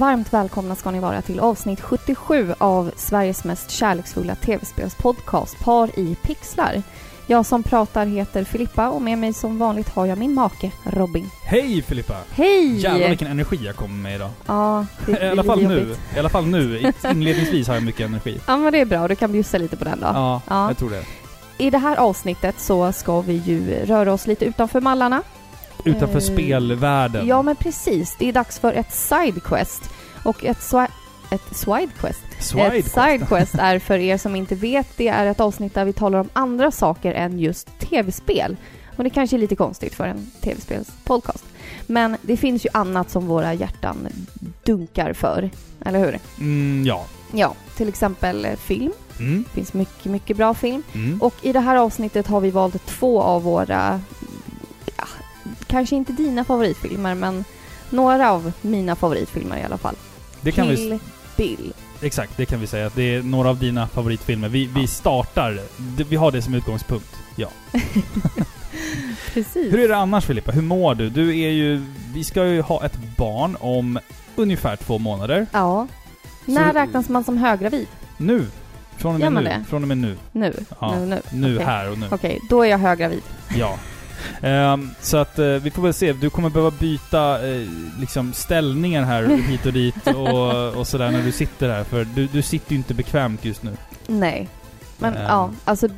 varmt välkomna ska ni vara till avsnitt 77 av Sveriges mest kärleksfulla tv-spelspodcast Par i pixlar. Jag som pratar heter Filippa och med mig som vanligt har jag min make Robin. Hej Filippa! Hej! Jävlar vilken energi jag kommer med idag. Ja, det I blir alla fall nu. jobbigt. I alla fall nu. Inledningsvis har jag mycket energi. Ja, men det är bra. Du kan bjussa lite på den då. Ja, Ja. jag tror det. I det här avsnittet så ska vi ju röra oss lite utanför mallarna. Utanför Eh, spelvärlden. Ja, men precis. Det är dags för ett sidequest. Och ett, swi- ett sidequest Swide Ett sidequest är för er som inte vet, det är ett avsnitt där vi talar om andra saker än just tv-spel. Och det kanske är lite konstigt för en tv-spelspodcast. Men det finns ju annat som våra hjärtan dunkar för, eller hur? Mm, ja. Ja, till exempel eh, film. Mm, Det finns mycket, mycket bra film. mm. Och i det här avsnittet har vi valt två av våra, ja, kanske inte dina favoritfilmer, men några av mina favoritfilmer i alla fall. Det kan vi... Kill Bill. Exakt, det kan vi säga. Det är några av dina favoritfilmer. Vi, vi startar... Vi har det som utgångspunkt. Ja. Precis. Hur är det annars Filippa? Hur mår du? Du är ju... Vi ska ju ha ett barn om ungefär två månader. Ja. Så- När räknas man som höggravid? Nu. Från och med nu. det? Från och med nu. Nu? Ja. Nu, nu? Nu, Okej. här och nu. Okej, då är jag höggravid. Ja. Ehm, så att eh, vi får väl se. Du kommer behöva byta eh, liksom ställningar här hit och dit och, och sådär när du sitter här. För du, du sitter ju inte bekvämt just nu. Nej. Men Ehm. ja, alltså,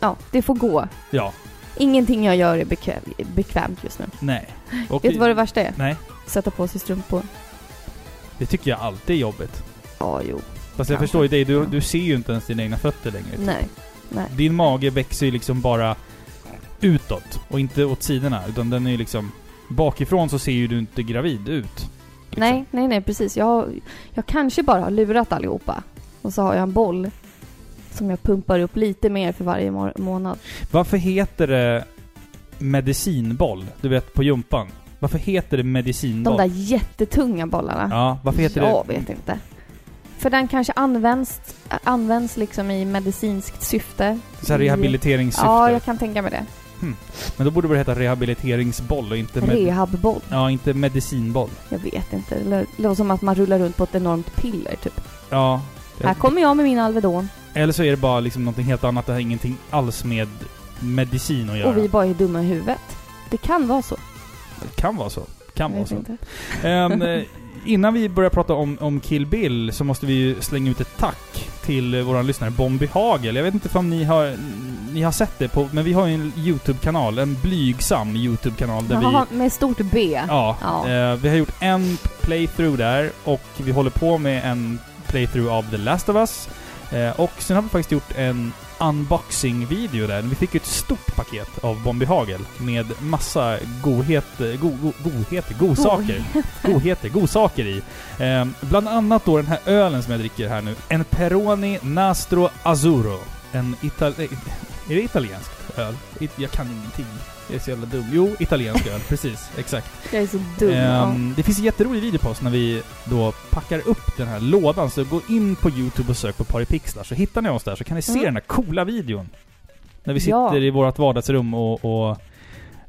ja, det får gå. Ja. Ingenting jag gör är bekväm, bekvämt just nu. Nej. Och Vet du vad det värsta är? Nej. Sätta på sig strumpor. Det tycker jag alltid är jobbigt. Ja, jo. Fast jag Kanske. förstår ju dig. Du, du ser ju inte ens dina egna fötter längre. Nej. Nej. Din mage växer ju liksom bara utåt och inte åt sidorna. Utan den är ju liksom... Bakifrån så ser ju du inte gravid ut. liksom. Nej, nej, nej, precis. Jag, jag kanske bara har lurat allihopa. Och så har jag en boll som jag pumpar upp lite mer för varje må- månad. Varför heter det medicinboll? Du vet, på jumpan. Varför heter det De medicinboll? där jättetunga bollarna. Ja, varför heter jag det... vet inte. För den kanske används, används liksom i medicinskt syfte. Så här rehabiliteringssyfte. Ja, jag kan tänka mig det. Men då borde det heta rehabiliteringsboll och inte... Rehabboll. Ja, inte medicinboll. Jag vet inte. Det lå- låter som att man rullar runt på ett enormt piller, typ. Ja. Här kommer jag med min Alvedon. Eller så är det bara liksom någonting helt annat. Det har ingenting alls med medicin att göra. Och vi bara är dumma i huvudet. Det kan vara så. Det kan vara så. Kan vara så. inte. Innan vi börjar prata om, om Kill Bill så måste vi ju slänga ut ett tack till eh, våran lyssnare Bombi Hagel. Jag vet inte om ni har, ni har sett det på, men vi har ju en YouTube-kanal, en blygsam YouTube-kanal där Jaha, vi... med stort B. Ja, Ja. eh, vi har gjort en playthrough där och vi håller på med en playthrough av The Last of Us. Eh, och sen har vi faktiskt gjort en unboxing-video där. Vi fick ju ett stort paket av Bombi Hagel med massa godhet, go, go, godheter, godsaker. Godheter, godsaker i. Eh, bland annat då den här ölen som jag dricker här nu. En Peroni Nastro Azzurro. En ital... eh, Är det italienskt öl? Jag kan ingenting. Jag är så jävla dum. Jo, italiensk öl. Precis, exakt. Jag är så dum. Ehm, det finns en jätterolig video på oss när vi då packar upp den här lådan. Så gå in på YouTube och sök på Paripixlar så hittar ni oss där så kan ni se Mm. den här coola videon. När vi sitter Ja. i vårt vardagsrum och, och,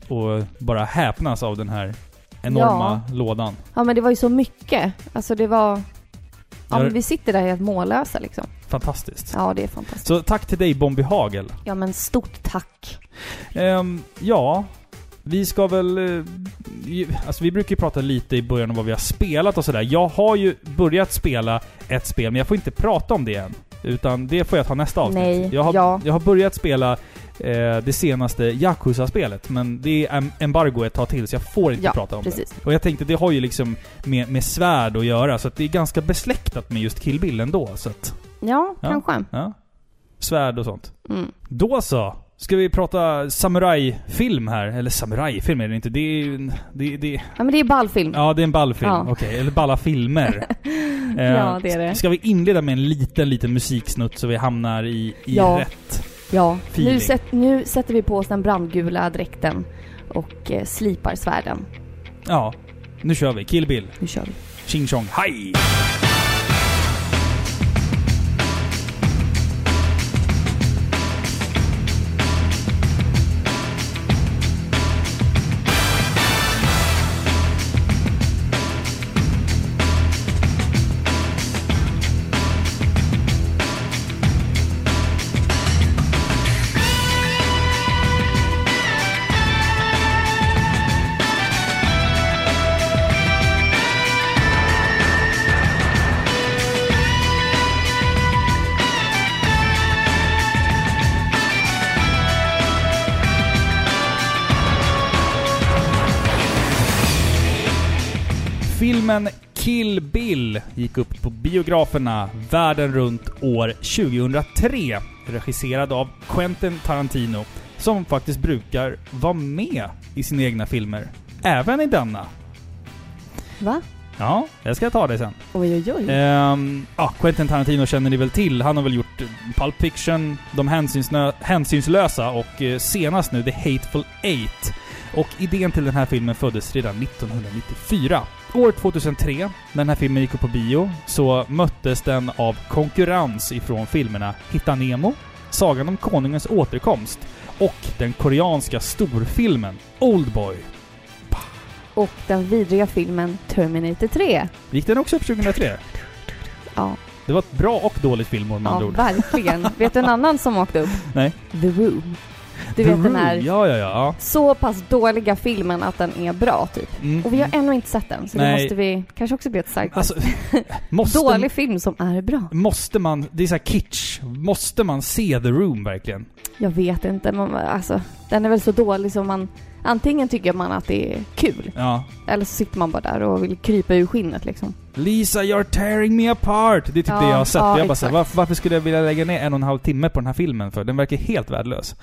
och bara häpnas av den här enorma lådan. ja. ja, men det var ju så mycket. Alltså det var... Ja, Ja, men vi sitter där helt mållösa liksom. Fantastiskt. Ja, det är fantastiskt. Så tack till dig Bombi Hagel. Ja, men stort tack. Ehm, ja, vi ska väl... eh, Alltså vi brukar ju prata lite i början om vad vi har spelat och sådär. Jag har ju börjat spela ett spel, men jag får inte prata om det än. Utan det får jag ta nästa avsnitt. Nej, jag, har, ja. jag har börjat spela eh, det senaste Yakuza-spelet, men det är em- embargo ett tag till så jag får inte Ja, prata om precis. det. Och jag tänkte, det har ju liksom med, med svärd att göra, så att det är ganska besläktat med just Kill Bill ändå. Så att, Ja, Ja. kanske. ja. Svärd och sånt. Mm. Då så! Ska vi prata samurajfilm här? Eller samurajfilm är det inte. Det är. Det, det, Ja, men det är ballfilm. ja, det är en ballfilm. Ja. Okej, eller balla filmer. Eh, Ja, det är det. Ska vi inleda med en liten, liten musiksnutt så vi hamnar i, i Ja. rätt? Ja, Feeling. nu, sätt, nu sätter vi på oss den brandgula dräkten och eh, slipar svärden. Ja. Nu kör vi. Kill Bill. Nu kör vi. Ching chong, hej! Kill Bill gick upp på biograferna världen runt år 2003. Regisserad av Quentin Tarantino, som faktiskt brukar vara med i sina egna filmer. Även i denna. Va? Ja, jag ska ta det sen. Oj, oj, oj. Ehm, ja, Quentin Tarantino känner ni väl till. Han har väl gjort eh, Pulp Fiction, De hänsynslösa och eh, senast nu The Hateful Eight. Och idén till den här filmen föddes redan 1994. År 2003, när den här filmen gick upp på bio, så möttes den av konkurrens ifrån filmerna Hitta Nemo, Sagan om Konungens återkomst och den koreanska storfilmen Oldboy. Och den vidriga filmen Terminator 3. Gick den också upp 2003? Ja, Det var ett bra och dåligt filmår med ja andra ord. verkligen. vet du en annan som åkte upp? Nej. The Room. Du vet den här Ja, ja, ja. så pass dåliga filmen att den är bra, typ. Mm. Och vi har ännu inte sett den, så Nej. det måste vi kanske också bli ett starkt Alltså, måste, Dålig film som är bra. måste man... Det är så kitsch. Måste man se The Room verkligen? Jag vet inte, men alltså den är väl så dålig som man... Antingen tycker man att det är kul, Ja. eller så sitter man bara där och vill krypa ur skinnet liksom. Lisa, you're tearing me apart! Det är typ Ja, det jag har sett. ja, jag bara så här, exakt. varför, varför skulle jag vilja lägga ner en och en halv timme på den här filmen för? Den verkar helt värdelös.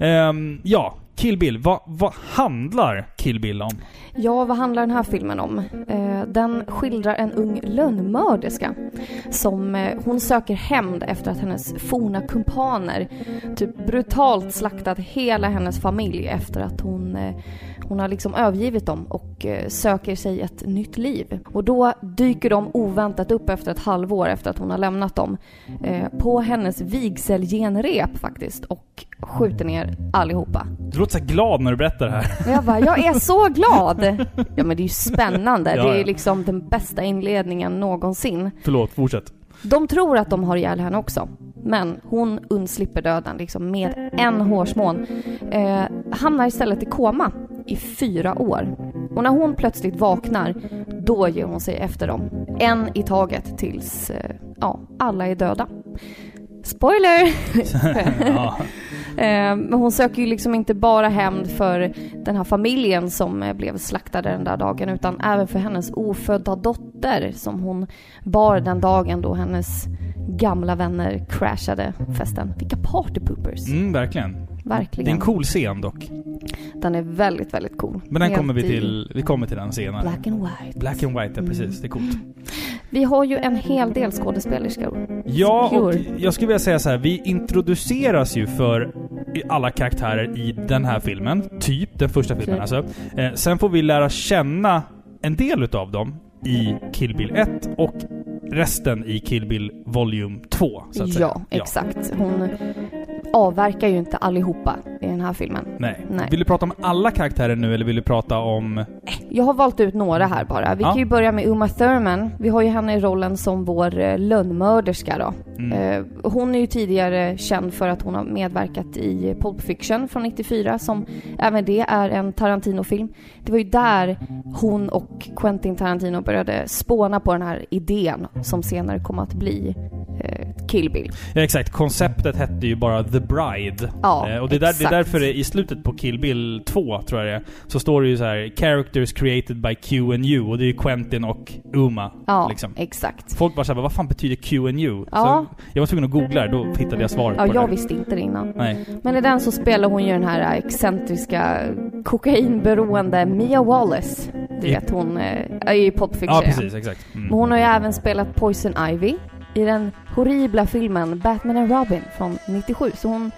Ehm, ja, Kill Bill. Vad, vad handlar Kill Bill om? Ja, vad handlar den här filmen om? Eh, den skildrar en ung lönnmörderska som eh, hon söker hämnd efter att hennes forna kumpaner typ brutalt slaktat hela hennes familj efter att hon eh, hon har liksom övergivit dem och eh, söker sig ett nytt liv. Och då dyker de oväntat upp efter ett halvår efter att hon har lämnat dem. Eh, på hennes vigselgenrep faktiskt och skjuter ner allihopa. Du låter så glad när du berättar det här. Jag bara, jag är så glad! Ja men det är ju spännande. Ja, Det är ja. liksom den bästa inledningen någonsin. Förlåt, fortsätt. De tror att de har ihjäl henne också. Men hon undslipper döden liksom med en hårsmån. Eh, hamnar istället i koma i fyra år. Och när hon plötsligt vaknar, då ger hon sig efter dem. En i taget tills, eh, ja, alla är döda. Spoiler! ja. Eh, Men hon söker ju liksom inte bara hämnd för den här familjen som eh, blev slaktade den där dagen utan även för hennes ofödda dotter som hon bar den dagen då hennes gamla vänner crashade festen. Vilka partypoopers! Mm, verkligen. Verkligen. Det är en cool scen dock. Den är väldigt, väldigt cool. Men den Helt kommer vi till, vi kommer till den senare. Black and white. Black and white, ja precis. Det är coolt. Vi har ju en hel del skådespelerskor. Ja, och jag skulle vilja säga så här. Vi introduceras ju för alla karaktärer i den här filmen. Typ den första filmen Okej. alltså. Eh, sen får vi lära känna en del utav dem i Kill Bill 1 och resten i Kill Bill Volume 2, så att säga. Ja, exakt. Hon avverkar ju inte allihopa i den här filmen. Nej. Nej. Vill du prata om alla karaktärer nu eller vill du prata om... Jag har valt ut några här bara. Vi Ja. kan ju börja med Uma Thurman. Vi har ju henne i rollen som vår eh, lönnmörderska då. Mm. Eh, hon är ju tidigare känd för att hon har medverkat i Pulp Fiction från 94 som även det är en Tarantino-film. Det var ju där hon och Quentin Tarantino började spåna på den här idén som senare kom att bli eh, Kill Bill. Ja, exakt. Konceptet hette ju bara The Bride. Ja, Eh, och det är, där, det är därför det, i slutet på Kill Bill 2, tror jag det är, så står det ju så här “Characters created by Q and U” och det är ju Quentin och Uma. Ja, liksom. exakt. Folk bara såhär, vad fan betyder Q and U? Ja. Så jag var tvungen att googla det, då hittade jag svaret Ja, på det. jag här. visste inte det innan. Nej. Men i den så spelar hon ju den här excentriska kokainberoende Mia Wallace. Du I- vet hon eh, är ju i Pulp Fiction. Ja, precis. Exakt. Men Mm. hon har ju även spelat Poison Ivy i den horribla filmen Batman and Robin från 97. Så hon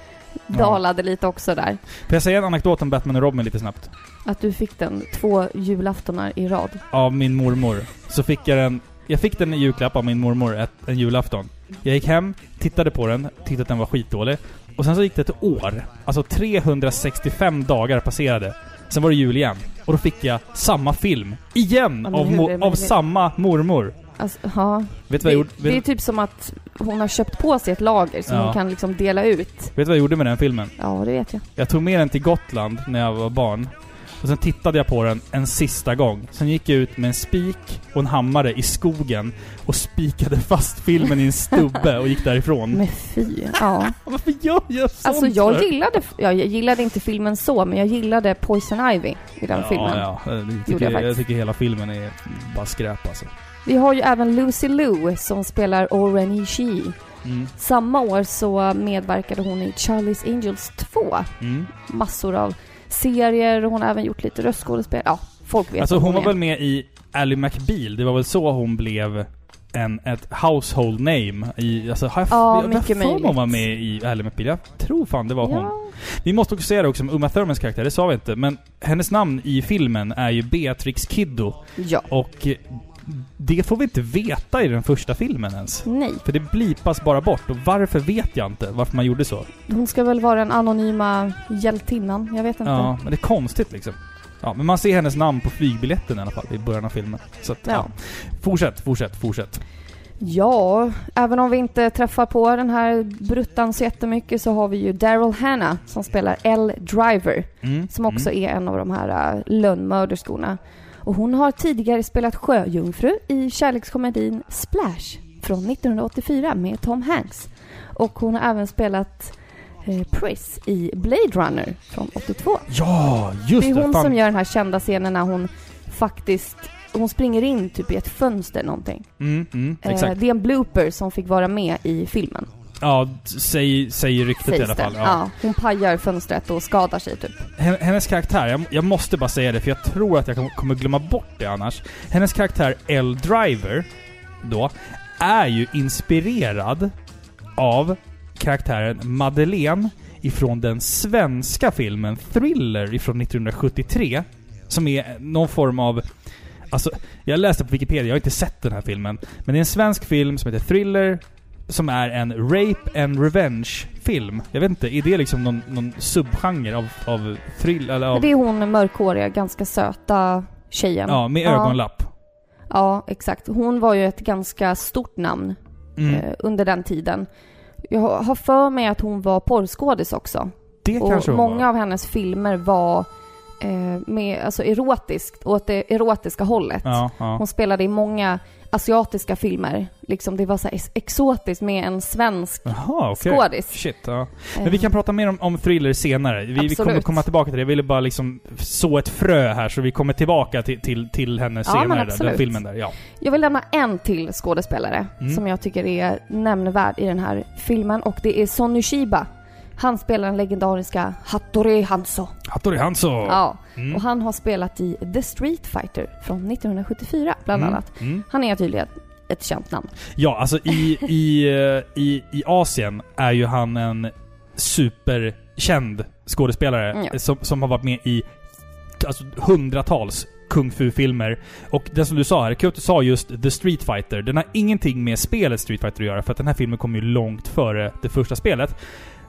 Ja. dalade lite också där. Får jag säga en anekdot om Batman och Robin lite snabbt? Att du fick den två julaftonar i rad. Av min mormor. Så fick jag den... Jag fick den i julklapp av min mormor ett, en julafton. Jag gick hem, tittade på den, tyckte att den var skitdålig. Och sen så gick det ett år. Alltså 365 dagar passerade. Sen var det jul igen. Och då fick jag samma film. Igen! men Av, mo- av samma mormor. Alltså, ja. Vet du vad jag Det, gjorde? det är typ som att hon har köpt på sig ett lager som Ja. hon kan liksom dela ut. vet du vad jag gjorde med den filmen? Ja, det vet jag. Jag tog med den till Gotland när jag var barn. Och sen tittade jag på den en sista gång. Sen gick jag ut med en spik och en hammare i skogen och spikade fast filmen i en stubbe och gick därifrån. Men fy. Ja. Varför gör jag sånt Alltså jag för? gillade, jag gillade inte filmen så, men jag gillade Poison Ivy i den ja, filmen. Ja, jag Gjorde tycker, jag jag, faktiskt. tycker hela filmen är bara skräp alltså. Vi har ju även Lucy Liu som spelar Oren Ishii. Mm. Samma år så medverkade hon i Charlie's Angels 2. Mm. Massor av serier och hon har även gjort lite röstskådespel. Ja, folk vet Alltså vem hon var är. väl med i Ally McBeal, det var väl så hon blev en, ett household name i, alltså har jag, Ja, jag mycket mig hon var med i Ally McBeal. Jag tror fan det var hon. Ja, Vi måste också säga det också om Uma Thurmans karaktär, det sa vi inte, men hennes namn i filmen är ju Beatrix Kiddo. ja. Och det får vi inte veta i den första filmen ens. Nej. För det blipas bara bort och varför vet jag inte varför man gjorde så. Hon ska väl vara den anonyma hjältinnan. Jag vet inte. Ja, men det är konstigt liksom. Ja, men man ser hennes namn på flygbiljetten i alla fall i början av filmen. Så att, ja. Ja. Fortsätt, fortsätt, fortsätt. Ja, även om vi inte träffar på den här bruttan så jättemycket så har vi ju Daryl Hannah som spelar L. Driver. Mm. Som också mm. är en av de här uh, lönnmörderskorna. Och hon har tidigare spelat sjöjungfru i kärlekskomedin Splash från 1984 med Tom Hanks. Och hon har även spelat eh, Pris i Blade Runner från 82. Ja, just det är det! hon fan. som gör den här kända scenen när hon faktiskt hon springer in typ i ett fönster någonting. Mm, mm, Eh, det är en blooper som fick vara med i filmen. Ja, säg, säger ryktet i Sägs alla det. fall. Ja. Ja. hon pajar fönstret och skadar sig typ. Hen- Hennes karaktär, jag, jag måste bara säga det för jag tror att jag kom- kommer glömma bort det annars. Hennes karaktär L. Driver, då, är ju inspirerad av karaktären Madeleine ifrån den svenska filmen Thriller ifrån 1973. Som är någon form av... Alltså, jag läste på Wikipedia, jag har inte sett den här filmen. Men det är en svensk film som heter Thriller, som är en rape and revenge-film. Jag vet inte, är det liksom någon, någon subgenre av, av thrill, eller av... Det är hon mörkhåriga, ganska söta tjejen. Ja, med Ja. ögonlapp. Ja, exakt. Hon var ju ett ganska stort namn Mm. eh, under den tiden. Jag har- har för mig att hon var porrskådis också. det Och kanske hon många var. av hennes filmer var eh, med, alltså erotiskt, åt det erotiska hållet. Ja, ja. Hon spelade i många asiatiska filmer. Liksom det var så exotiskt med en svensk Jaha, okej. skådis. Shit, ja. Men vi kan prata mer om, om thriller senare. Vi, vi kommer komma tillbaka till det. Jag ville bara liksom så ett frö här så vi kommer tillbaka till, till, till henne Ja, senare. Där, den filmen där, ja. Jag vill lämna en till skådespelare Mm. som jag tycker är nämnvärd i den här filmen och det är Sonny Shiba. Han spelar den legendariska Hattori Hanzo. Hattori Hanzo! Ja, Mm. och han har spelat i The Street Fighter från 1974 bland Mm, annat. Mm. Han är tydligen ett känt namn. Ja, alltså i, i, eh, i, i Asien är ju han en superkänd skådespelare Mm, ja. som, som har varit med i alltså, hundratals kung fu-filmer. Och det som du sa här, Kyoto sa just The Street Fighter. Den har ingenting med spelet Street Fighter att göra för att den här filmen kom ju långt före det första spelet.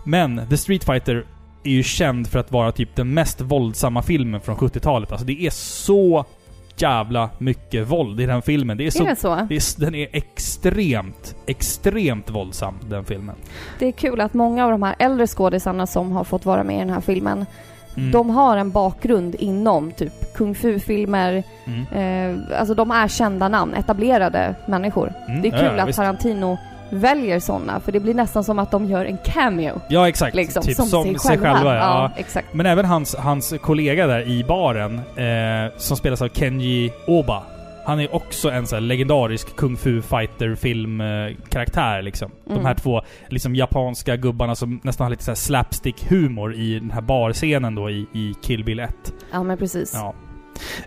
Men The Street Fighter är ju känd för att vara typ den mest våldsamma filmen från 70-talet. Alltså det är så jävla mycket våld i den filmen. Det är så Är det så? det är, den är extremt, extremt våldsam, den filmen. Det är kul att många av de här äldre skådisarna som har fått vara med i den här filmen, Mm. de har en bakgrund inom typ kung fu-filmer. Mm. Eh, alltså de är kända namn, etablerade människor. Mm. Det är kul ja, att visst. Tarantino väljer sådana, för det blir nästan som att de gör en cameo. Ja, exakt. Liksom, typ som, sig, själva. ja. ja, exakt. Men även hans, hans kollega där i baren, eh, som spelas av Kenji Oba. Han är också en sån legendarisk kung fu fighter film eh, karaktär liksom. De Mm. här två liksom japanska gubbarna som nästan har lite så slapstick humor i den här barscenen då i, i Kill Bill 1. Ja, men precis. Ja.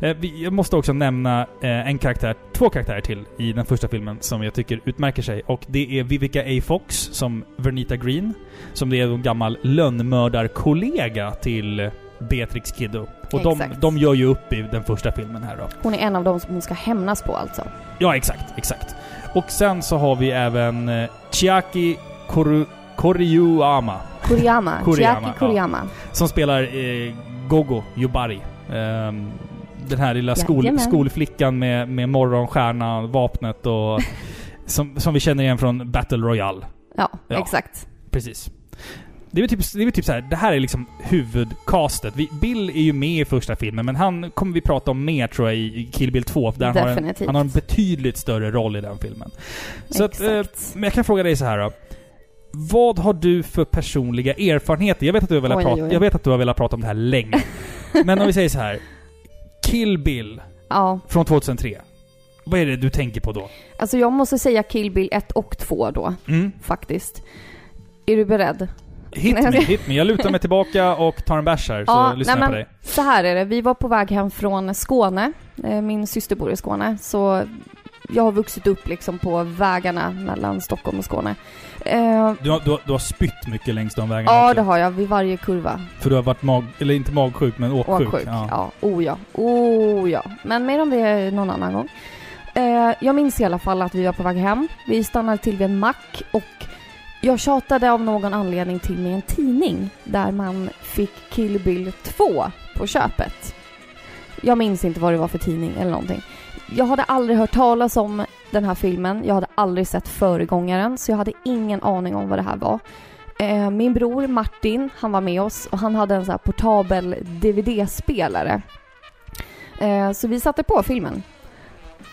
Eh, Jag måste också nämna eh, en karaktär, två karaktärer till i den första filmen som jag tycker utmärker sig. Och det är Vivica A. Fox som Vernita Green. Som det är en gammal lönnmördarkollega till Beatrix Kiddo. Och de, de gör ju upp i den första filmen här då. Hon är en av dem som hon ska hämnas på alltså. Ja, exakt, exakt. Och sen så har vi även eh, Chiaki Koru, Koriyama. Kuriyama. Kuriyama, Chiaki ja. Kuriyama. Som spelar eh, Gogo Yubari. Ehm, den här lilla skol, skolflickan med, med morgonstjärna, vapnet och... som, som vi känner igen från Battle Royale. Ja, Ja. exakt. Precis. Det är väl typ, det är typ så här, det här är liksom huvudcastet. Vi, Bill är ju med i första filmen, men han kommer vi prata om mer tror jag i Kill Bill 2. Där han har, en, Definitivt. han har en betydligt större roll i den filmen. Så att, eh, Exakt. men jag kan fråga dig så här då. Vad har du för personliga erfarenheter? Jag vet att du har velat, Oj, prata, oj. Jag vet att du har velat prata om det här länge. men om vi säger så här. Kill Bill Ja, från 2003. Vad är det du tänker på då? alltså jag måste säga Kill Bill 1 och 2 då, Mm. faktiskt. Är du beredd? Hit me, hit me. Jag lutar mig tillbaka och tar en bärs här, så Ja, lyssnar nej, jag på dig. Så här är det, vi var på väg hem från Skåne. Eh, Min syster bor i Skåne, så jag har vuxit upp liksom på vägarna mellan Stockholm och Skåne. Eh, Du har, du, har, du har spytt mycket längs de vägarna ja, också. det har jag vid varje kurva. För du har varit mag... Eller inte magsjuk, men åksjuk. Åksjuk. Ja. oh ja. Oh ja. Men mer om det någon annan gång. Eh, jag minns i alla fall att vi var på väg hem. Vi stannade till vid en mack och jag tjatade av någon anledning till med en tidning där man fick Kill Bill 2 på köpet. Jag minns inte vad det var för tidning eller någonting. Jag hade aldrig hört talas om den här filmen. Jag hade aldrig sett föregångaren så jag hade ingen aning om vad det här var. Eh, min bror Martin, han var med oss och han hade en så här portabel DVD-spelare. Eh, så vi satte på filmen.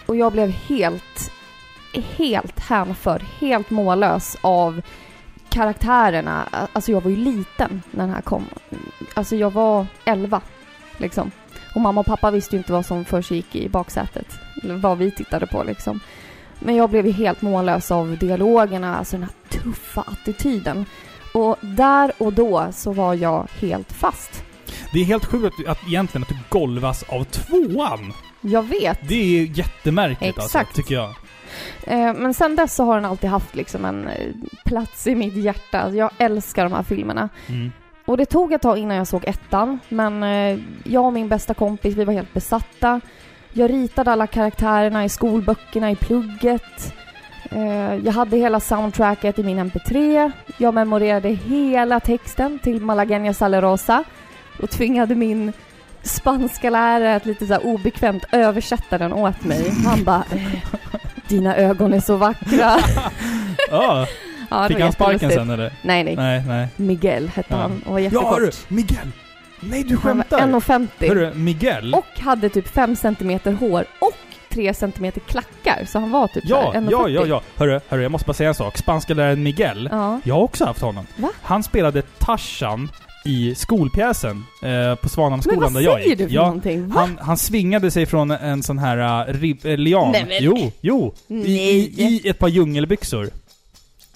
Och jag blev helt, helt hänförd, helt mållös av karaktärerna. Alltså jag var ju liten när den här kom. Alltså jag var 11, liksom. Och mamma och pappa visste ju inte vad som försiggick i baksätet. Eller vad vi tittade på liksom. Men jag blev ju helt mållös av dialogerna, alltså den här tuffa attityden. Och där och då så var jag helt fast. Det är helt sjukt att, att egentligen att du golvas av tvåan. Jag vet. Det är jättemärkligt alltså, Exakt. tycker jag. Eh, men sen dess så har den alltid haft liksom en eh, plats i mitt hjärta. Jag älskar de här filmerna. Mm. Och det tog ett tag innan jag såg ettan, men eh, jag och min bästa kompis, vi var helt besatta. Jag ritade alla karaktärerna i skolböckerna, i plugget. Eh, jag hade hela soundtracket i min MP3. Jag memorerade hela texten till Malagueña Salerosa och tvingade min spanska lärare att lite så här obekvämt översätta den åt mig. Han bara eh, Dina ögon är så vackra. Ja, Ja, fick han sparken sen eller? Nej, nej. Nej, nej. Miguel hette Ja. han och var Ja jättekort. hörru! Miguel! Nej du Han var skämtar! 1,50 Hörru, Miguel? och hade typ 5 centimeter hår och 3 centimeter klackar. Så han var typ ja, så här 1,40. ja, ja, ja. Hörru, hörru, jag måste bara säga en sak. Spanska läraren Miguel, Ja. jag har också haft honom. Va? Han spelade Tarzan i skolpjäsen eh, på Men Svanhamnsskolan vad där jag säger gick. du för ja, någonting? Va? han, han svingade sig från en sån här uh, rib, eh, lian. Nej, men- Jo, jo. I, Nej. i, I ett par djungelbyxor.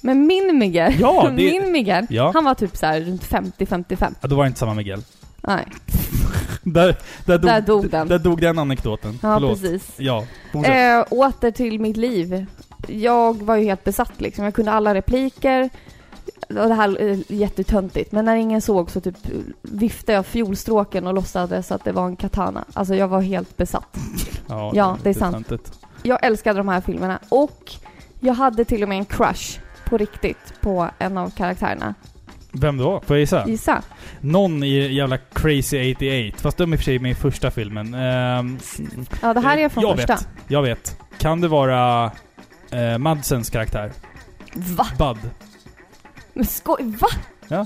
Men min Miguel, Ja, det- min Miguel, Ja. han var typ så här runt 50-55. Ja, då var det inte samma Miguel. Nej, Där, där, dog, Där dog den. Där dog den anekdoten. ja Förlåt. precis. Ja, fortsätt. Eh, åter till mitt liv. Jag var ju helt besatt liksom. Jag kunde alla repliker. Och det här är jättetöntigt, men när ingen såg så typ viftade jag fiolstråken och låtsades att det var en katana. Alltså jag var helt besatt. ja, det är sant. töntigt. Jag älskade de här filmerna och jag hade till och med en crush på riktigt på en av karaktärerna. Vem då? Får jag gissa? Gissa. Någon i jävla Crazy 88. Fast de är i och för sig med i första filmen. Ehm, Ja, det här är från jag första. Vet, jag vet. Kan det vara eh, Madsens karaktär? Va? Bud. Men skoj, va? Ja.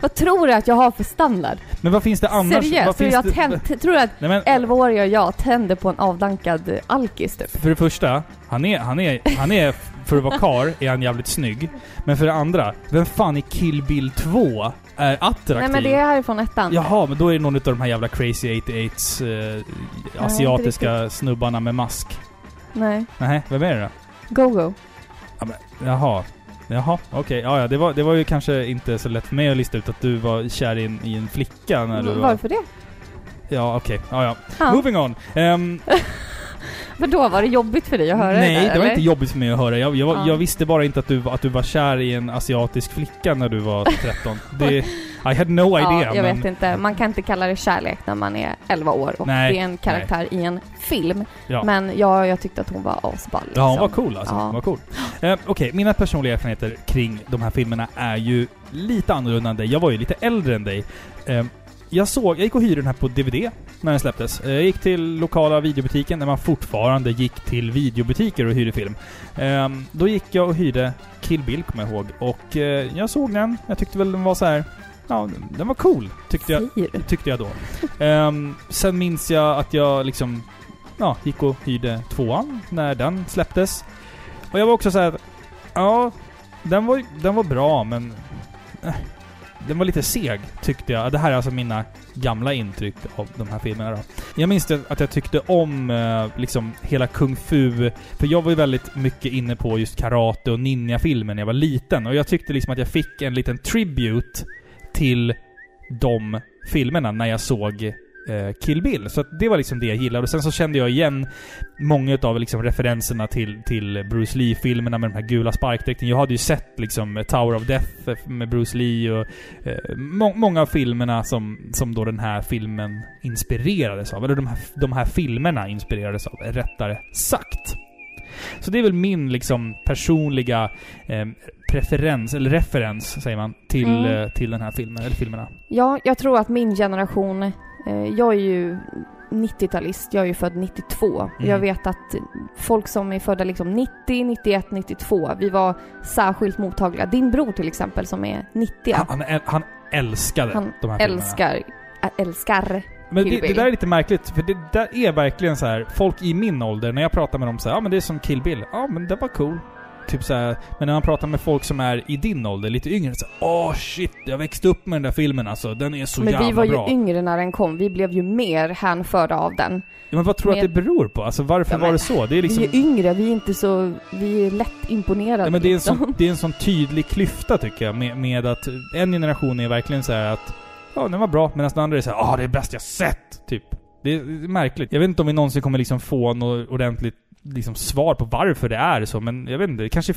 Vad tror du att jag har för standard? Men vad finns det annars? Seriöst? Tror, jag det, tänd, tror du att Nej men, 11-åriga jag tänder på en avdankad alkis typ? för det första, han är, han är, han är, för att vara kar är han jävligt snygg. Men för det andra, vem fan i Kill Bill 2 är attraktiv? Nej men det är härifrån ettan. Jaha, men då är det någon av de här jävla Crazy 88s eh, asiatiska snubbarna med mask. Nej. Nej, vem är det då? Go-Go. Jaha. Jaha, okej. Ja, ja, det var, det var ju kanske inte så lätt för mig att lista ut att du var kär i en, i en flicka när du var... Varför det? Ja, okej. Ja, ja. Ja. Moving on. Um, För då var det jobbigt för dig att höra nej, det där, det var eller? inte jobbigt för mig att höra. Jag, jag, Ja. jag visste bara inte att du, att du var kär i en asiatisk flicka när du var 13. det, I had no idea. Ja, jag men, vet inte. Man kan inte kalla det kärlek när man är 11 år och Nej, det är en karaktär i en film. Ja. Men ja, jag tyckte att hon var asball. Ja, hon liksom. var cool alltså. Ja. Hon var cool. Eh, Okej, mina personliga erfarenheter kring de här filmerna är ju lite annorlunda än dig. Jag var ju lite äldre än dig. Eh, jag såg, jag gick och hyrde den här på DVD. när den släpptes. Eh, Jag gick till lokala videobutiken när man fortfarande gick till videobutiker och hyrde film. Ehm, Då gick jag och hyrde Kill Bill, kommer jag ihåg. Och eh, jag såg den. Jag tyckte väl den var så här. Ja, den var cool, tyckte jag, tyckte jag då. Ehm, sen minns jag att jag liksom, ja, gick och hyrde tvåan när den släpptes. Och jag var också så här, ja, den var, den var bra men... Eh, den var lite seg, tyckte jag. Det här är alltså mina gamla intryck av de här filmerna då. Jag minns det, att jag tyckte om eh, liksom hela kung fu... För jag var ju väldigt mycket inne på just karate och ninja-filmer när jag var liten. Och jag tyckte liksom att jag fick en liten tribute till de filmerna när jag såg eh, Kill Bill. Så det var liksom det jag gillade. Och sen så kände jag igen många av liksom referenserna till, till Bruce Lee-filmerna med de här gula sparkdräkten. Jag hade ju sett liksom Tower of Death med Bruce Lee och eh, må många av filmerna som, som då den här filmen inspirerades av. Eller de här, de här filmerna inspirerades av, rättare sagt. Så det är väl min liksom personliga eh, preferens, eller referens säger man, till, Mm. eh, till den här filmen, eller filmerna. Ja, jag tror att min generation, jag är ju 90-talist, jag är ju född 92. Mm. Jag vet att folk som är födda liksom 90, 91, 92, vi var särskilt mottagliga. Din bror till exempel som är 90, Han, han, han älskade Han de här filmerna. älskar, ä- älskar. Men det, det där är lite märkligt, för det där är verkligen så här. folk i min ålder, när jag pratar med dem så här, ja men det är som Kill Bill. Ja men det var cool. Typ så här, men när man pratar med folk som är i din ålder, lite yngre, så åh shit, jag växte upp med den där filmen alltså. Den är så Men jävla vi var ju bra. yngre när den kom, vi blev ju mer hänförda av den. Ja, men vad tror du att det beror på? Alltså varför Ja, var men det så? Det är liksom... Vi är yngre, vi är inte så, vi är lätt imponerade Ja, men det, är en liksom. sån, det är en sån tydlig klyfta tycker jag, med, med att en generation är verkligen så här att Ja, den var bra, medan den andra är så här, ah det är bäst jag sett! Typ. Det är det är märkligt. Jag vet inte om vi någonsin kommer liksom få något ordentligt liksom svar på varför det är så, men jag vet inte. Det kanske,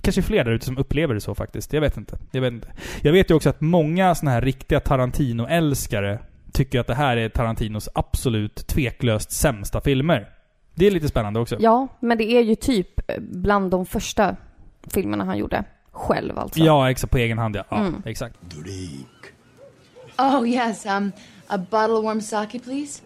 kanske fler där ute som upplever det så faktiskt. Jag vet inte. Jag vet inte. Jag vet ju också att många såna här riktiga Tarantino-älskare tycker att det här är Tarantinos absolut tveklöst sämsta filmer. Det är lite spännande också. Ja, men det är ju typ eh, bland de första filmerna han gjorde. Själv alltså. Ja, exakt. På egen hand ja. Ja, Mm. exakt. Drink. Oh, yes. Um, a bottle of warm sake, please.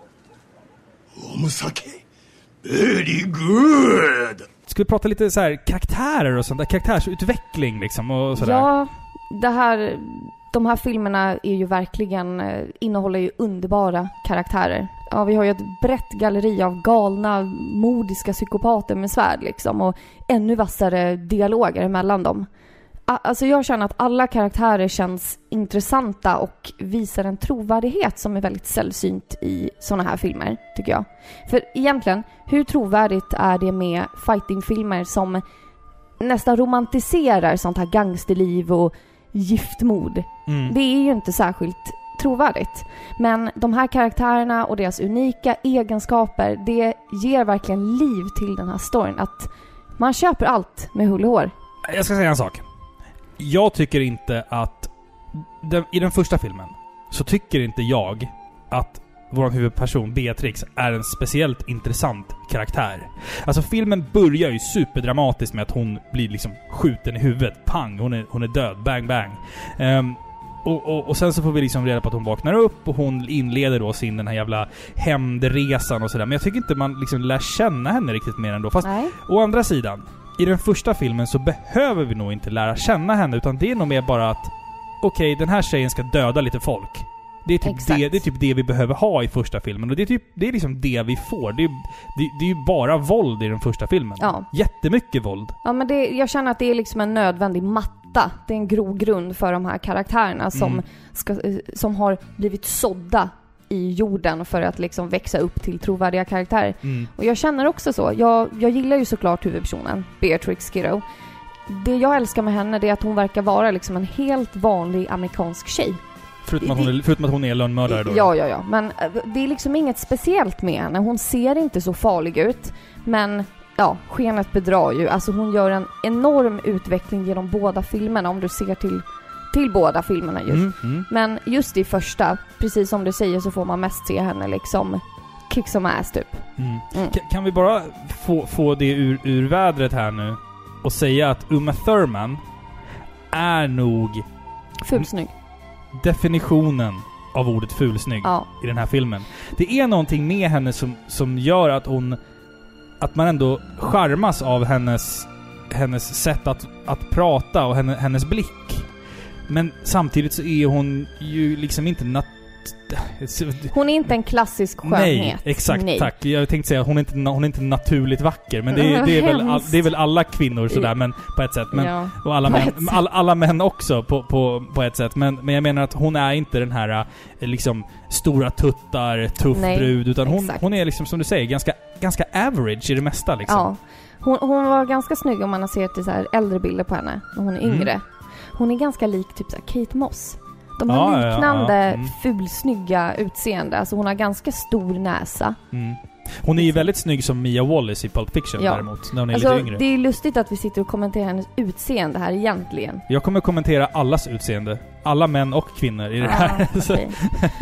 Omusake. Very good. Ska vi prata lite så här karaktärer och sånt där? Karaktärsutveckling liksom och sådär? Ja, det här, de här filmerna är ju verkligen, eh, innehåller ju underbara karaktärer. Ja, vi har ju ett brett galleri av galna, modiska psykopater med svärd liksom och ännu vassare dialoger emellan dem. Alltså jag känner att alla karaktärer känns intressanta och visar en trovärdighet som är väldigt sällsynt i såna här filmer, tycker jag. För egentligen, hur trovärdigt är det med fightingfilmer som nästan romantiserar sånt här gangsterliv och giftmord? Mm. Det är ju inte särskilt trovärdigt. Men de här karaktärerna och deras unika egenskaper, det ger verkligen liv till den här storyn. Att man köper allt med hull och hår. Jag ska säga en sak. Jag tycker inte att... Den, I den första filmen så tycker inte jag att vår huvudperson Beatrix är en speciellt intressant karaktär. Alltså filmen börjar ju superdramatiskt med att hon blir liksom skjuten i huvudet. Pang! Hon är, hon är död. Bang, bang. Ehm, och, och, och sen så får vi liksom reda på att hon vaknar upp och hon inleder då sin den här jävla hämndresan och sådär. Men jag tycker inte man liksom lär känna henne riktigt mer ändå. Fast Nej. Å andra sidan, i den första filmen så behöver vi nog inte lära känna henne, utan det är nog mer bara att okej, den här tjejen ska döda lite folk. Det är, typ det, det är typ det vi behöver ha i första filmen. Och det är, typ, det är liksom det vi får. Det är, det, det är ju bara våld i den första filmen. Ja. Jättemycket våld. Ja, men det, jag känner att det är liksom en nödvändig matta. Det är en grogrund för de här karaktärerna som, Mm. ska, eh, som har blivit sådda i jorden för att liksom växa upp till trovärdiga karaktärer. Mm. Och jag känner också så. Jag, jag gillar ju såklart huvudpersonen, Beatrix Kiddo. Det jag älskar med henne är att hon verkar vara liksom en helt vanlig amerikansk tjej. Förutom, att hon är, förutom att hon är lönnmördare då. Ja, ja, ja. Men eh, det är liksom inget speciellt med henne. Hon ser inte så farlig ut. Men ja, skenet bedrar ju. Alltså hon gör en enorm utveckling genom båda filmerna om du ser till, till båda filmerna just. Mm, mm. Men just i första, precis som du säger, så får man mest se henne liksom kick some ass typ. Mm. Mm. Ka- Kan vi bara få, få det ur, ur vädret här nu och säga att Uma Thurman är nog Fulsnygg. definitionen av ordet fulsnygg Ja. i den här filmen. Det är någonting med henne som, som gör att hon... Att man ändå charmas av hennes, hennes sätt att, att prata och henne, hennes blick. Men samtidigt så är hon ju liksom inte nat... Hon är inte en klassisk skönhet. Nej, exakt. Nej. Tack. Jag tänkte säga att hon är inte, hon är inte naturligt vacker. Men det är, det är, väl, all, det är väl alla kvinnor sådär, men på ett sätt. Men, ja. och alla män, sätt. alla, alla män också på, på, på ett sätt. Men, men jag menar att hon är inte den här eh, liksom stora tuttar, tuff Nej, brud. Utan hon, exakt. hon är liksom som du säger, ganska, ganska average i det mesta liksom. Ja. Hon, hon var ganska snygg om man har sett till så äldre bilder på henne, när hon är Mm. Hon är ganska lik typ så Kate Moss. De Ja, har ja, ja, liknande ja. Mm. fulsnygga utseende. Alltså hon har ganska stor näsa. Mm. Hon är ju väldigt snygg som Mia Wallace i Pulp Fiction Ja. däremot, när hon är Alltså, lite yngre. det är lustigt att vi sitter och kommenterar hennes utseende här egentligen. Jag kommer kommentera allas utseende. Alla män och kvinnor i det här. Ja, Så- okej.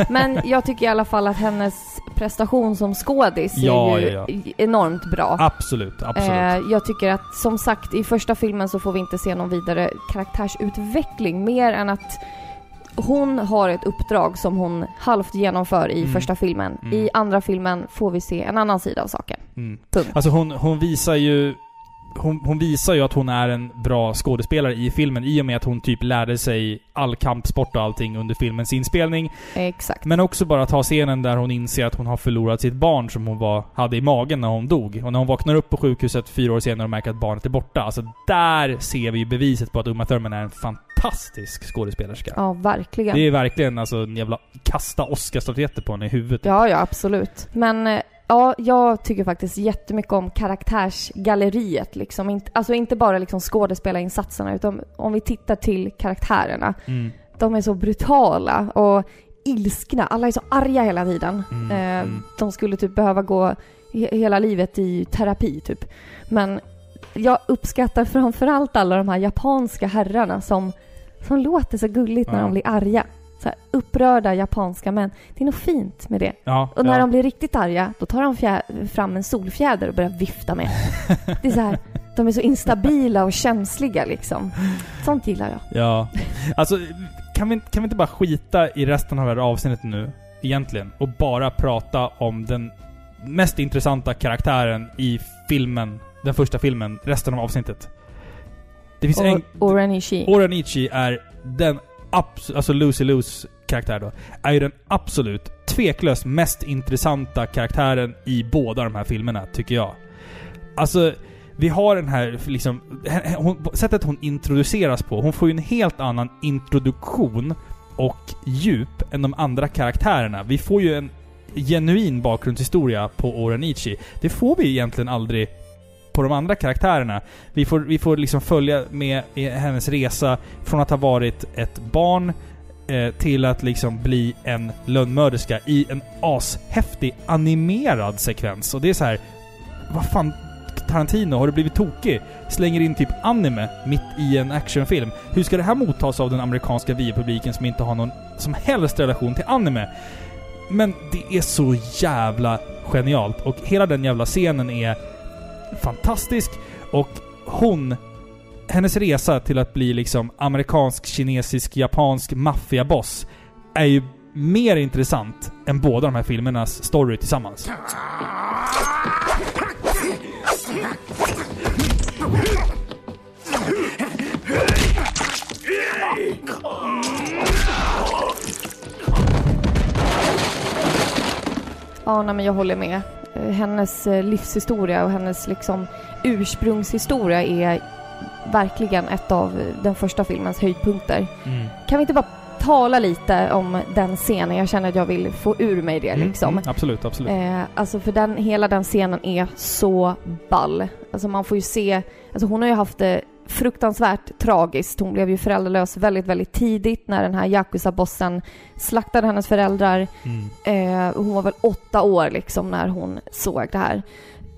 Men jag tycker i alla fall att hennes prestation som skådis Ja, är ju ja, enormt bra. absolut, absolut. Eh, jag tycker att, som sagt, i första filmen så får vi inte se någon vidare karaktärsutveckling mer än att hon har ett uppdrag som hon halvt genomför i Mm. första filmen. Mm. I andra filmen får vi se en annan sida av saken. Mm. Punkt. Alltså hon, hon visar ju... Hon, hon visar ju att hon är en bra skådespelare i filmen i och med att hon typ lärde sig all kampsport och allting under filmens inspelning. Exakt. Men också bara ta scenen där hon inser att hon har förlorat sitt barn som hon var, hade i magen när hon dog. Och när hon vaknar upp på sjukhuset fyra år senare och märker att barnet är borta. Alltså där ser vi ju beviset på att Uma Thurman är en fantastisk skådespelerska. Ja, verkligen. Det är verkligen alltså en jävla kasta Oscarsstatyetter på henne i huvudet. Ja, ja, absolut. Men eh, ja, jag tycker faktiskt jättemycket om karaktärsgalleriet. Liksom. Inte, alltså inte bara liksom skådespelarinsatserna, utan om vi tittar till karaktärerna. Mm. De är så brutala och ilskna. Alla är så arga hela tiden. Mm, Eh, mm. De skulle typ behöva gå he- hela livet i terapi, typ. Men jag uppskattar framförallt alla de här japanska herrarna som, som låter så gulligt när Ja. de blir arga. Så här, upprörda japanska män. Det är något fint med det. Ja, Och när ja. de blir riktigt arga, då tar de fram en solfjäder och börjar vifta med. Det är så här, de är så instabila och känsliga liksom. Sånt gillar jag. Ja. Alltså, kan vi, kan vi inte bara skita i resten av det här avsnittet nu, egentligen? Och bara prata om den mest intressanta karaktären i filmen, den första filmen, resten av avsnittet. Det finns en... Och Oranishi. Oranichi är den absolut, alltså Lucy Lus karaktär då, är ju den absolut tveklöst mest intressanta karaktären i båda de här filmerna, tycker jag. Alltså, vi har den här liksom, hon, sättet hon introduceras på, hon får ju en helt annan introduktion och djup än de andra karaktärerna. Vi får ju en genuin bakgrundshistoria på Oranichi. Det får vi egentligen aldrig på de andra karaktärerna. Vi får, vi får liksom följa med i hennes resa från att ha varit ett barn eh, till att liksom bli en lönnmörderska i en ashäftig animerad sekvens. Och det är så här. Vad fan Tarantino, har du blivit tokig? Slänger in typ anime mitt i en actionfilm. Hur ska det här mottas av den amerikanska biopubliken som inte har någon som helst relation till anime? Men det är så jävla genialt och hela den jävla scenen är fantastisk och hon hennes resa till att bli liksom amerikansk, kinesisk, japansk maffiaboss är ju mer intressant än båda de här filmernas story tillsammans. Ja, nej, men jag håller med. Eh, Hennes eh, livshistoria och hennes liksom ursprungshistoria är verkligen ett av eh, den första filmens höjdpunkter. Mm. Kan vi inte bara tala lite om den scenen? Jag känner att jag vill få ur mig det liksom. Mm, absolut, absolut. Eh, alltså för den, hela den scenen är så ball. Alltså man får ju se, alltså hon har ju haft det fruktansvärt tragiskt. Hon blev ju föräldralös väldigt, väldigt tidigt när den här Yakuza-bossen slaktade hennes föräldrar. Mm. Eh, hon var väl åtta år liksom när hon såg det här.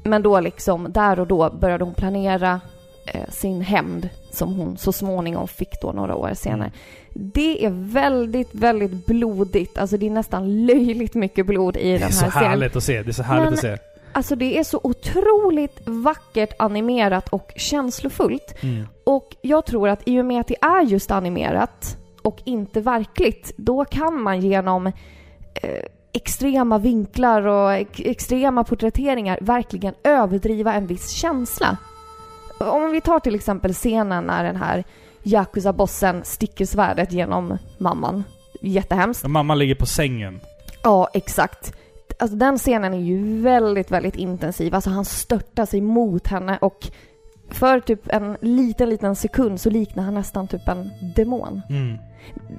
Men då liksom, där och då började hon planera eh, sin hämnd som hon så småningom fick då några år senare. Det är väldigt, väldigt blodigt. Alltså det är nästan löjligt mycket blod i Det den är så här scenen. härligt att se. Det är så härligt Men- att se. Alltså det är så otroligt vackert animerat och känslofullt. Mm. Och jag tror att i och med att det är just animerat och inte verkligt, då kan man genom eh, extrema vinklar och ex extrema porträtteringar verkligen överdriva en viss känsla. Om vi tar till exempel scenen när den här Yakuza-bossen sticker svärdet genom mamman. Jättehemskt. Och mamma ligger på sängen. Ja, exakt. Alltså den scenen är ju väldigt, väldigt intensiv. Alltså han störtar sig mot henne och för typ en liten, liten sekund så liknar han nästan typ en demon. Mm.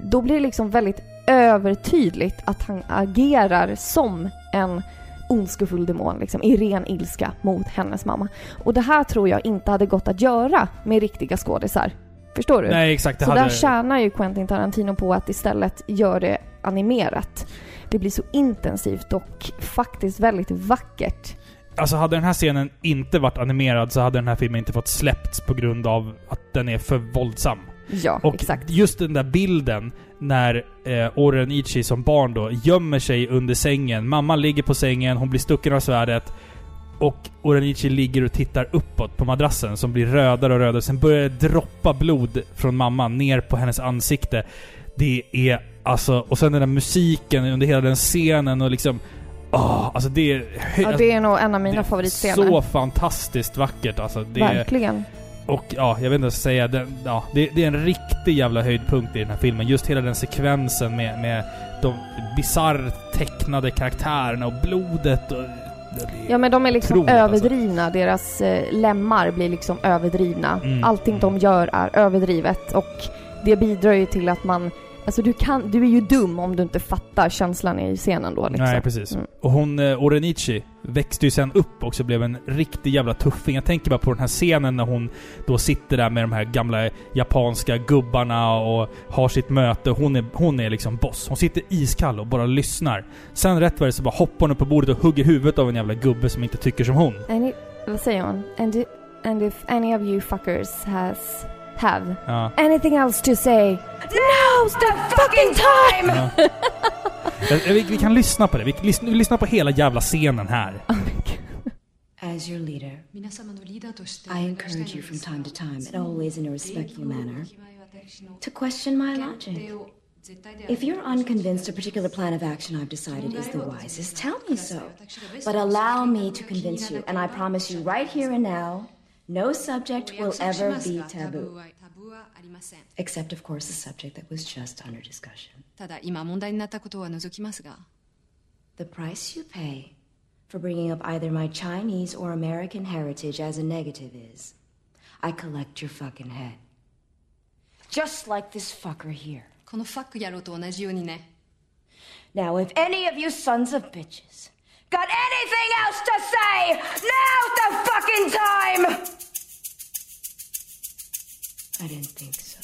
Då blir det liksom väldigt övertydligt att han agerar som en ondskefull demon liksom, i ren ilska mot hennes mamma. Och det här tror jag inte hade gått att göra med riktiga skådisar. Förstår du? Nej, exakt. Det så hade... där tjänar ju Quentin Tarantino på att istället göra det animerat. Det blir så intensivt och faktiskt väldigt vackert. Alltså hade den här scenen inte varit animerad så hade den här filmen inte fått släppts på grund av att den är för våldsam. Ja, Och exakt. just den där bilden när eh, Oren Ichi som barn då gömmer sig under sängen. Mamman ligger på sängen, hon blir stucken av svärdet. Och Oren Ichi ligger och tittar uppåt på madrassen som blir rödare och rödare. Sen börjar det droppa blod från mamman ner på hennes ansikte. Det är alltså... Och sen den där musiken under hela den scenen och liksom... Ah, alltså det är... Ja, det är nog en av mina är favoritscener. Så fantastiskt vackert alltså. Det är, Verkligen. och ja, jag vet inte vad jag ska säga. Den, ja, det, det är en riktig jävla höjdpunkt i den här filmen. Just hela den sekvensen med, med de bisarrt tecknade karaktärerna och blodet och... är Ja men de är liksom otroligt, alltså. överdrivna. Deras eh, lemmar blir liksom överdrivna. Mm. Allting de gör är överdrivet och det bidrar ju till att man... Alltså du kan... Du är ju dum om du inte fattar känslan i scenen då liksom. Nej, precis. Mm. Och hon, eh, Orenichi, växte ju sen upp också blev en riktig jävla tuffing. Jag tänker bara på den här scenen när hon då sitter där med de här gamla japanska gubbarna och har sitt möte. Hon är, hon är liksom boss. Hon sitter iskall och bara lyssnar. Sen rätt vad det så bara hoppar hon upp på bordet och hugger huvudet av en jävla gubbe som inte tycker som hon. Any, vad säger hon? And, and if any of you fuckers has... have ah. anything else to say. Now's the fucking time! We eh, Vi, vi kan lyssna på det. Vi lys, lyssnar på hela jävla scenen här. Oh As your leader, I encourage you from time to time, and always in a respectful manner, to question my logic. If you're unconvinced a particular plan of action I've decided is the wisest, tell me so. But allow me to convince you, and I promise you right here and now, no subject will ever be タブー taboo. はタブーはありません Except, of course, the subject that was just under discussion. ただ今問題になったことは除きますが The price you pay for bringing up either my Chinese or American heritage as a negative is I collect your fucking head. Just like this fucker here. このファック野郎と同じようにね Now, if any of you sons of bitches got anything else to say, now's the fucking time! I didn't think so.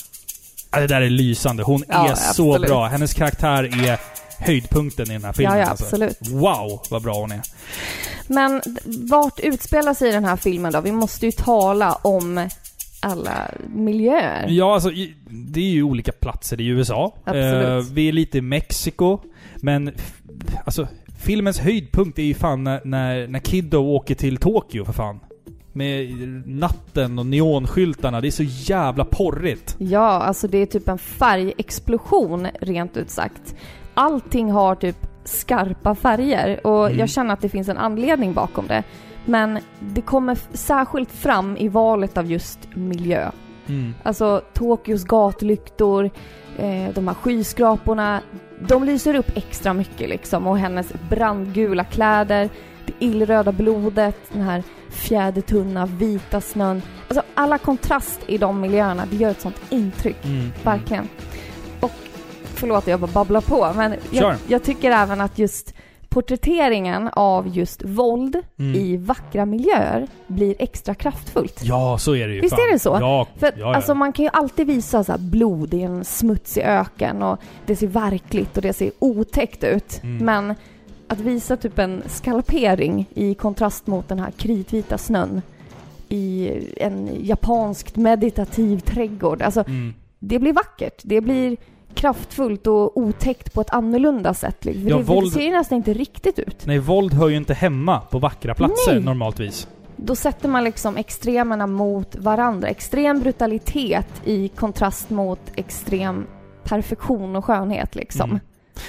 Ja, det där är lysande. Hon Ja, är så absolut. bra. Hennes karaktär är höjdpunkten i den här filmen. Ja, ja, alltså. absolut. Wow, vad bra hon är. Men vart utspelar sig den här filmen då? Vi måste ju tala om alla miljöer. Ja, alltså det är ju olika platser i USA. Absolut. Eh, vi är lite i Mexiko. Men alltså, filmens höjdpunkt är ju fan när, när, när Kiddo åker till Tokyo för fan. Med natten och neonskyltarna. Det är så jävla porrigt. Ja, alltså det är typ en färgexplosion rent ut sagt. Allting har typ skarpa färger och Mm. jag känner att det finns en anledning bakom det. Men det kommer särskilt fram i valet av just miljö. Mm. Alltså Tokyos gatlyktor, eh, de här skyskraporna, de lyser upp extra mycket liksom och hennes brandgula kläder, det illröda blodet, den här fjädertunna vita snön. Alltså alla kontrast i de miljöerna, det gör ett sånt intryck. Mm. Verkligen. Och förlåt jag bara babblar på men jag, jag tycker även att just porträtteringen av just våld Mm. i vackra miljöer blir extra kraftfullt. Ja, så är det ju. Visst fan. är det så? Ja, För att, ja, ja. alltså man kan ju alltid visa så blod i en smutsig öken och det ser verkligt och det ser otäckt ut. Mm. Men att visa typ en skalpering i kontrast mot den här kritvita snön i en japanskt meditativ trädgård. Alltså Mm. det blir vackert. Det blir kraftfullt och otäckt på ett annorlunda sätt. Liksom. För Ja, det, våld- det ser ju nästan inte riktigt ut. Nej, våld hör ju inte hemma på vackra platser Nej. normaltvis. Då sätter man liksom extremerna mot varandra. Extrem brutalitet i kontrast mot extrem perfektion och skönhet liksom. Mm.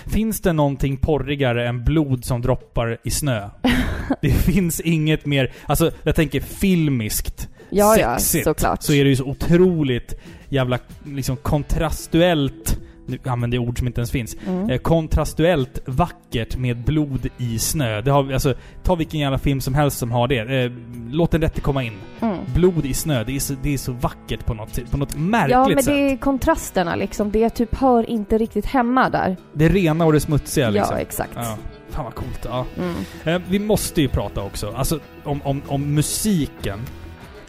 Finns det någonting porrigare än blod som droppar i snö? det finns inget mer... Alltså, jag tänker filmiskt, Ja, ja, sexigt, såklart. så är det ju så otroligt jävla liksom kontrastuellt nu använder jag ord som inte ens finns. Mm. Eh, kontrastuellt vackert med blod i snö. Det har, alltså, ta vilken jävla film som helst som har det. Eh, låt den rätte komma in. Mm. Blod i snö, det är så, det är så vackert på något, på något märkligt Ja, men sätt. det är kontrasterna liksom. Det typ hör inte riktigt hemma där. Det rena och det smutsiga liksom. Ja, exakt. Ja. Fan vad coolt. Ja. Mm. Eh, vi måste ju prata också alltså, om, om, om musiken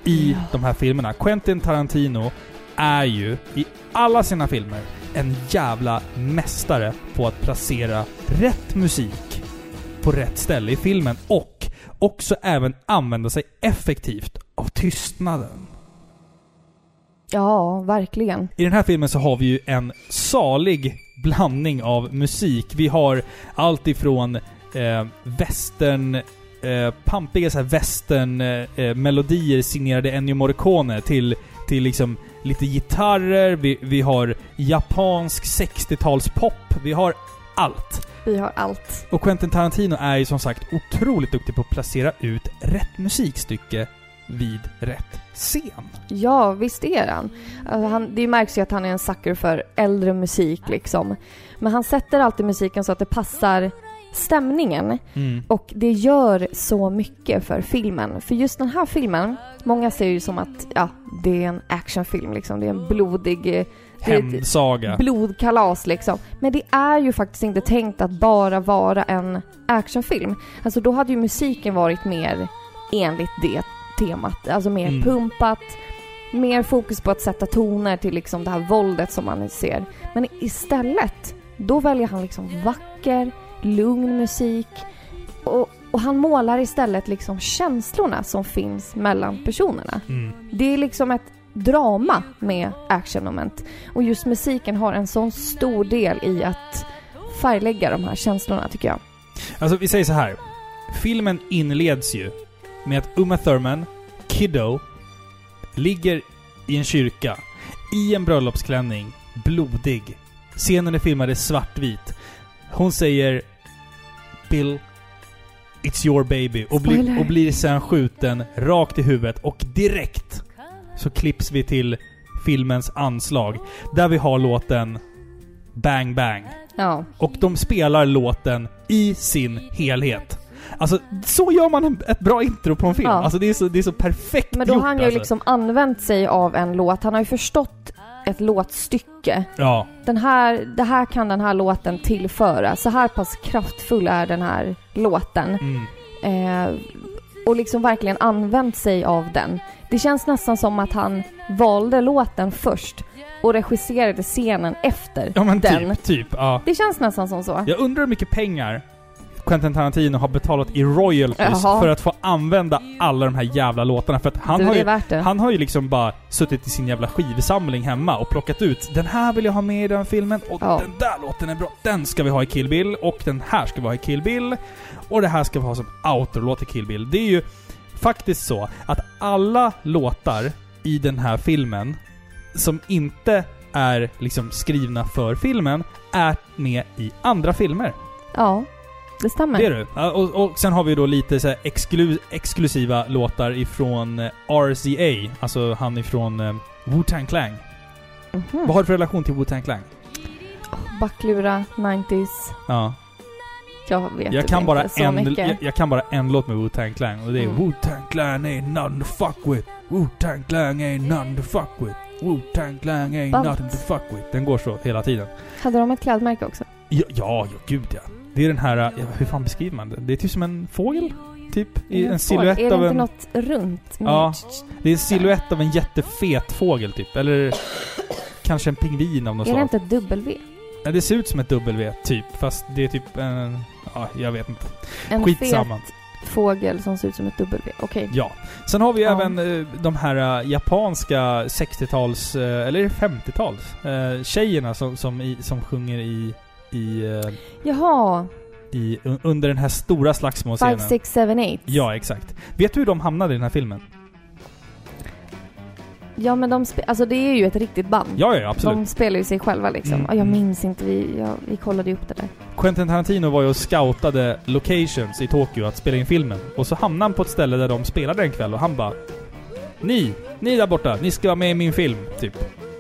i Ja. de här filmerna. Quentin Tarantino är ju i alla sina filmer en jävla mästare på att placera rätt musik på rätt ställe i filmen och också även använda sig effektivt av tystnaden. Ja, verkligen. I den här filmen så har vi ju en salig blandning av musik. Vi har allt ifrån eh, western, eh, pampiga så här western eh, eh, melodier signerade Ennio Morricone till, till liksom lite gitarrer, vi, vi har japansk 60-talspop, vi har allt. Vi har allt. Och Quentin Tarantino är ju som sagt otroligt duktig på att placera ut rätt musikstycke vid rätt scen. Ja, visst är han. Alltså, han det märks ju att han är en sucker för äldre musik liksom. Men han sätter alltid musiken så att det passar stämningen. Mm. Och det gör så mycket för filmen. För just den här filmen, många ser ju som att ja, det är en actionfilm liksom. Det är en blodig... eh, Hämndsaga. blodkalas liksom. Men det är ju faktiskt inte tänkt att bara vara en actionfilm. Alltså då hade ju musiken varit mer enligt det temat. Alltså mer Mm. pumpat, mer fokus på att sätta toner till liksom det här våldet som man ser. Men istället, då väljer han liksom vacker, lugn musik och, och han målar istället liksom känslorna som finns mellan personerna. Mm. Det är liksom ett drama med actionmoment. Och just musiken har en sån stor del i att färglägga de här känslorna tycker jag. Alltså, vi säger så här. Filmen inleds ju med att Uma Thurman, Kiddo, ligger i en kyrka i en bröllopsklänning, blodig. Scenen är filmad i svartvit. Hon säger Bill, It's your baby och, blir- Spoiler. och blir sen skjuten rakt i huvudet och direkt så klipps vi till filmens anslag där vi har låten Bang Bang. Ja, Och de spelar låten i sin helhet. Alltså, så gör man en, ett bra intro på en film. Ja. Alltså det är så, det är så perfekt men då gjort har han ju alltså. liksom använt sig av en låt. Han har ju förstått ett låtstycke. Ja. Den här, det här kan den här låten tillföra. Så här pass kraftfull är den här låten. Mm. Eh, och liksom verkligen använt sig av den. Det känns nästan som att han valde låten först och regisserade scenen efter Ja men den. typ, typ. Ja. Det känns nästan som så. Jag undrar hur mycket pengar Quentin Tarantino har betalat i royalties Jaha. för att få använda alla de här jävla låtarna. För att han du, har ju. Han har ju liksom bara suttit i sin jävla skivsamling hemma och plockat ut den här vill jag ha med i den filmen och Ja. den där låten är bra. Den ska vi ha i Kill Bill och den här ska vi ha i Kill Bill. Och det här ska vi ha som outro-låt i Kill Bill. Det är ju faktiskt så att alla låtar i den här filmen som inte är liksom skrivna för filmen är med i andra filmer. Ja, det stämmer. Det är du. Och, och sen har vi då lite så exklu, exklusiva låtar ifrån eh, RCA, alltså han ifrån eh, Wu-Tang Clan. Mhm. Vad har du för relation till Wu-Tang Clan? Backlura, 90s. Ja. Jag vet Jag typ kan, inte bara så en, mycket. jag, jag kan bara en låt med Wu-Tang Clan och det är Mm. Wu-Tang Clan ain't nothing to fuck with. Wu-Tang Clan ain't nothing to fuck with. Wu-Tang Clan ain't nothing to fuck with. Den går så hela tiden. Hade de ett klädmärke också? Ja, ja, ja gud ja. Det är den här, ja, hur fan beskriver man det? Det är typ som en fågel? Typ? I en Är silhuett det av inte en... något runt? Ja. Det är en silhuett av en jättefet fågel typ. Eller kanske en pingvin av något Är det slag. inte ett W? Ja, det ser ut som ett W typ. Fast det är typ en... Ja, jag vet inte. En Skitsamma. fet fågel som ser ut som ett W. Okej. Ja. Sen har vi Ja. även eh, de här eh, japanska 60-tals, eh, eller 50-tals, eh, tjejerna som, som, i, som sjunger i, i, Jaha. i, un- under den här stora 5, slagsmålscenen. 6, 7, 8. Ja, exakt. Vet du hur de hamnade i den här filmen? Ja men de alltså det är ju ett riktigt band. Ja, ja, absolut. De spelar ju sig själva liksom. Mm, Ja, jag minns inte, vi, ja, vi kollade ju upp det där. Quentin Tarantino var ju och scoutade locations i Tokyo att spela in filmen. Och så hamnade han på ett ställe där de spelade en kväll och han bara Ni! Ni där borta, ni ska vara med i min film, typ.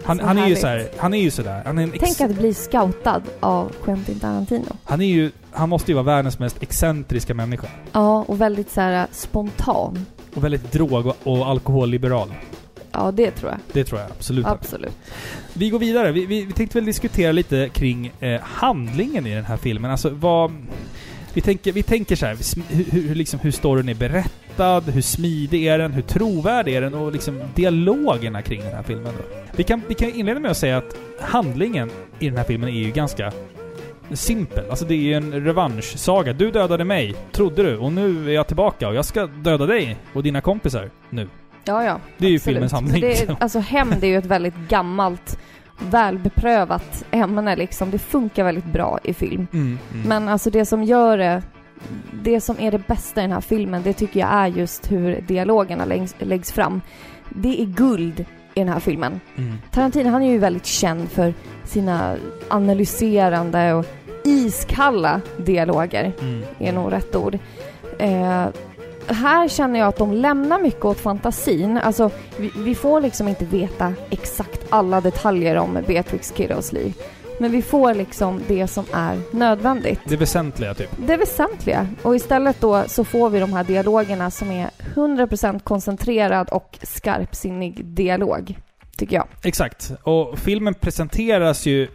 Han, han är ju så här, han är ju sådär. Han är en Tänk att bli scoutad av Quentin Tarantino. Han är ju, han måste ju vara världens mest excentriska människa. Ja, och väldigt så här spontan. Och väldigt drog och, och alkoholliberal. Ja, det tror jag. Det tror jag absolut. Absolut. Vi går vidare. Vi, vi, vi tänkte väl diskutera lite kring eh, handlingen i den här filmen. Alltså vad... Vi tänker, vi tänker så här, hur, hur, liksom, hur storyn är berättad, hur smidig är den, hur trovärdig är den och liksom dialogerna kring den här filmen. Då. Vi, kan, vi kan inleda med att säga att handlingen i den här filmen är ju ganska simpel. Alltså det är ju en revanschsaga. Du dödade mig, trodde du, och nu är jag tillbaka och jag ska döda dig och dina kompisar nu. Ja, ja. Det är ju absolut. filmens handling. Det är, alltså hämnd är ju ett väldigt gammalt, välbeprövat ämne liksom. Det funkar väldigt bra i film. Mm, mm. Men alltså det som gör det, det som är det bästa i den här filmen, det tycker jag är just hur dialogerna läggs, läggs fram. Det är guld i den här filmen. Mm. Tarantino han är ju väldigt känd för sina analyserande och iskalla dialoger, Mm. är nog rätt ord. Eh, här känner jag att de lämnar mycket åt fantasin. Alltså, vi, vi får liksom inte veta exakt alla detaljer om Beatrix Kiddos liv. Men vi får liksom det som är nödvändigt. Det väsentliga, typ. Det väsentliga. Och istället då så får vi de här dialogerna som är 100% koncentrerad och skarpsinnig dialog. Tycker jag. Exakt. Och filmen presenteras ju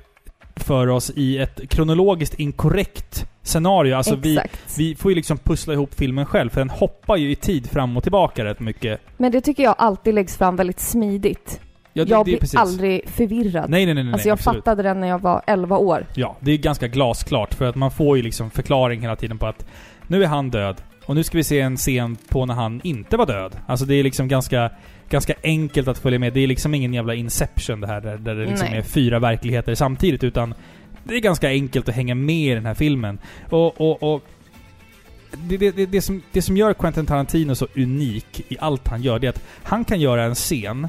för oss i ett kronologiskt inkorrekt scenario. Alltså vi, vi får ju liksom pussla ihop filmen själv, för den hoppar ju i tid fram och tillbaka rätt mycket. Men det tycker jag alltid läggs fram väldigt smidigt. Ja, det, jag det blir precis. aldrig förvirrad. Nej, nej, nej. nej alltså jag absolut. fattade den när jag var 11 år. Ja, det är ganska glasklart, för att man får ju liksom förklaring hela tiden på att nu är han död, och nu ska vi se en scen på när han inte var död. Alltså det är liksom ganska, ganska enkelt att följa med. Det är liksom ingen jävla Inception det här, där, där det liksom Nej. är fyra verkligheter samtidigt, utan det är ganska enkelt att hänga med i den här filmen. Och, och, och det, det, det, det, som, det som gör Quentin Tarantino så unik i allt han gör, det är att han kan göra en scen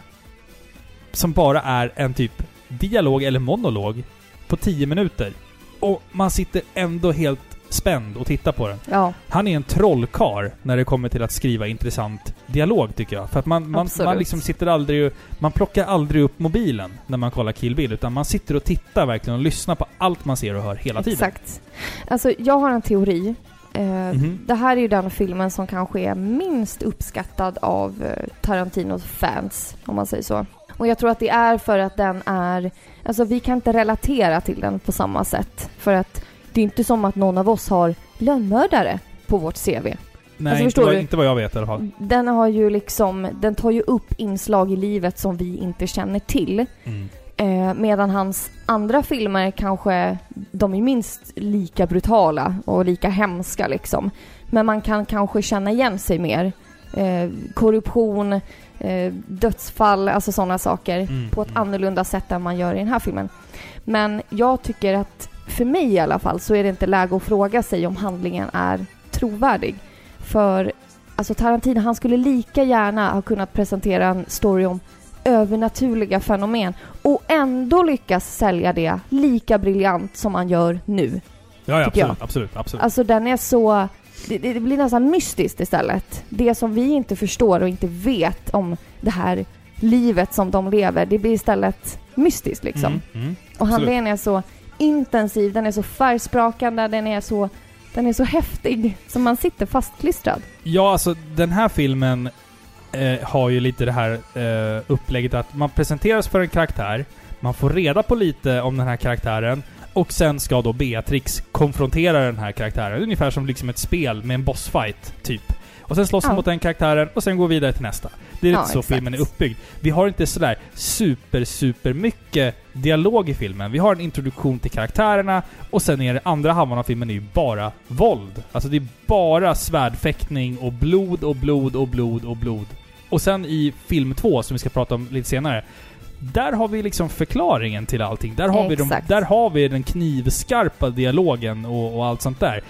som bara är en typ dialog eller monolog på 10 minuter. Och man sitter ändå helt spänd och tittar på den. Ja, Han är en trollkar när det kommer till att skriva intressant dialog tycker jag. För att man, man, Absolut. man liksom sitter aldrig Man plockar aldrig upp mobilen när man kollar Kill Bill, utan man sitter och tittar verkligen och lyssnar på allt man ser och hör hela tiden. exakt. Alltså jag har en teori. Eh, Mhm. Det här är ju den filmen som kanske är minst uppskattad av eh, Tarantinos fans, om man säger så. Och jag tror att det är för att den är... Alltså vi kan inte relatera till den på samma sätt. För att det är inte som att någon av oss har lönnmördare på vårt CV. Nej, Alltså, inte, vad, inte vad jag vet i alla fall. Den har ju liksom, den tar ju upp inslag i livet som vi inte känner till. Mm. Eh, medan hans andra filmer kanske, de är minst lika brutala och lika hemska liksom. Men man kan kanske känna igen sig mer. Eh, korruption, eh, dödsfall, alltså sådana saker. Mm, På ett mm. annorlunda sätt än man gör i den här filmen. Men jag tycker att, för mig i alla fall, så är det inte läge att fråga sig om handlingen är trovärdig. För alltså Tarantino, han skulle lika gärna ha kunnat presentera en story om övernaturliga fenomen och ändå lyckas sälja det lika briljant som han gör nu. Ja, ja absolut, absolut, absolut. Alltså den är så... Det, det blir nästan mystiskt istället. Det som vi inte förstår och inte vet om det här livet som de lever, det blir istället mystiskt liksom. Mm, mm. Och handlingen är så intensiv, den är så färgsprakande, den är så, den är så häftig. Så man sitter fastklistrad. Ja, alltså den här filmen eh, har ju lite det här eh, upplägget att man presenteras för en karaktär, man får reda på lite om den här karaktären och sen ska då Beatrix konfrontera den här karaktären. Ungefär som liksom ett spel med en bossfight, typ. Och sen slåss Ja. mot den karaktären och sen går vi vidare till nästa. Det är Ja, lite så exakt. filmen är uppbyggd. Vi har inte sådär super, super mycket dialog i filmen. Vi har en introduktion till karaktärerna och sen är det andra halvan av filmen är ju bara våld. Alltså det är bara svärdfäktning och blod och blod och blod och blod. Och sen i film två, som vi ska prata om lite senare, där har vi liksom förklaringen till allting. Där har, vi, de, där har vi den knivskarpa dialogen och, och allt sånt där.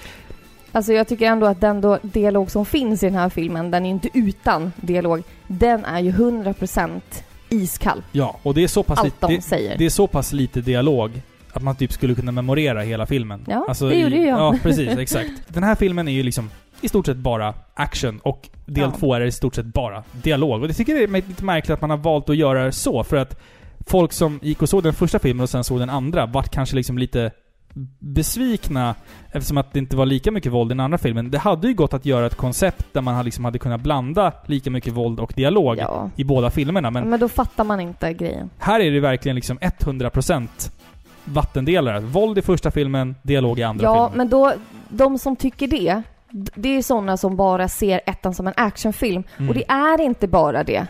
Alltså jag tycker ändå att den då dialog som finns i den här filmen, den är ju inte utan dialog. Den är ju 100% iskall. Ja, och det är så pass Allt lite... de Det, säger. det är så pass lite dialog att man typ skulle kunna memorera hela filmen. Alltså Ja, det gjorde i, ju jag. Ja, precis. Exakt. Den här filmen är ju liksom i stort sett bara action och del Ja. två är i stort sett bara dialog. Och det tycker jag är lite märkligt att man har valt att göra så, för att folk som gick och såg den första filmen och sen såg den andra vart kanske liksom lite besvikna eftersom att det inte var lika mycket våld i den andra filmen. Det hade ju gått att göra ett koncept där man liksom hade kunnat blanda lika mycket våld och dialog Ja. i båda filmerna. Men Men då fattar man inte grejen. här är det verkligen liksom 100% vattendelare. Våld i första filmen, dialog i andra Ja, filmen. men då, de som tycker det, det är sådana som bara ser ettan som en actionfilm. Mm. Och det är inte bara det.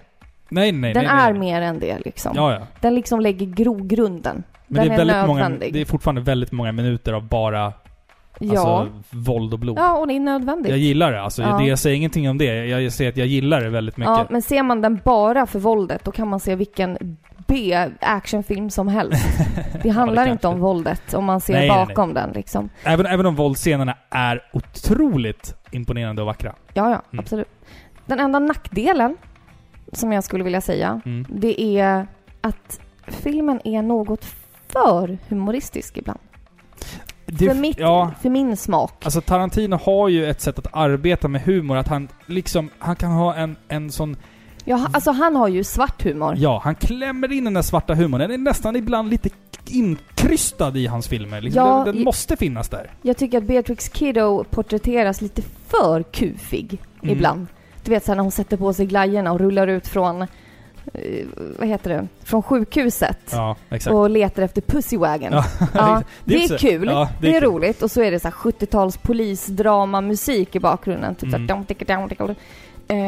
Nej, nej, Den nej, är mer än det liksom. Ja, ja. Den liksom lägger grogrunden. Men Den det är, är, väldigt många, nödvändig. det är fortfarande väldigt många minuter av bara ja. alltså, våld och blod. ja, och det är nödvändigt. Jag gillar det. Alltså, Ja. det, jag säger ingenting om det. Jag säger att jag gillar det väldigt mycket. Ja, men ser man den bara för våldet, då kan man se vilken B-actionfilm som helst. Det handlar inte om våldet, om man ser Nej, nej, bakom den liksom. Även, även om våldsscenerna är otroligt imponerande och vackra. Ja, ja, Mm. absolut. Den enda nackdelen, som jag skulle vilja säga, Mm. det är att filmen är något för humoristisk ibland. Det, för, mitt, ja, för min smak. alltså Tarantino har ju ett sätt att arbeta med humor, att han liksom, han kan ha en, en sån Ja, alltså han har ju svart humor. Ja, han klämmer in den där svarta humorn. Den är nästan ibland lite inkrystad i hans filmer. Liksom Ja, den den måste finnas där. Jag tycker att Beatrix Kiddo porträtteras lite för kufig Mm. ibland. Du vet såhär när hon sätter på sig glajjorna och rullar ut från, vad heter det, från sjukhuset. Ja. Och letar efter Pussywagon. Ja, Ja, det är så- kul. Ja, Det är, kul. roligt. Och så är det så här 70-tals polisdrama-musik i bakgrunden. Typ Mm. så här,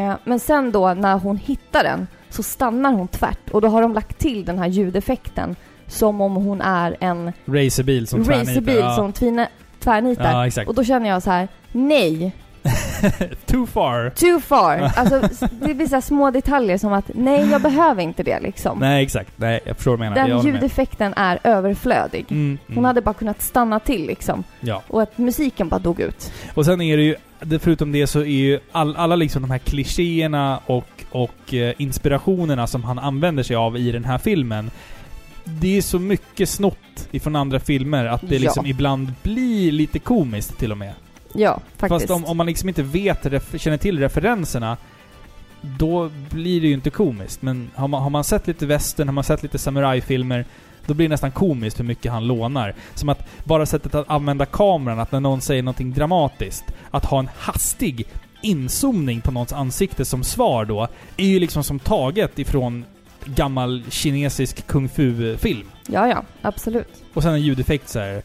eh, Men sen då när hon hittar den så stannar hon tvärt. Och då har de lagt till den här ljudeffekten som om hon är en Racerbil som tvärnitar. racerbil som tvärnitar. Och då känner jag så här: nej, Too far. too far. alltså det blir så små detaljer som att nej, jag behöver inte det liksom. Nej, exakt. Nej, jag förstår vad du menar. Den ljudeffekten är överflödig. Mm, Hon mm. hade bara kunnat stanna till liksom. Ja. Och att musiken bara dog ut. Och sen är det ju, förutom det så är ju all, alla liksom de här klichéerna och, och eh, inspirationerna som han använder sig av i den här filmen. Det är så mycket snott ifrån andra filmer att det Ja. liksom ibland blir lite komiskt till och med. Ja, faktiskt. Fast om, om man liksom inte vet, känner till referenserna, då blir det ju inte komiskt. Men har man, har man sett lite western, har man sett lite samurajfilmer, då blir det nästan komiskt hur mycket han lånar. Som att bara sättet att använda kameran, att när någon säger någonting dramatiskt, att ha en hastig inzoomning på någons ansikte som svar då, är ju liksom som taget ifrån gammal kinesisk kung fu-film. Ja, ja, absolut. Och sen en ljudeffekt så här.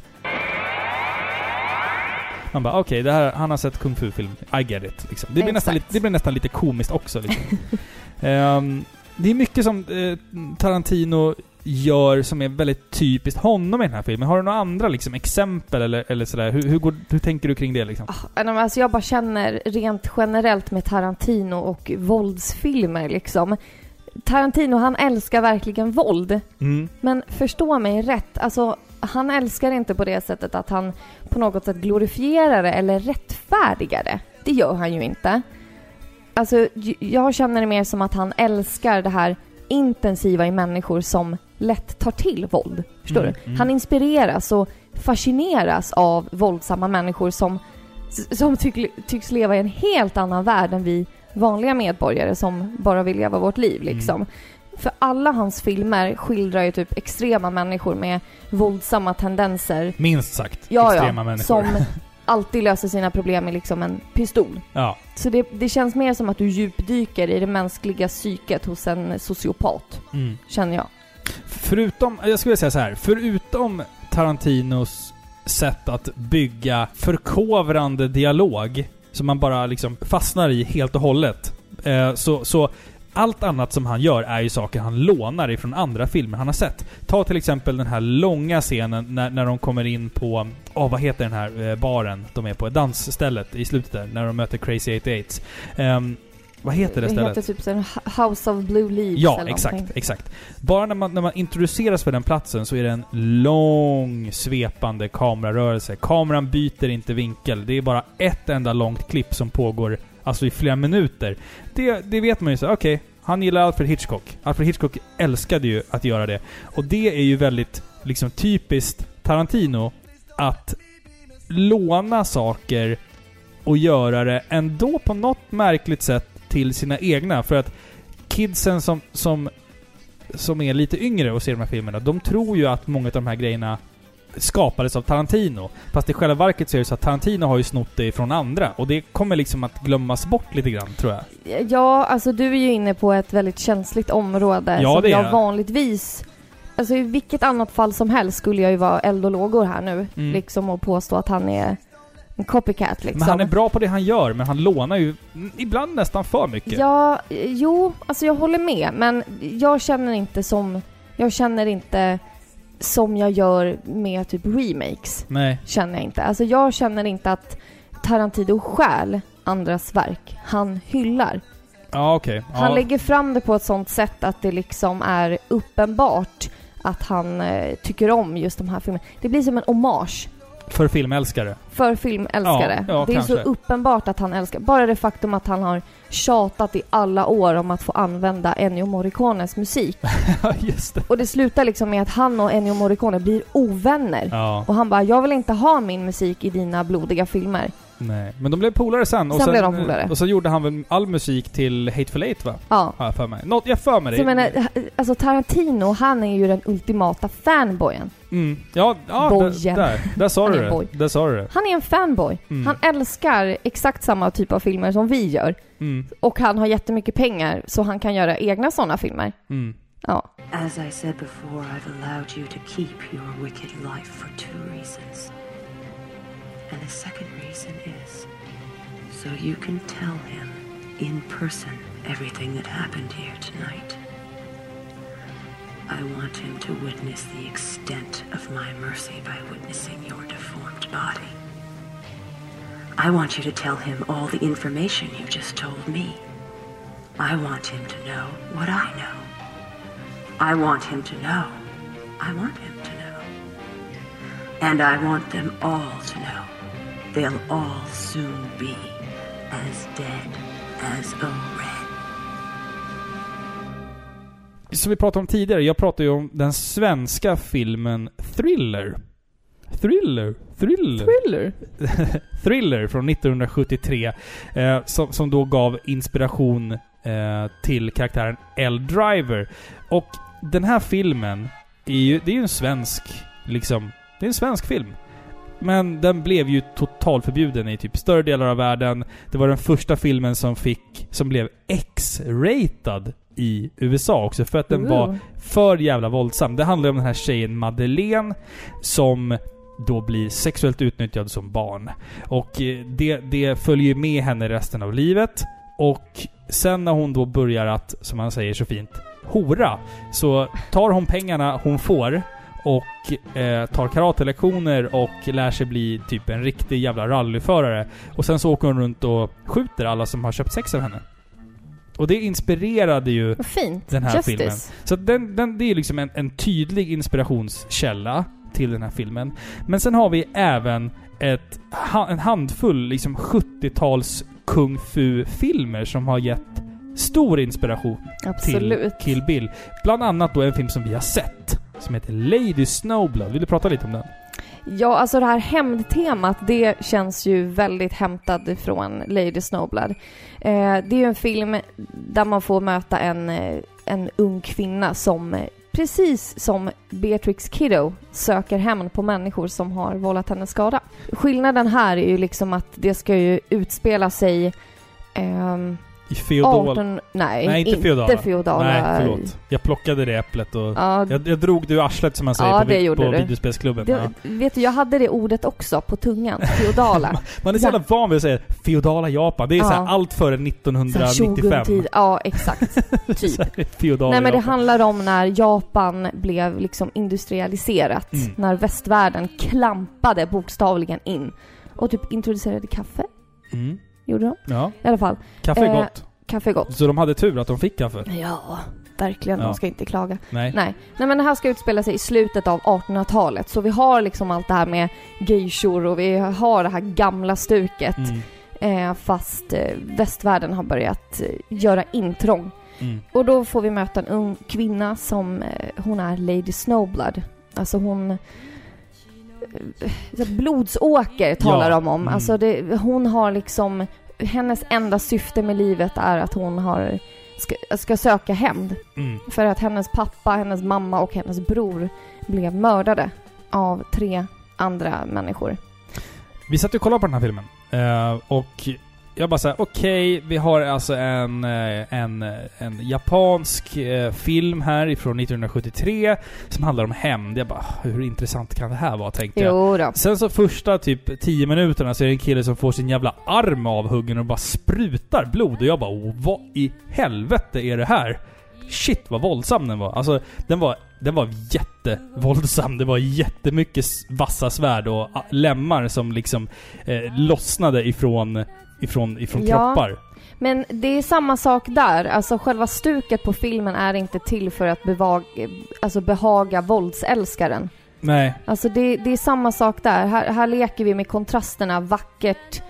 Man bara okej, här, han har sett kung fu-film. I get it. Liksom. Det, blir nästan, lite- det blir nästan lite komiskt också. Liksom. Ehm, det är mycket som eh, Tarantino gör som är väldigt typiskt honom i den här filmen. Har du några andra liksom, exempel eller, eller sådär? Hur, hur, går, hur tänker du kring det liksom? Ah, Alltså jag bara känner rent generellt med Tarantino och våldsfilmer liksom. Tarantino, han älskar verkligen våld. Mm. Men förstå mig rätt, alltså han älskar inte på det sättet att han på något sätt glorifierar det eller rättfärdigar det. Det gör han ju inte. Alltså, jag känner det mer som att han älskar det här intensiva i människor som lätt tar till våld. Förstår Mm, du? mm. Han inspireras och fascineras av våldsamma människor som, som tyck, tycks leva i en helt annan värld än vi vanliga medborgare som bara vill leva vårt liv liksom. För alla hans filmer skildrar ju typ extrema människor med våldsamma tendenser. Minst sagt Ja, extrema ja, människor. som alltid löser sina problem med liksom en pistol. Ja. Så det, det känns mer som att du djupdyker i det mänskliga psyket hos en sociopat, Mm. känner jag. Förutom, jag skulle säga så här, förutom Tarantinos sätt att bygga förkovrande dialog, som man bara liksom fastnar i helt och hållet, eh, så, så allt annat som han gör är ju saker han lånar ifrån andra filmer han har sett. Ta till exempel den här långa scenen när, när de kommer in på, åh vad heter den här eh, baren de är på? Dansstället i slutet där, när de möter Crazy 88 Ehm, vad heter det Det stället? heter typ här House of Blue Leaves Ja, eller exakt, någonting. exakt. Bara när man, när man introduceras för den platsen så är det en lång svepande kamerarörelse. Kameran byter inte vinkel. Det är bara ett enda långt klipp som pågår alltså i flera minuter. Det, det vet man ju så, okej. Han gillar Alfred Hitchcock. Alfred Hitchcock älskade ju att göra det. Och det är ju väldigt liksom typiskt Tarantino att låna saker och göra det ändå på något märkligt sätt till sina egna. För att kidsen som, som, som är lite yngre och ser de här filmerna, de tror ju att många av de här grejerna skapades av Tarantino. Fast i själva verket så är det så att Tarantino har ju snott det från andra. Och det kommer liksom att glömmas bort lite grann, tror jag. Ja, alltså du är ju inne på ett väldigt känsligt område Ja, som det är jag jag. vanligtvis... Alltså i vilket annat fall som helst skulle jag ju vara eld och lågor här nu. Mm. Liksom och påstå att han är en copycat liksom. Men han är bra på det han gör, men han lånar ju ibland nästan för mycket. Ja, eh, jo, alltså jag håller med. Men jag känner inte som... Jag känner inte som jag gör med typ remakes. Nej. Känner jag inte. Alltså jag känner inte att Tarantino stjäl andras verk. Han hyllar. Ja, okej. Han Ja. lägger fram det på ett sånt sätt att det liksom är uppenbart att han eh, tycker om just de här filmerna. Det blir som en hommage För filmälskare. för filmälskare. Ja, ja, det är kanske. så uppenbart att han älskar. Bara det faktum att han har tjatat i alla år om att få använda Ennio Morricones musik. Just det. Och det slutar liksom med att han och Ennio Morricone blir ovänner. Ja, Och han bara, jag vill inte ha min musik i dina blodiga filmer. Nej. Men de blev polare sen. Och Sen sen, blev de polare. Och så gjorde han väl all musik till Hateful Eight, va? Ja. Har jag för mig. Något, jag för mig Så det. jag menar, alltså Tarantino, han är ju den ultimata fanboyen. Mm. Ja, ja Bojen. där, där, där sa Han du det. Där sa du det. Han är en fanboy. Mm. Han älskar exakt samma typ av filmer som vi gör. Mm. Och han har jättemycket pengar så han kan göra egna sådana filmer. Mm. Ja. As I said before, I've allowed you to keep your wicked life for two reasons. And the second reason is so you can tell him in person everything that happened here tonight. I want him to witness the extent of my mercy by witnessing your deformed body. I want you to tell him all the information you just told me. I want him to know what I know. I want him to know. I want him to know. And I want them all to know. They'll all soon be as dead as a red. Som vi pratade om tidigare, jag pratade ju om den svenska filmen Thriller. Thriller? Thriller? Thriller. Thriller från 1973. Eh, som, som då gav inspiration eh, till karaktären L. Driver. Och den här filmen är ju, det är ju en svensk, liksom, det är en svensk film. Men den blev ju totalförbjuden i typ större delar av världen. Det var den första filmen som fick, som blev X-ratad i USA också för att den var för jävla våldsam. Det handlar om den här tjejen Madeleine som då blir sexuellt utnyttjad som barn. Och eh, det, det följer med henne resten av livet. Och sen när hon då börjar att, som man säger så fint, hora, så tar hon pengarna hon får och eh, tar karatelektioner och lär sig bli typ en riktig jävla rallyförare. Och sen så åker hon runt och skjuter alla som har köpt sex av henne. Och det inspirerade ju den här Justice. filmen. Så den, den, det är liksom en, en tydlig inspirationskälla till den här filmen. Men sen har vi även ett, en handfull liksom 70-tals kung fu-filmer som har gett stor inspiration Absolut. till Kill Bill. Bland annat då en film som vi har sett, som heter Lady Snowblood. Vill du prata lite om den? Ja, alltså det här hämndtemat, det känns ju väldigt hämtat från Lady Snowblood. Eh, det är ju en film där man får möta en, eh, en ung kvinna som eh, precis som Beatrix Kiddo söker hämnd på människor som har vållat henne skada. Skillnaden här är ju liksom att det ska ju utspela sig eh, i feodal... 18... Nej, Nej, inte inte feodala. feodala. Nej, förlåt. Jag plockade det äpplet och... Ja, Jag, jag drog det ur arslet som man säger Ja, på, det på du. videospelsklubben. det, Ja. vet du, jag hade det ordet också på tungan. Feodala. Man är så jävla van vid att säga feodala Japan. Det är Ja. så här allt före Så här 1995. shoguntid. Ja, exakt. Typ. Så feodala Nej men det Japan. handlar om när Japan blev liksom industrialiserat. Mm. När västvärlden klampade bokstavligen in. Och typ introducerade kaffe. Mm. Gjorde de? Ja, I alla fall. kaffe är Eh, gott. Kaffe är gott. Så de hade tur att de fick kaffe. Ja, verkligen. Ja. De ska inte klaga. Nej. Nej. Nej men det här ska utspela sig i slutet av 1800-talet. Så vi har liksom allt det här med geishor och vi har det här gamla stuket. Mm. Eh, fast eh, västvärlden har börjat eh, göra intrång. Mm. Och då får vi möta en ung kvinna som, eh, hon är Lady Snowblood. Alltså hon... eh, så Blodsåker talar Ja, de om. mm. Alltså det, hon har liksom... Hennes enda syfte med livet är att hon har, ska, ska söka hämnd. Mm. För att hennes pappa, hennes mamma och hennes bror blev mördade av tre andra människor. Vi satt och kollade på den här filmen. Eh, och jag bara såhär, okej, vi har alltså en, eh, en, en japansk eh, film här ifrån 1973 som handlar om hämnd. Jag bara, hur intressant kan det här vara, tänkte jag. Jo då. Sen så första typ 10 minuterna så är det en kille som får sin jävla arm avhuggen och bara sprutar blod. Och jag bara, "Åh, vad i helvete är det här? Shit vad våldsam den var. Alltså, den var, den var jättevåldsam. Det var jättemycket vassa svärd och lemmar som liksom eh, lossnade ifrån, ifrån, ifrån Ja. kroppar. Men det är samma sak där. Alltså själva stuket på filmen är inte till för att bevag, alltså behaga våldsälskaren. Nej. Alltså det, det är samma sak där. Här, här leker vi med kontrasterna vackert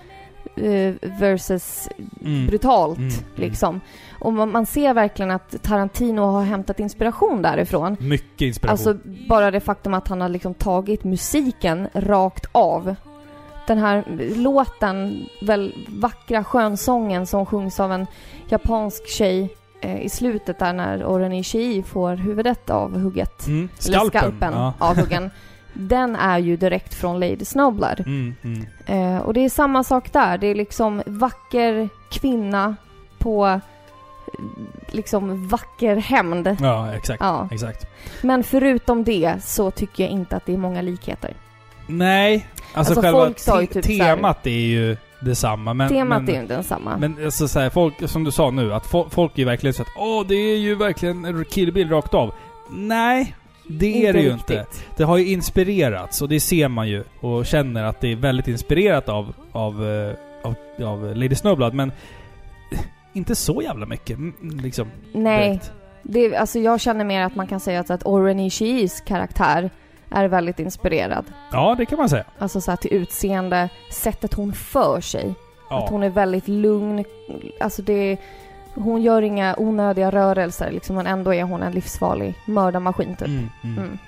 eh, versus Mm. brutalt mm. liksom. Och man, man ser verkligen att Tarantino har hämtat inspiration därifrån. Mycket inspiration. Alltså bara det faktum att han har liksom tagit musiken rakt av. Den här låten, väl vackra skönsången som sjungs av en japansk tjej eh, i slutet där när Oren Ishii får huvudet avhugget. mm. Eller Skalpen. skalpen Ja. avhuggen. Den är ju direkt från Lady Snowblood. Mm, mm. Eh, och det är samma sak där. Det är liksom vacker kvinna på liksom vacker hämnd. ja, exakt. Ja. Exakt. Men förutom det så tycker jag inte att det är många likheter. Nej. Alltså, Alltså, själva folk sa ju typ temat är ju detsamma. Men, Temat men, är ju inte densamma. Men alltså så här, folk, som du sa nu, att fo- folk är ju verkligen så att åh, det är ju verkligen Kill Bill rakt av. Nej, det är det ju inte. riktigt. Det har ju inspirerats och det ser man ju och känner att det är väldigt inspirerat av, av, eh, av, av Lady Snowblood, men inte så jävla mycket. Liksom, Nej, direkt. det, alltså jag känner mer att man kan säga att, att Oren Ishiis karaktär är väldigt inspirerad. Ja, det kan man säga. Alltså så här till utseende, sättet hon för sig. Ja. Att hon är väldigt lugn. Alltså det... Hon gör inga onödiga rörelser liksom, men ändå är hon en livsfarlig mördarmaskin typ. Mm, mm. Mm.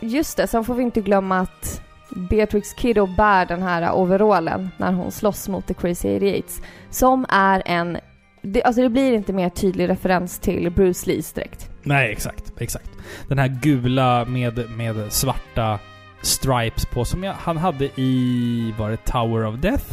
Just det, sen får vi inte glömma att Beatrix Kiddo bär den här overallen när hon slåss mot The Crazy 88 Som är en... Det, alltså det blir inte mer tydlig referens till Bruce Lees direkt. Nej, exakt. Exakt. Den här gula med, med svarta stripes på som jag, han hade i, var det Tower of Death?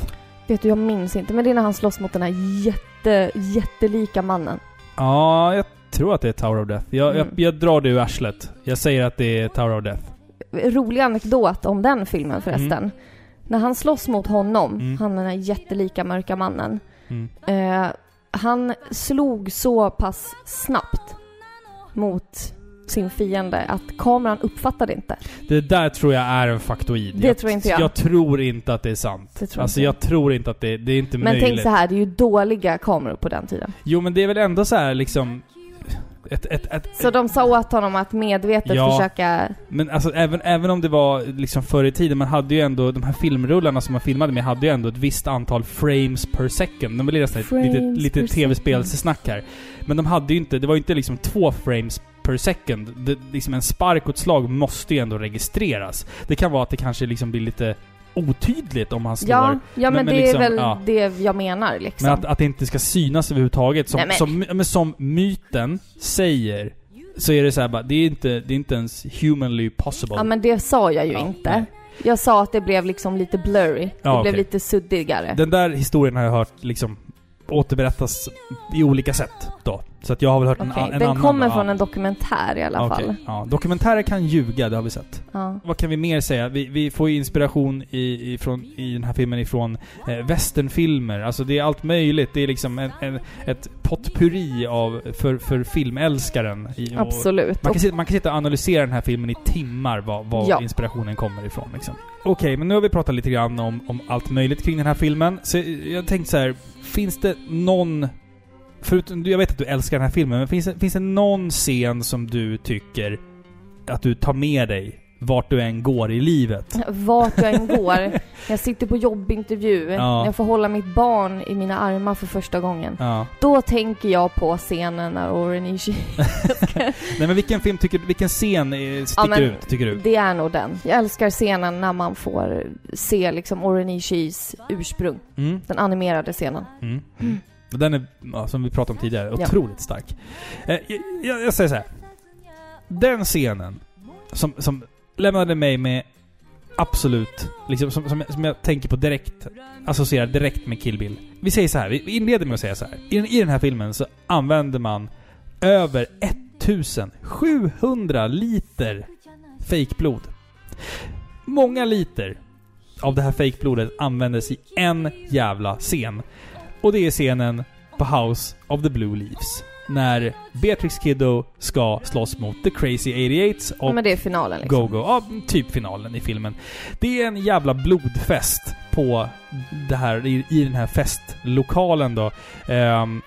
Vet du, jag minns inte, men det är när han slåss mot den här jätte, jättelika mannen. Ja, jag tror att det är Tower of Death. Jag, Mm. jag, jag drar det ur arslet. Jag säger att det är Tower of Death. Rolig anekdot om den filmen förresten. När han slåss mot honom, Mm. han den här jättelika mörka mannen. Mm. Eh, han slog så pass snabbt mot sin fiende att kameran uppfattade inte. Det där tror jag är en faktoid. Det tror inte jag. Jag tror inte att det är sant. Det tror alltså inte jag tror inte att det, det är inte Men möjligt. tänk så här, det är ju dåliga kameror på den tiden. Jo men det är väl ändå så här liksom... Ett, ett, ett, Så de sa åt honom att medvetet Ja. försöka... Men alltså även, även om det var liksom förr i tiden, man hade ju ändå, de här filmrullarna som man filmade med hade ju ändå ett visst antal frames per second. De var litet, per litet tv-spelssnack här. Men de hade ju inte, det var ju inte liksom två frames per second. Det, liksom en spark och ett slag måste ju ändå registreras. Det kan vara att det kanske liksom blir lite otydligt om han slår. Ja, ja men, Men- det liksom, är väl ja. det jag menar liksom. Men att, att det inte ska synas överhuvudtaget. Som, Nej, men- som, som myten säger, så är det så här bara, det är inte, det är inte ens humanly possible. Ja men det sa jag ju Ja, inte. Jag sa att det blev liksom lite blurry. Det Ja, blev okej. lite suddigare. Den där historien har jag hört liksom återberättas i olika sätt då. Så att jag har väl hört en, Okej, a- en Den annan. kommer då. från en dokumentär i alla Okej, fall. Ja, dokumentärer kan ljuga, det har vi sett. Ja. Vad kan vi mer säga? Vi, vi får ju inspiration i, ifrån, i den här filmen ifrån eh, westernfilmer. Alltså det är allt möjligt. Det är liksom en, en, ett potpurri av, för, för filmälskaren. I, Absolut. Man kan, sitta, man kan sitta och analysera den här filmen i timmar, var, var Ja. inspirationen kommer ifrån. Liksom. Okej, men nu har vi pratat lite grann om, om allt möjligt kring den här filmen. Så jag tänkte så här, finns det någon... Förutom, jag vet att du älskar den här filmen, men finns finns det någon scen som du tycker att du tar med dig vart du än går i livet. Vart jag än går. Jag sitter på jobbintervju. Ja. Jag får hålla mitt barn i mina armar för första gången. Ja. Då tänker jag på scenen när Orenishi... Nej men vilken film tycker vilken scen sticker men- ut, tycker du? Det är nog den. Jag älskar scenen när man får se liksom Orenishis ursprung. Mm. Den animerade scenen. Mm. Och Den är, ja, som vi pratade om tidigare, Ja. otroligt stark. Eh, jag, jag, säger så här. Den scenen som, som lämnade mig med absolut, liksom, som, som, som jag tänker på direkt, associerar direkt med Kill Bill. Vi säger så här, vi vi inleder med att säga så här. I, den- I den här filmen så använder man över 1700 liter fejkblod. Många liter av det här fejkblodet användes i en jävla scen. Och det är scenen på House of the Blue Leaves. När Beatrix Kiddo ska slåss mot The Crazy 88 Ja, och men det är finalen liksom. Go-Go. Ja, typ finalen i filmen. Det är en jävla blodfest på det här, i, i den här festlokalen då. Um,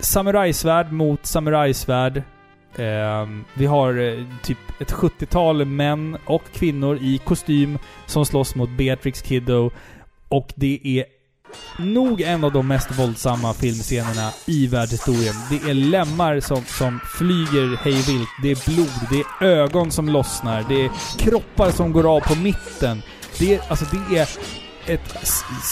samurajsvärd mot samurajsvärd. Ehm, vi har eh, typ ett 70-tal män och kvinnor i kostym som slåss mot Beatrix Kiddo. Och det är nog en av de mest våldsamma filmscenerna i världshistorien. Det är lemmar som, som flyger hejvilt, det är blod, det är ögon som lossnar, det är kroppar som går av på mitten. Det är, alltså det är ett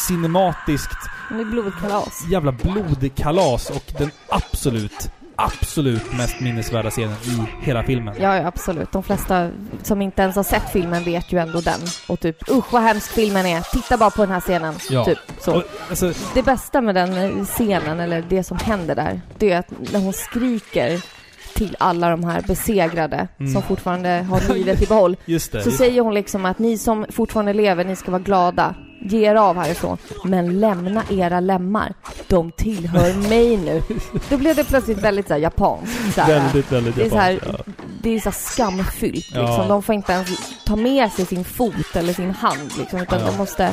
cinematiskt det är blodkalas. jävla blodkalas och den absolut, absolut mest minnesvärda scenen i hela filmen. Ja, ja, absolut. De flesta som inte ens har sett filmen vet ju ändå den. Och typ, usch vad hemsk filmen är. Titta bara på den här scenen. Ja. Typ så. Och, alltså, Det bästa med den scenen, eller det som händer där, det är att när hon skriker till alla de här besegrade Mm. som fortfarande har livet i behåll. just det. Så just, säger hon liksom att ni som fortfarande lever, ni ska vara glada. Ge er av härifrån. Men lämna era lemmar. De tillhör mig nu. Då blev det plötsligt väldigt så här japanskt. Så här. väldigt, väldigt Det är så här, japanskt, ja. det är så här skamfyllt Ja. liksom. De får inte ens ta med sig sin fot eller sin hand liksom, utan Ja. de måste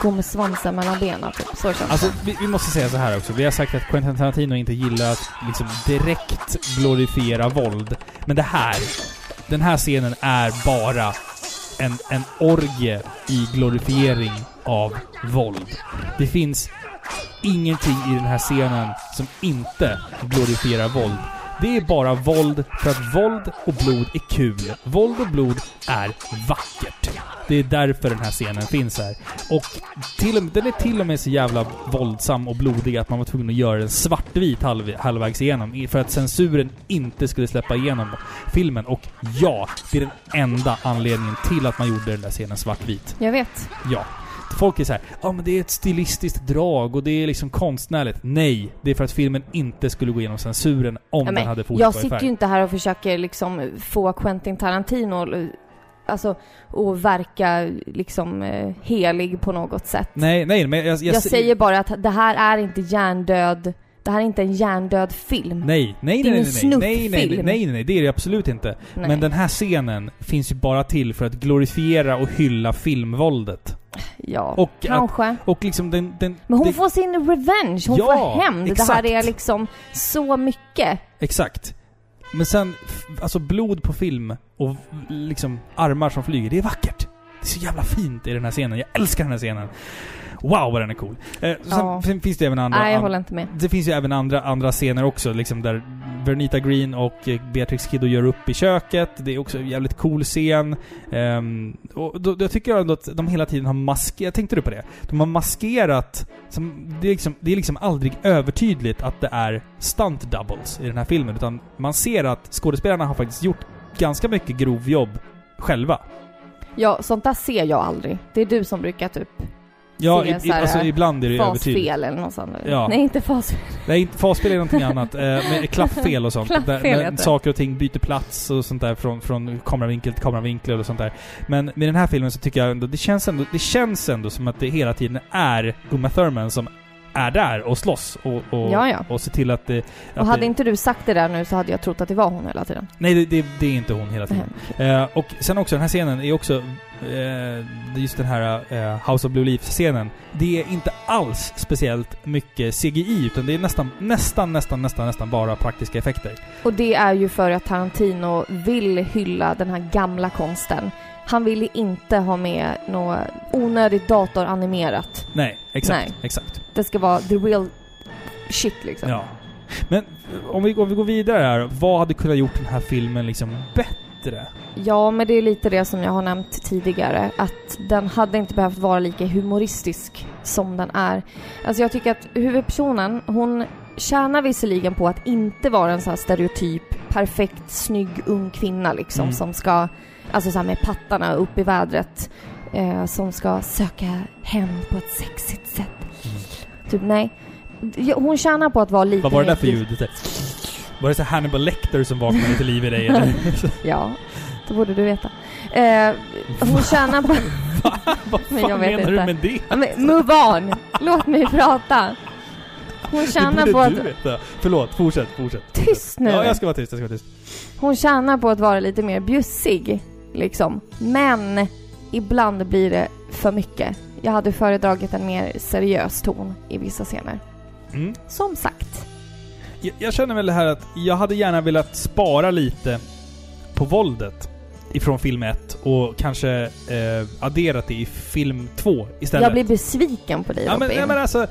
gå med svansen mellan benen typ. Så känns Alltså, det. vi, vi måste säga så här också. Vi har sagt att Quentin Tarantino inte gillar att liksom direkt glorifiera våld. Men det här, den här scenen är bara en, en orgie i glorifiering av våld. Det finns ingenting i den här scenen som inte glorifierar våld. Det är bara våld för att våld och blod är kul. Våld och blod är vackert. Det är därför den här scenen finns här. Och till den är till och med så jävla våldsam och blodig att man var tvungen att göra den svartvit halv, halvvägs igenom. För att censuren inte skulle släppa igenom filmen. Och ja, det är den enda anledningen till att man gjorde den där scenen svartvit. Jag vet. Ja. Folk är så här, ja men det är ett stilistiskt drag och det är liksom konstnärligt. Nej, det är för att filmen inte skulle gå igenom censuren om Ja, den hade fortsatt jag sitter ju inte här och försöker liksom få Quentin Tarantino Alltså, och verka liksom eh, helig på något sätt. Nej, nej, men jag... Jag, jag säger bara att det här är inte hjärndöd, det här är inte en hjärndöd film. Nej, nej, Det är nej, nej, nej, nej, nej, nej, nej, nej, det är det absolut inte. Nej. Men den här scenen finns ju bara till för att glorifiera och hylla filmvåldet. Ja, Och att- kanske. Och liksom den... den Men hon det, får sin revenge, hon Ja, får hämnd. Det här är liksom så mycket. Exakt. Men sen, alltså blod på film och liksom armar som flyger, det är vackert. Det är så jävla fint i den här scenen. Jag älskar den här scenen. Wow vad den är cool. Eh, sen, Ja. sen finns det även andra... Nej, jag håller inte med. Det finns ju även andra, andra scener också, liksom där Vernita Green och eh, Beatrix Kiddo gör upp i köket. Det är också en jävligt cool scen. Ehm, och då, jag tycker ändå att de hela tiden har maskerat... Tänkte du på det? De har maskerat... Som, det, är liksom, det är liksom aldrig övertydligt att det är stunt doubles i den här filmen. Utan man ser att skådespelarna har faktiskt gjort ganska mycket grovjobb själva. Ja, sånt där ser jag aldrig. Det är du som brukar typ Ja, Se i, i, så här, alltså ibland är det övertydligt. fasfel eller något sånt. Ja. Nej, inte fasfel. Nej, inte fasspel är någonting annat. Eh, med klafffel och sånt. Klafffel där, det. saker och ting byter plats och sånt där från, från kameravinkel till kameravinkel och sånt där. Men med den här filmen så tycker jag ändå, det känns ändå, det känns ändå som att det hela tiden är Uma Thurman som är där och slåss och, och, Ja, ja. och ser till att det... Att Och hade det, inte du sagt det där nu så hade jag trott att det var hon hela tiden. Nej, det, det, det är inte hon hela tiden. Nej. Eh, och sen också, den här scenen är också... Eh, just den här eh, House of Blue Leaf-scenen. Det är inte alls speciellt mycket CGI, utan det är nästan, nästan, nästan, nästan, nästan bara praktiska effekter. Och det är ju för att Tarantino vill hylla den här gamla konsten. Han ville inte ha med något onödigt datoranimerat. Nej, exakt. Nej. Exakt. Det ska vara the real shit liksom. Ja. Men om vi, om vi går vidare här. Vad hade kunnat gjort den här filmen liksom bättre? Ja, men det är lite det som jag har nämnt tidigare. Att den hade inte behövt vara lika humoristisk som den är. Alltså jag tycker att huvudpersonen, hon tjänar visserligen på att inte vara en sån här stereotyp, perfekt, snygg, ung kvinna liksom Mm. som ska, alltså så här med pattarna upp i vädret, eh, som ska söka hem på ett sexigt sätt. Typ nej. Hon tjänar på att vara lite Vad var det där för ljud? Var det så Hannibal Lecter som vaknade till liv i dig eller? Ja, det borde du veta. Eh, hon tjänar på... Vad Men fan jag vet menar inte. du med det? Ja, men move on! Låt mig prata. Hon tjänar på att... du veta. Förlåt, fortsätt, fortsätt. Tyst nu! Ja, jag ska vara tyst, jag ska vara tyst. Hon tjänar på att vara lite mer bjussig, liksom. Men ibland blir det för mycket. Jag hade föredragit en mer seriös ton i vissa scener. Mm. Som sagt. Jag, jag känner väl det här att jag hade gärna velat spara lite på våldet ifrån film 1 och kanske eh, adderat det i film 2 istället. Jag blir besviken på dig Ja men, Robin. nej, men alltså,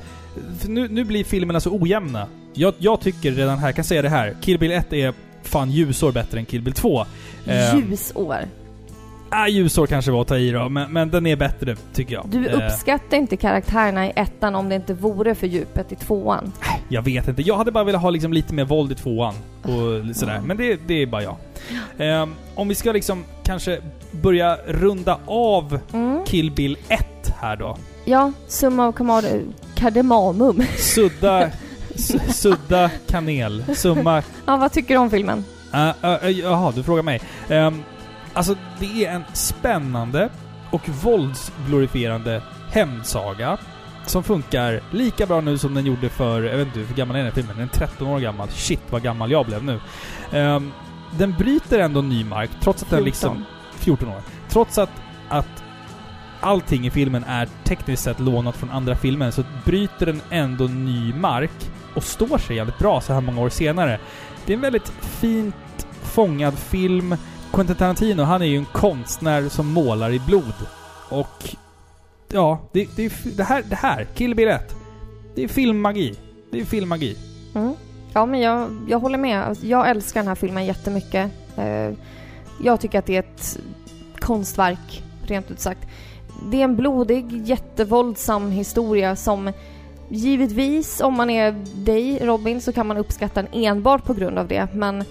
nu, nu blir filmerna så ojämna. Jag, jag tycker redan här, kan säga det här, Kill Bill 1 är fan ljusår bättre än Kill Bill 2. Eh, Ljusår. Ah, ljusår kanske var att ta i då, men, men den är bättre tycker jag. Du Eh, uppskattar inte karaktärerna i ettan om det inte vore för djupet i tvåan. Jag vet inte. Jag hade bara velat ha liksom lite mer våld i tvåan. Och sådär. Men det, det är bara jag. Ehm, om vi ska liksom kanske börja runda av Mm. Kill Bill 1 här då. Ja, summa av kardemamum. Sudda... sudda kanel. Summa... ja, vad tycker du om filmen? Uh, uh, jaha, du frågar mig. Ehm, alltså, det är en spännande och våldsglorifierande hämndsaga. Som funkar lika bra nu som den gjorde för, jag vet inte hur gammal är den filmen? Den är 13 år gammal. Shit vad gammal jag blev nu. Ehm, den bryter ändå ny mark, trots att den 14. liksom... 14 år. Trots att, att allting i filmen är tekniskt sett lånat från andra filmer, så bryter den ändå ny mark och står sig jävligt bra så här många år senare. Det är en väldigt fint fångad film. Quentin Tarantino, han är ju en konstnär som målar i blod. Och... Ja, det, det, det här, det här, Kill Bill 1. Det är filmmagi. Det är filmmagi. Mm. Ja, men jag, jag håller med. Alltså, jag älskar den här filmen jättemycket. Eh, jag tycker att det är ett konstverk, rent ut sagt. Det är en blodig, jättevåldsam historia som givetvis, om man är dig, Robin, så kan man uppskatta den enbart på grund av det. Men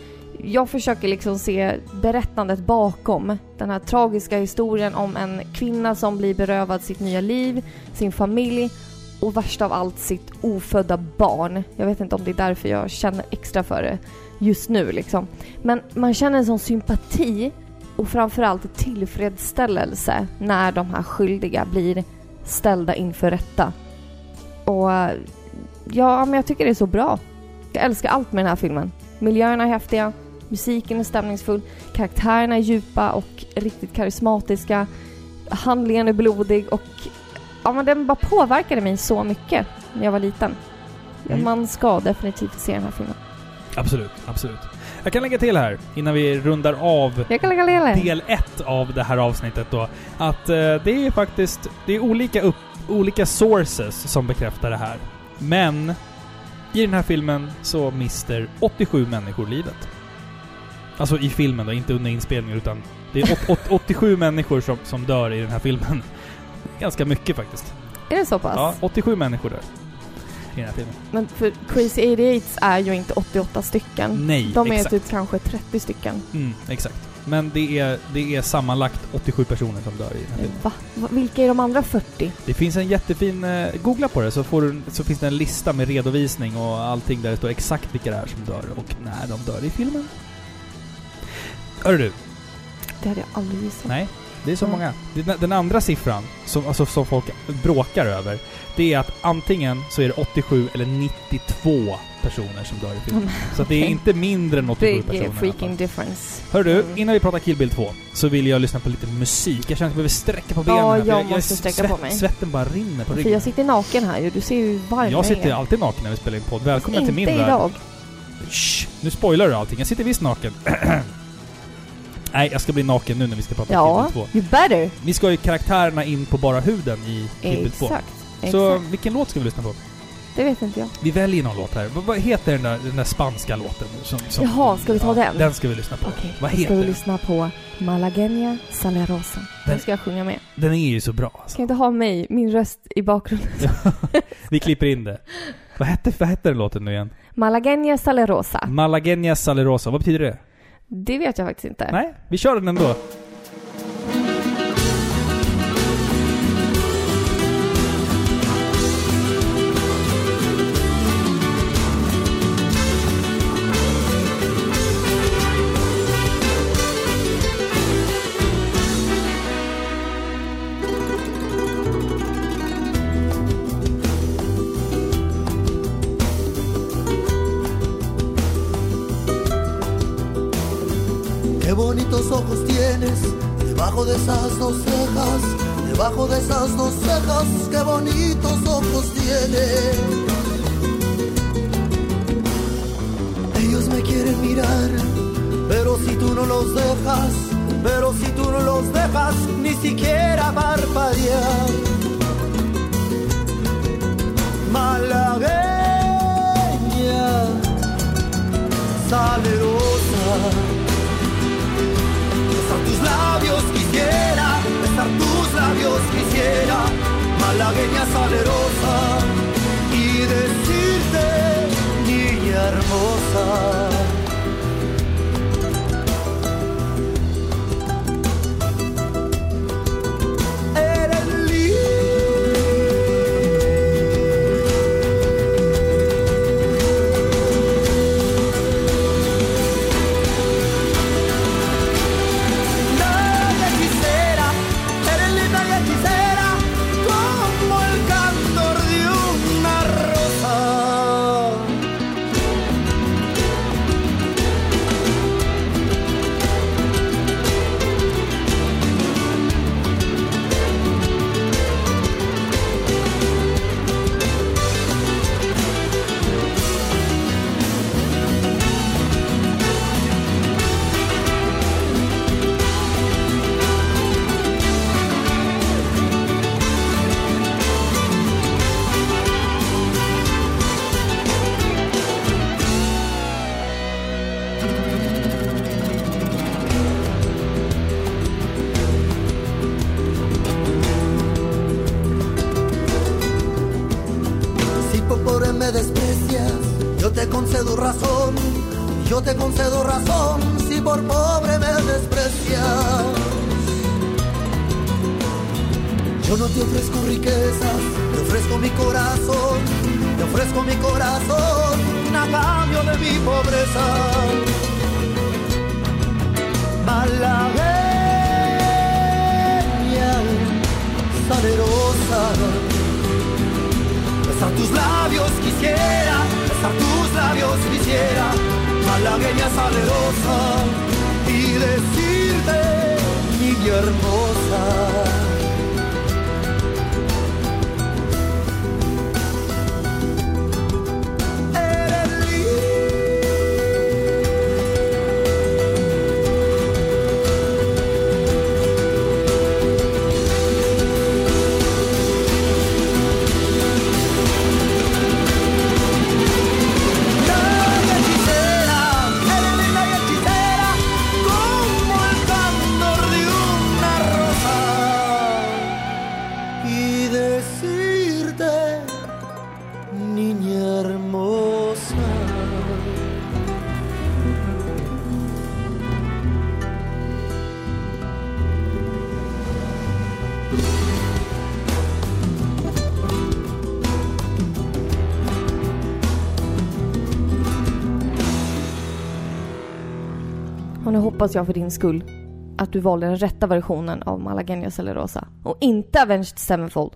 jag försöker liksom se berättandet bakom den här tragiska historien om en kvinna som blir berövad sitt nya liv, sin familj och värst av allt sitt ofödda barn. Jag vet inte om det är därför jag känner extra för det just nu liksom. Men man känner en sån sympati och framförallt tillfredsställelse när de här skyldiga blir ställda inför rätta. Och ja, men jag tycker det är så bra. Jag älskar allt med den här filmen. Miljöerna är häftiga, musiken är stämningsfull, karaktärerna är djupa och riktigt karismatiska, handlingen är blodig och ja, men den bara påverkade mig så mycket när jag var liten. Mm. Man ska definitivt se den här filmen. Absolut, absolut. Jag kan lägga till här, innan vi rundar av del ett av det här avsnittet då, att eh, det är faktiskt, det är olika, upp, olika sources som bekräftar det här. Men i den här filmen så mister 87 människor livet. Alltså i filmen då, inte under inspelningen utan det är åt, åt, 87 människor som, som dör i den här filmen. Ganska mycket faktiskt. Är det så pass? Ja, 87 människor dör. I den här filmen. Men för Crazy 88 är ju inte 88 stycken. Nej, De är exakt. typ kanske 30 stycken. Mm, exakt. Men det är, det är sammanlagt 87 personer som dör i den här filmen. Va? Va? Vilka är de andra 40? Det finns en jättefin... Eh, googla på det så, får du, så finns det en lista med redovisning och allting där det står exakt vilka det är som dör och när de dör i filmen. Hörru du, Det hade jag aldrig gissat. nej. Det är så Mm. många. Den, den andra siffran som, alltså, som folk bråkar över, det är att antingen så är det 87 eller 92 personer som dör i filmen. Mm, Så att det är inte mindre än 87 Big personer. alla freaking difference. Hör du, Mm. innan vi pratar Kill Bill 2 så vill jag lyssna på lite musik. Jag känner att jag behöver sträcka på benen. Ja, för jag måste sträcka svett, på mig. Svetten bara rinner på För ryggen. jag sitter naken här ju. Du ser ju varm Jag sitter är. alltid naken när vi spelar in podd. Välkommen Inte till min värld. idag. Shh, nu spoilar du allting. Jag sitter visst naken. Nej, jag ska bli naken nu när vi ska prata Ja, Kill Bill 2. you better. Vi ska ju karaktärerna in på bara huden i Kill Bill 2. Exakt. Så Exakt. vilken låt ska vi lyssna på? Det vet inte jag. Vi väljer någon låt här. Vad, vad heter den där, den där spanska låten? Som, som, Jaha, ska vi ta den? Den ska vi lyssna på. Okej, Vad heter ska vi den? lyssna på Malagueña Salerosa. Den- Den ska jag sjunga med. Den är ju så bra alltså. Ska inte ha mig, min röst i bakgrunden. Vi klipper in det. Vad hette, vad hette den låten nu igen? Malagueña Salerosa. Malagueña Salerosa. Vad betyder det? Det vet jag faktiskt inte. Nej, vi kör den ändå. Debajo de esas dos cejas, debajo de esas dos cejas, qué bonitos ojos tienes. Ellos me quieren mirar, pero si tú no los dejas, pero si tú no los dejas, ni siquiera parpadear. Malagueña, salerosa. Malagueña salerosa, y decirte, niña hermosa. Concedo razón. Yo te concedo razón si por pobre me desprecias. Yo no te ofrezco riquezas, te ofrezco mi corazón. Te ofrezco mi corazón a cambio de mi pobreza. Malagueña, salerosa. Besar tus labios quisiera, besar tus labios quisiera, malagueña salerosa, y decirte, niña hermosa. Hoppas jag för din skull att du valde den rätta versionen av Malagueña Salerosa. Och inte Avenged Sevenfold.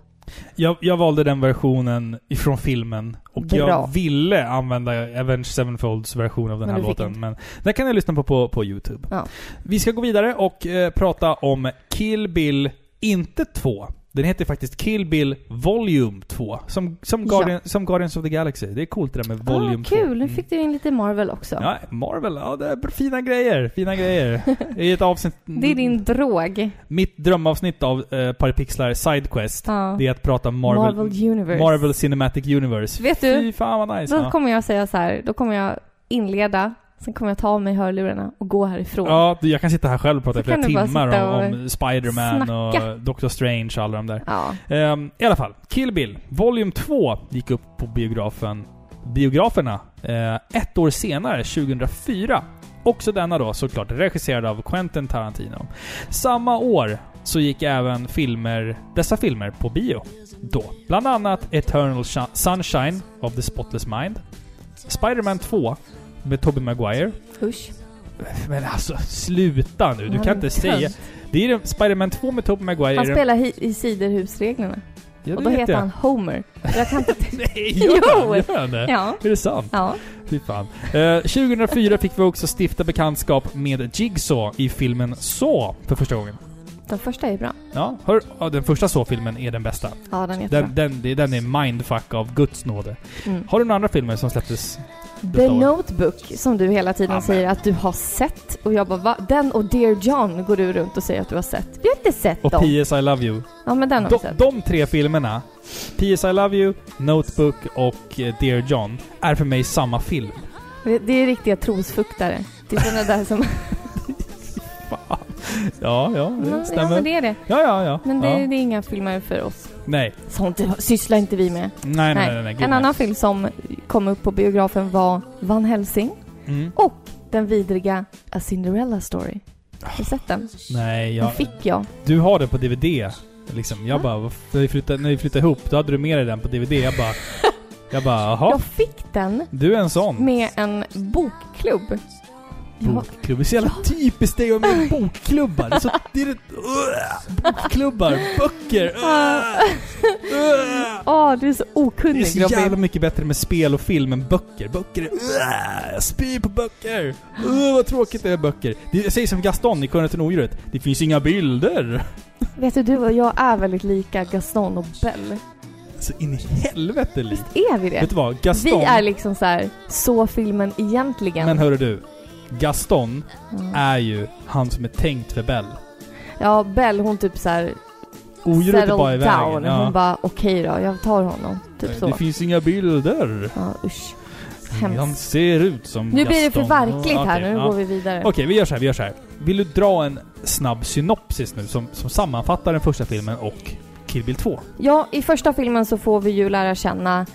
Jag, jag valde den versionen ifrån filmen. Och Bra. jag ville använda Avenged Sevenfolds version av den Men här låten. inte. Men den kan jag lyssna på på, på YouTube. Ja. Vi ska gå vidare och eh, prata om Kill Bill, inte 2. Den heter faktiskt Kill Bill Volume 2. Som, som, Ja. Guardian, som Guardians of the Galaxy. Det är coolt det där med Volume ah, 2. kul, nu Mm. fick du in lite Marvel också. Ja, Marvel. Ja, det är fina grejer. Fina grejer. I ett avsnitt... Det är din drog. Mitt drömavsnitt av uh, Paripixlar Sidequest. Ja. Det är att prata Marvel, Marvel Universe. Marvel Cinematic Universe. Vet du? Fy fan vad nice. Då Ja. kommer jag säga så här, då kommer jag inleda, sen kommer jag ta av mig hörlurarna och gå härifrån. Ja, jag kan sitta här själv och prata i flera timmar och om Spider-Man och Doctor Strange och alla de där. Ja. Ehm, I alla fall, Kill Bill, Volume 2 gick upp på biografen, biograferna eh, ett år senare, 2004. Också denna då såklart regisserad av Quentin Tarantino. Samma år så gick även filmer, dessa filmer på bio. Då. Bland annat Eternal Sh- Sunshine of the Spotless Mind, Spider-Man 2 med Tobey Maguire. Usch. Men alltså, sluta nu. Du kan inte säga... Det är Spider-Man 2 med Tobey Maguire. Han spelar hi- i Siderhusreglerna. Ja, och då heter jag. han Homer. Jag kan inte... Nej, gör han? Gör han det? Ja. Är det sant? Ja. Fy fan. Eh, 2004 fick vi också stifta bekantskap med Jigsaw i filmen Saw för första gången. Den första är bra. Ja, hör, ja den första Saw-filmen är den bästa. Ja, den är jättebra. Den, den, det- den är mindfuck av Guds nåde. Mm. Har du några andra filmer som släpptes? The detta år? Notebook, som du hela tiden Amen. säger att du har sett. Och jag bara, va? Den och Dear John går du runt och säger att du har sett. Vi har inte sett Och dem. P.S. I Love You. Ja, men den har vi De, sett. de tre filmerna, P.S. I Love You, Notebook och eh, Dear John, är för mig samma film. Det är riktiga trosfuktare. Det är sådana där som... Ja, ja, det ja, men stämmer. det är det. Ja, ja, ja. Men det, ja. det är inga filmer för oss. Nej. Sånt sysslar inte vi med. Nej, nej, nej. nej, gud, En nej. annan film som kom upp på biografen var Van Helsing Mm. och den vidriga A Cinderella Story. Har du sett den? Nej, Den jag, fick jag. du har det på DVD. Liksom. Jag bara, när vi, flyttade, när vi flyttade ihop, då hade du med dig den på DVD. Jag bara, jag bara, jaha. Jag fick den Du är en sån. med en bokklubb. Bokklubb. Det är så jävla typiskt dig vara med bokklubbar. Så... Det är det, uh, bokklubbar, böcker. Uh, uh. Åh, du är så Det är okunnig så jävla mycket bättre med spel och film än böcker. Böcker är... Uh, jag spyr på böcker! Uh, vad tråkigt det är böcker. Det, jag säger som Gaston i och odjuret. Det finns inga bilder. Vet du, du och jag är väldigt lika Gaston och Belle. Så in i helvete likt. Är vi det? Vet du vad? Gaston... Vi är liksom så här, så filmen egentligen. Men hörru du. Gaston Mm. är ju han som är tänkt för Belle. Ja, Belle hon typ så här Odjuret är bara i vägen. down. Hon bara, okej då, jag tar honom. Typ så. Det finns inga bilder. Ja, usch. Han Hemskt. ser ut som Nu blir det för Gaston. verkligt här, Okej, nu ja. går vi vidare. Okej, vi gör så här, vi gör så här. Vill du dra en snabb synopsis nu som, som sammanfattar den första filmen och Kill Bill 2? Ja, i första filmen så får vi ju lära känna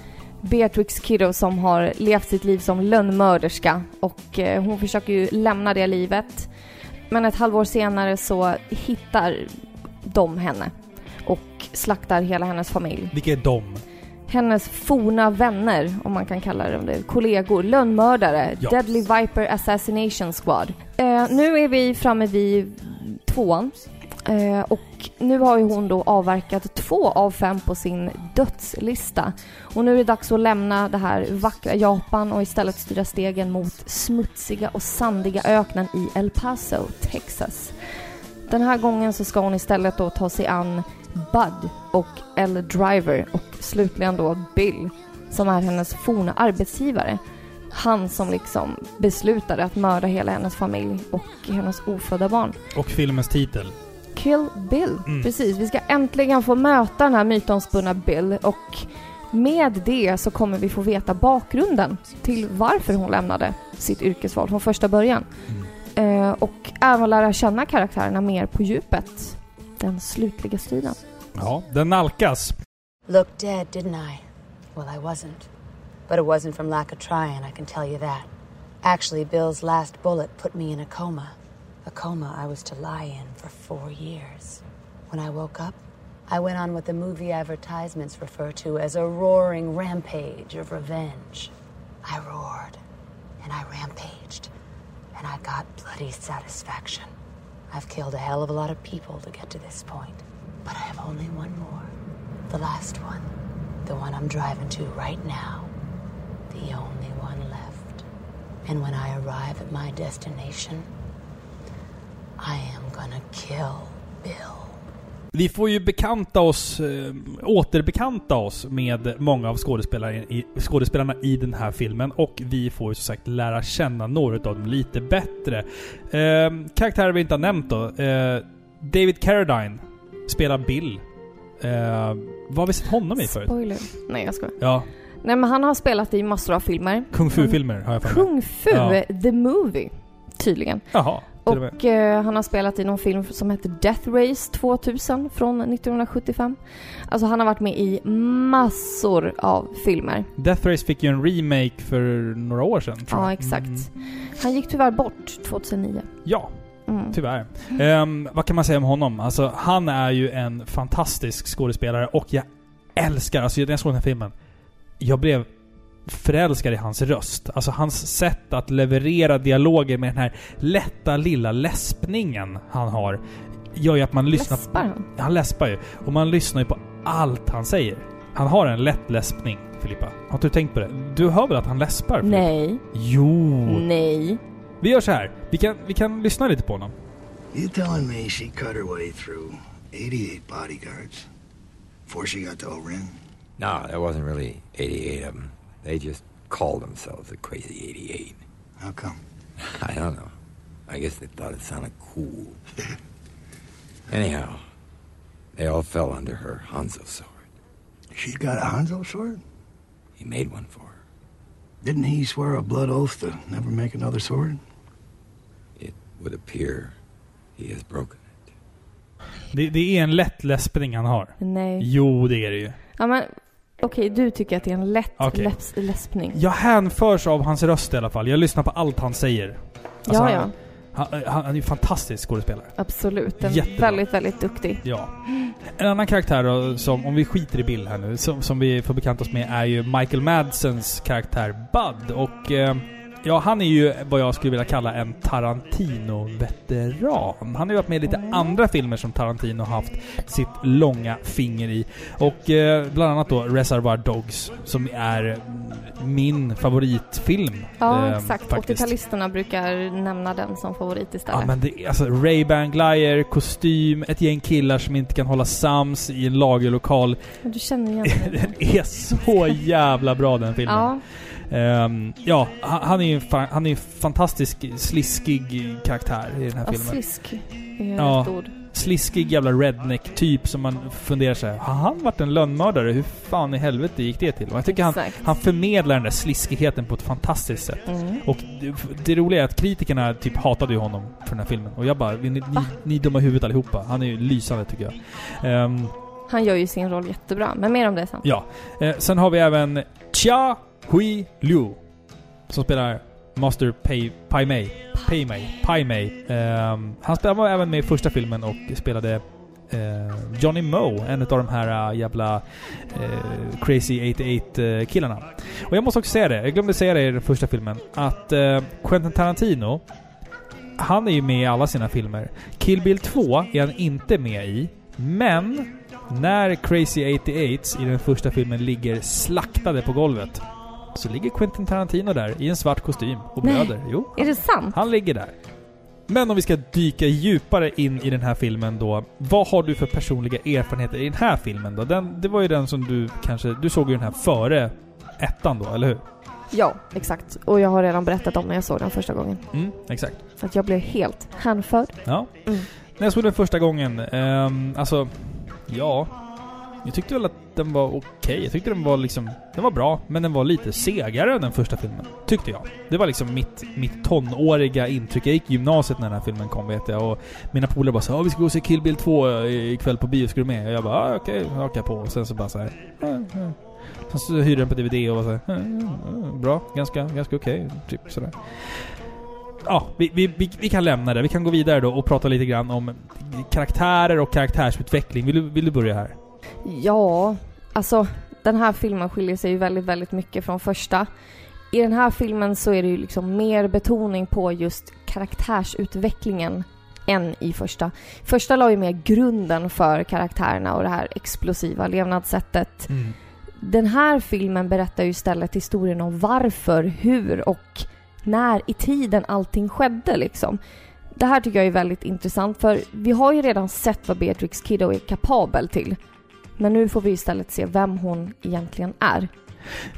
Beatrix Kiddo som har levt sitt liv som lönnmörderska och eh, hon försöker ju lämna det livet. Men ett halvår senare så hittar de henne och slaktar hela hennes familj. Vilka är de? Hennes forna vänner, om man kan kalla dem det, kollegor, lönnmördare, Ja. Deadly Viper Assassination Squad. Eh, nu är vi framme vid tvåan. Eh, och nu har ju hon då avverkat två av fem på sin dödslista. Och nu är det dags att lämna det här vackra Japan och istället styra stegen mot smutsiga och sandiga öknen i El Paso, Texas. Den här gången så ska hon istället då ta sig an Bud och L-Driver och slutligen då Bill som är hennes forna arbetsgivare. Han som liksom beslutade att mörda hela hennes familj och hennes ofödda barn. Och filmens titel. Kill Bill. Mm. Precis, vi ska äntligen få möta den här mytomspunna Bill och med det så kommer vi få veta bakgrunden till varför hon lämnade sitt yrkesval från första början. Eh, och även lära känna karaktärerna mer på djupet. Den slutliga striden. Ja, den nalkas. Looked dead, didn't I? Well, I wasn't. But it wasn't from lack of trying, I can tell you that. Actually, Bill's last bullet put me in a coma. A coma I was to lie in for four years. When I woke up, I went on what the movie advertisements refer to as a roaring rampage of revenge. I roared, and I rampaged, and I got bloody satisfaction. I've killed a hell of a lot of people to get to this point, but I have only one more. The last one. The one I'm driving to right now. The only one left. And when I arrive at my destination, I am gonna kill Bill. Vi får ju bekanta oss, eh, återbekanta oss med många av skådespelarna i, skådespelarna i den här filmen och vi får ju som sagt lära känna några av dem lite bättre. Eh, karaktärer vi inte har nämnt då. Eh, David Carradine spelar Bill. Eh, vad har vi sett honom i förut? Spoiler. Nej, jag skojar. Ja, Nej, men han har spelat i massor av filmer. Kung Fu-filmer har jag för mig. Kung Fu, Ja. the movie, tydligen. Jaha, och eh, han har spelat i någon film som heter Death Race 2000 från 1975. Alltså han har varit med i massor av filmer. Death Race fick ju en remake för några år sedan. tror Ja, jag. exakt. Mm. Han gick tyvärr bort 2009. Ja, Mm. tyvärr. Ehm, vad kan man säga om honom? Alltså, han är ju en fantastisk skådespelare och jag älskar, alltså när jag såg den här filmen, jag blev förälskad i hans röst. Alltså hans sätt att leverera dialoger med den här lätta lilla läspningen han har, gör ju att man lyssnar... Läspar han? Han läspar ju. Och man lyssnar ju på allt han säger. Han har en lätt läspning, Filippa. Har inte du tänkt på det? Du hör väl att han läspar? Filippa? Nej. Jo! Nej. Vi gör så här. Vi kan, vi kan lyssna lite på honom. You telling me she cut her way through 88 bodyguards before she got to Orin? No, there wasn't really 88 of them. They just called themselves the Crazy 88. How come? I don't know. I guess they thought it sounded cool. Anyhow, they all fell under her Hanzo sword. She's got a Hanzo sword? He made one for her. Didn't he swear a blood oath to never make another sword? It would appear he has broken it. Det, det är en lätt läspning han har. Nej. Jo, det är det ju. Ja, men okej, du tycker att det är en lätt Okej. läps, läspning. Jag hänförs av hans röst i alla fall. Jag lyssnar på allt han säger. Alltså, ja, ja. Han, han, han är ju en fantastisk skådespelare. Absolut. Är Jättebra. väldigt, väldigt duktig. Ja. En annan karaktär då, som, om vi skiter i Bill här nu, som, som vi får bekanta oss med är ju Michael Madsens karaktär Bud. Och eh, ja, han är ju vad jag skulle vilja kalla en Tarantino-veteran. Han har ju varit med i lite andra filmer som Tarantino har haft sitt långa finger i. Och eh, bland annat då Reservoir Dogs, som är min favoritfilm. Ja, eh, exakt. faktiskt. 80-talisterna brukar nämna den som favorit istället. Ja men det är alltså Ray-Ban Glyer, kostym, ett gäng killar som inte kan hålla sams i en lagerlokal. Du känner igen den. den är så jävla bra den filmen. Ja, Ehm, ja, han är ju han är en fantastisk sliskig karaktär i den här ja filmen. slisk är Ja. rätt ord. Sliskig jävla redneck-typ som man funderar sig har han varit en lönnmördare? Hur fan i helvete gick det till? Och jag tycker han, Exakt. han förmedlar den där sliskigheten på ett fantastiskt sätt. Mm. Och det, det roliga är att kritikerna typ hatade ju honom för den här filmen. Och jag bara, ni, ni, ni är dumma huvudet allihopa. Han är ju lysande tycker jag. Ehm, Han gör ju sin roll jättebra, men mer om det sen. ja. Eh, sen har vi även Chia Hui Liu. Som spelar Master Pei, Pai Mei. Pai Mei. Pai Mei. Ehm, han spelade, var även med i första filmen och spelade eh, Johnny Moe, en av de här äh, jävla eh, Crazy 88-killarna. Och jag måste också säga det, jag glömde säga det i den första filmen, att eh, Quentin Tarantino, han är ju med i alla sina filmer. Kill Bill 2 är han inte med i, men när Crazy 88 i den första filmen ligger slaktade på golvet, så ligger Quentin Tarantino där i en svart kostym och blöder. Jo, Är det sant? han ligger där. Men om vi ska dyka djupare in i den här filmen då. Vad har du för personliga erfarenheter i den här filmen då? Den, det var ju den som du kanske... Du såg ju den här före ettan då, eller hur? Ja, exakt. Och jag har redan berättat om när jag såg den första gången. Mm, exakt. Så att jag blev helt hänförd. Ja. Mm. När jag såg den första gången, ehm, alltså... Ja. Jag tyckte väl att den var okej. Jag tyckte den var liksom... Den var bra, men den var lite segare än den första filmen. Tyckte jag. Det var liksom mitt, mitt tonåriga intryck. Jag gick i gymnasiet när den här filmen kom vet jag. Och mina polare bara sa vi ska gå och se Kill Bill 2 eh, ikväll på bio, ska du med? Och jag bara ah, okej, okay, hakar på. Och sen så bara så här. Sen så hyrde den på DVD och var så här, Bra, ganska, ganska okej. Typ sådär. Ja, vi, vi, vi, vi kan lämna det. Vi kan gå vidare då och prata lite grann om karaktärer och karaktärsutveckling. Vill du, vill du börja här? Ja, alltså den här filmen skiljer sig ju väldigt, väldigt mycket från första. I den här filmen så är det ju liksom mer betoning på just karaktärsutvecklingen än i första. Första la ju mer grunden för karaktärerna och det här explosiva levnadssättet. Den här filmen berättar ju istället historien om varför, hur och när i tiden allting skedde liksom. det här tycker jag är väldigt intressant för vi har ju redan sett vad Beatrix Kiddo är kapabel till. Men nu får vi istället se vem hon egentligen är.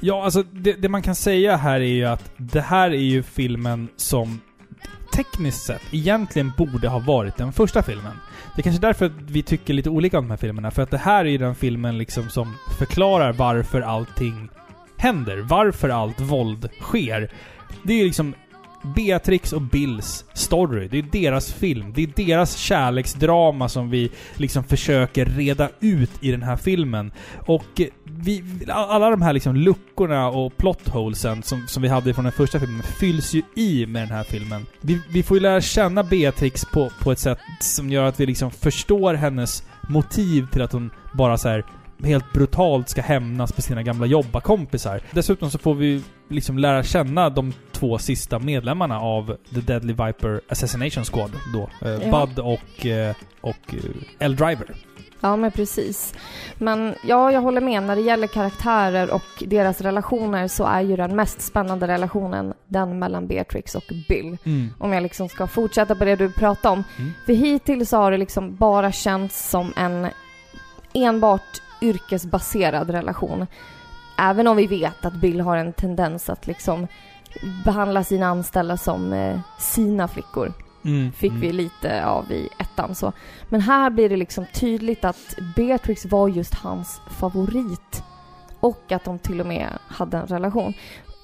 Ja, alltså det, det man kan säga här är ju att det här är ju filmen som tekniskt sett egentligen borde ha varit den första filmen. Det är kanske är därför vi tycker lite olika om de här filmerna. För att det här är ju den filmen liksom som förklarar varför allting händer. Varför allt våld sker. Det är ju liksom Beatrix och Bills story. Det är deras film. Det är deras kärleksdrama som vi liksom försöker reda ut i den här filmen. Och eh, vi, alla de här liksom luckorna och plotholesen som, som vi hade från den första filmen fylls ju i med den här filmen. Vi, vi får ju lära känna Beatrix på, på ett sätt som gör att vi liksom förstår hennes motiv till att hon bara så här helt brutalt ska hämnas på sina gamla jobbarkompisar. Dessutom så får vi liksom lära känna de två sista medlemmarna av The Deadly Viper Assassination Squad då. Eh, Ja. Bud och, eh, och eh, L. Driver. Ja, men precis. Men ja, jag håller med. När det gäller karaktärer och deras relationer så är ju den mest spännande relationen den mellan Beatrix och Bill. Mm. Om jag liksom ska fortsätta på det du pratade om. Mm. För hittills har det liksom bara känts som en enbart yrkesbaserad relation. Även om vi vet att Bill har en tendens att liksom behandla sina anställda som eh, sina flickor Mm. fick mm. vi lite av i ettan så. Men här blir det liksom tydligt att Beatrix var just hans favorit. Och att de till och med hade en relation.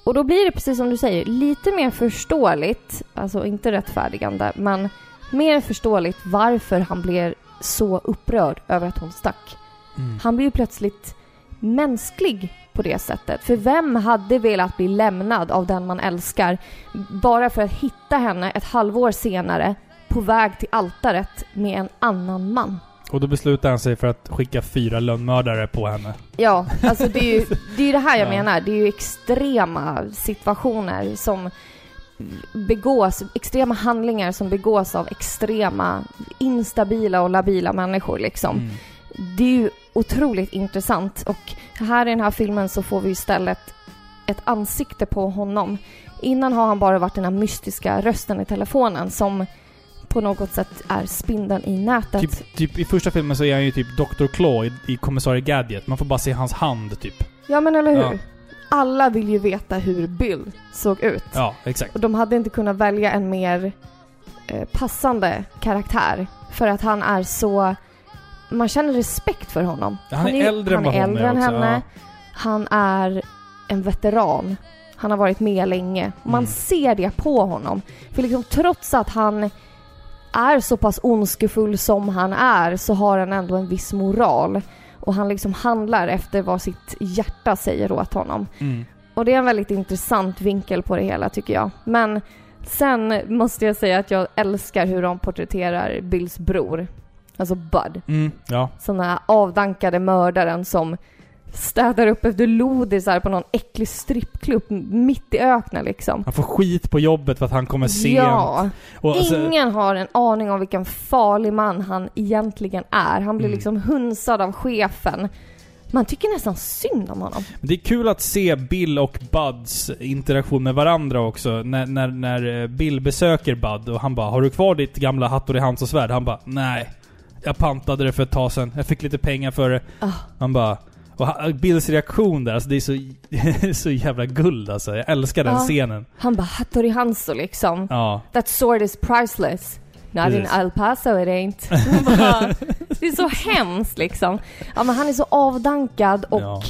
Och då blir det precis som du säger, lite mer förståeligt, alltså inte rättfärdigande, men mer förståeligt varför han blev så upprörd över att hon stack. Mm. Han blir ju plötsligt mänsklig på det sättet. För vem hade velat bli lämnad av den man älskar bara för att hitta henne ett halvår senare på väg till altaret med en annan man? Och då beslutar han sig för att skicka fyra lönnmördare på henne. Ja, alltså det är ju det, är det här jag Ja. menar. Det är ju extrema situationer som begås, extrema handlingar som begås av extrema, instabila och labila människor liksom. Mm. Det är ju otroligt intressant och här i den här filmen så får vi istället ett ansikte på honom. Innan har han bara varit den här mystiska rösten i telefonen som på något sätt är spindeln i nätet. Typ, typ i första filmen så är han ju typ Dr. Claw i, i Kommissarie Gadget. Man får bara se hans hand typ. Ja men eller hur? Ja. Alla vill ju veta hur Bill såg ut. Ja, exakt. Och de hade inte kunnat välja en mer eh, passande karaktär. För att han är så... Man känner respekt för honom. Han är äldre han är äldre än också, henne. Han är en veteran. Han har varit med länge. Man Mm. ser det på honom. För liksom trots att han är så pass ondskefull som han är så har han ändå en viss moral. Och han liksom handlar efter vad sitt hjärta säger åt honom. Mm. Och det är en väldigt intressant vinkel på det hela tycker jag. Men sen måste jag säga att jag älskar hur de porträtterar Bills bror. Alltså Bud. Mm, ja. Här avdankade mördaren som städar upp efter lodisar på någon äcklig strippklubb mitt i öknen liksom. Han får skit på jobbet för att han kommer sent. Ja, Och, alltså, ingen har en aning om vilken farlig man han egentligen är. Han blir Mm. liksom hunsad av chefen. Man tycker nästan synd om honom. Det är kul att se Bill och Buds interaktion med varandra också. När, när, när eh, Bill besöker Bud och han bara 'Har du kvar ditt gamla Hattori Hanzo svärd?' Han bara 'Nej. Jag pantade det för ett tag sedan. Jag fick lite pengar för det.' Ah. Han bara... Och Bills reaktion där, alltså det är så, så jävla guld alltså. Jag älskar den Ja. scenen. Han bara Hattori Hanzo liksom. Ja. That sword is priceless. Not in Precis. El Paso it ain't. Man bara, det är så hemskt liksom. Ja men han är så avdankad och Ja.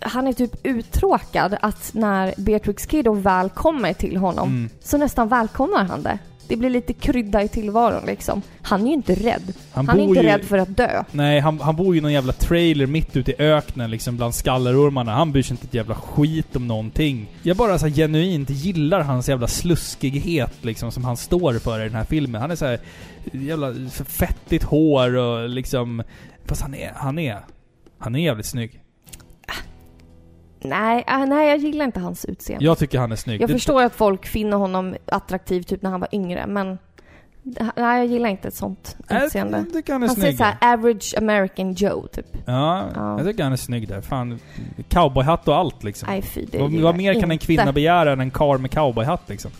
han är typ uttråkad att när Beatrix Kiddo väl kommer till honom Mm. så nästan välkomnar han det. Det blir lite krydda i tillvaron liksom. Han är ju inte rädd. Han, Han är inte ju, rädd för att dö. Nej, han, han bor ju i någon jävla trailer mitt ute i öknen liksom bland skallerormarna. Han bryr sig inte ett jävla skit om någonting. Jag bara så här genuint gillar hans jävla sluskighet liksom som han står för i den här filmen. Han är så här jävla fettigt hår och liksom... Fast han är, han är... Han är jävligt snygg. Nej, äh, nej jag gillar inte hans utseende. Jag tycker han är snygg. Jag Det- förstår att folk finner honom attraktiv typ när han var yngre men Nej, jag gillar inte ett sånt Nej, utseende. Jag tycker han är Han ser snygg. såhär average American Joe typ. Ja, Ja. jag tycker han är snygg där. Fan, cowboyhatt och allt liksom. Nej fy, det vad, gillar vad jag mer kan en inte. kvinna begära än en karl med cowboyhatt liksom?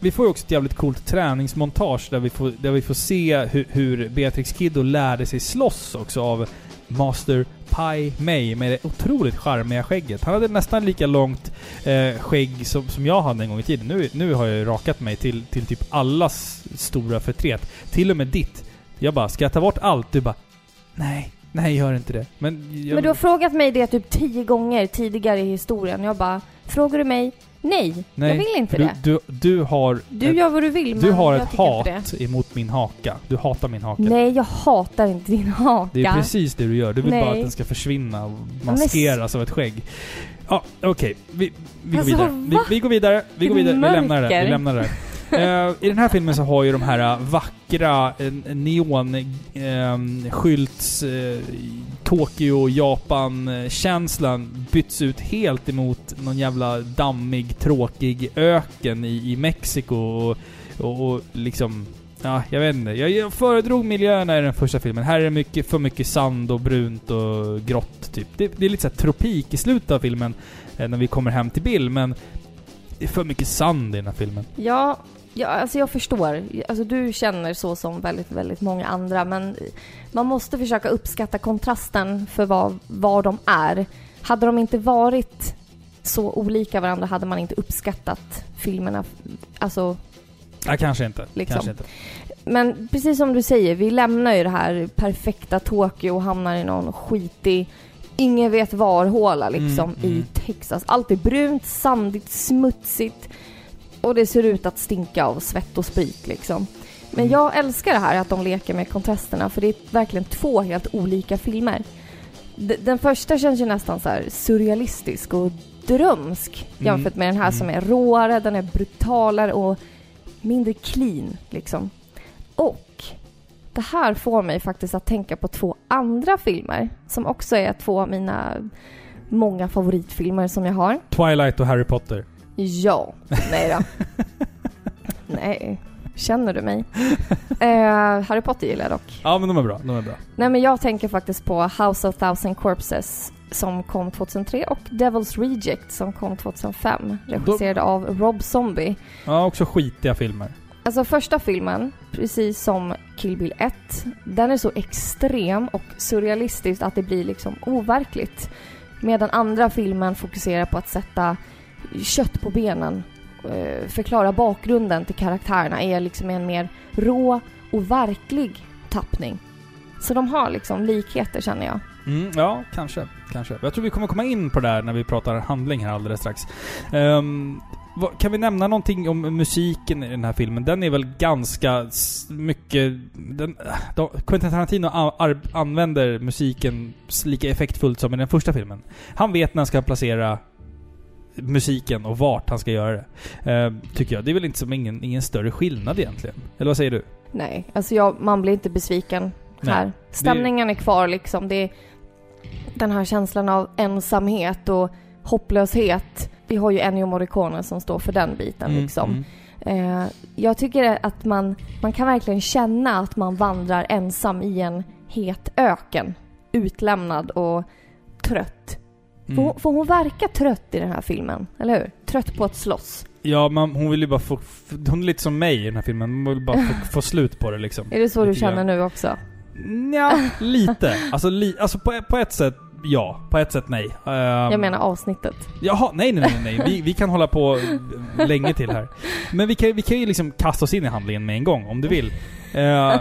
vi får ju också ett jävligt coolt träningsmontage där vi får, där vi får se hur, hur Beatrix Kiddo lärde sig slåss också av Master Pai Mei med det otroligt charmiga skägget. Han hade nästan lika långt eh, skägg som, som jag hade en gång i tiden. Nu, nu har jag ju rakat mig till, till typ allas stora förtret. Till och med ditt. Jag bara, ska jag ta bort allt? Du bara, nej, nej gör inte det. Men, jag, Men du har frågat mig det typ tio gånger tidigare i historien. Jag bara, frågar du mig? Nej, nej, jag vill inte för det. Du, du, du har... Du ett, gör vad du vill, men du har jag ett hat emot min haka. Du hatar min haka. Nej, jag hatar inte din haka. Det är precis det du gör. Du vill bara Nej. att den ska försvinna och maskeras av ett skägg. Ja, okej. Vi, vi går Alltså, vidare. Vi, vi går vidare. Vi går vidare. Vi lämnar det. Vi lämnar det. Eh, I den här filmen så har ju de här eh, vackra neonskylts ehm, neon-skylts eh, Tokyo, Japan-känslan bytts ut helt emot någon jävla dammig, tråkig öken i, i Mexiko och, och, och liksom Ja, jag vet inte. Jag, jag föredrog miljöerna i den första filmen. Här är det mycket, för mycket sand och brunt och grått, typ. Det, det är lite så här tropik i slutet av filmen, när vi kommer hem till Bill, men det är för mycket sand i den här filmen. Ja, ja, alltså jag förstår. Alltså du känner så som väldigt, väldigt många andra, men man måste försöka uppskatta kontrasten för vad, vad de är. Hade de inte varit så olika varandra hade man inte uppskattat filmerna. Alltså, Ja, kanske inte. Liksom. Kanske inte. men precis som du säger, vi lämnar ju det här perfekta Tokyo och hamnar i någon skitig ingen vet var-håla liksom Mm, i mm. Texas. Allt är brunt, sandigt, smutsigt och det ser ut att stinka av svett och sprit liksom. Men Mm. jag älskar det här att de leker med kontrasterna för det är verkligen två helt olika filmer. D- Den första känns ju nästan så här surrealistisk och drömsk Mm, jämfört med den här som är råare, den är brutalare och mindre clean liksom. Och det här får mig faktiskt att tänka på två andra filmer som också är två av mina många favoritfilmer som jag har. Twilight och Harry Potter. Ja. Nej då. Nej. Känner du mig? Eh, Harry Potter gillar jag dock. Ja, men de är bra. De är bra. Nej men jag tänker faktiskt på House of Thousand Corpses som kom 2003 och Devil's Reject som kom 2005. Regisserad av Rob Zombie. Ja, också skitiga filmer. Alltså första filmen, precis som Kill Bill 1, den är så extrem och surrealistisk att det blir liksom overkligt. Medan andra filmen fokuserar på att sätta kött på benen, eh, förklara bakgrunden till karaktärerna, är liksom en mer rå och verklig tappning. Så de har liksom likheter känner jag. Mm, ja, kanske. Kanske. Jag tror vi kommer komma in på det där när vi pratar handling här alldeles strax. Um, vad- kan vi nämna någonting om musiken i den här filmen? Den är väl ganska mycket... Den, de, Quentin Tarantino använder musiken lika effektfullt som i den första filmen. Han vet när han ska placera musiken och vart han ska göra det. Ehm, tycker jag. Det är väl inte som ingen, ingen större skillnad egentligen. Eller vad säger du? Nej, alltså jag, man blir inte besviken Nej, här. Stämningen är kvar liksom. Det är den här känslan av ensamhet och hopplöshet. Vi har ju Ennio Morricone som står för den biten Mm, liksom. mm. Eh, jag tycker att man, man kan verkligen känna att man vandrar ensam i en het öken. Utlämnad och trött. För, Mm. hon, för hon verkar trött i den här filmen, eller hur? Trött på att slåss. Ja, men hon vill ju bara få... Hon är lite som mig i den här filmen. Hon vill bara få, få slut på det liksom. Är det så du känner grann. nu också? Ja, lite. Alltså, li, alltså på, på ett sätt ja, på ett sätt nej. Ehm, Jag menar avsnittet. Jaha, nej nej nej, nej. Vi, vi kan hålla på länge till här. Men vi kan, vi kan ju liksom kasta oss in i handlingen med en gång, om du vill. Eh,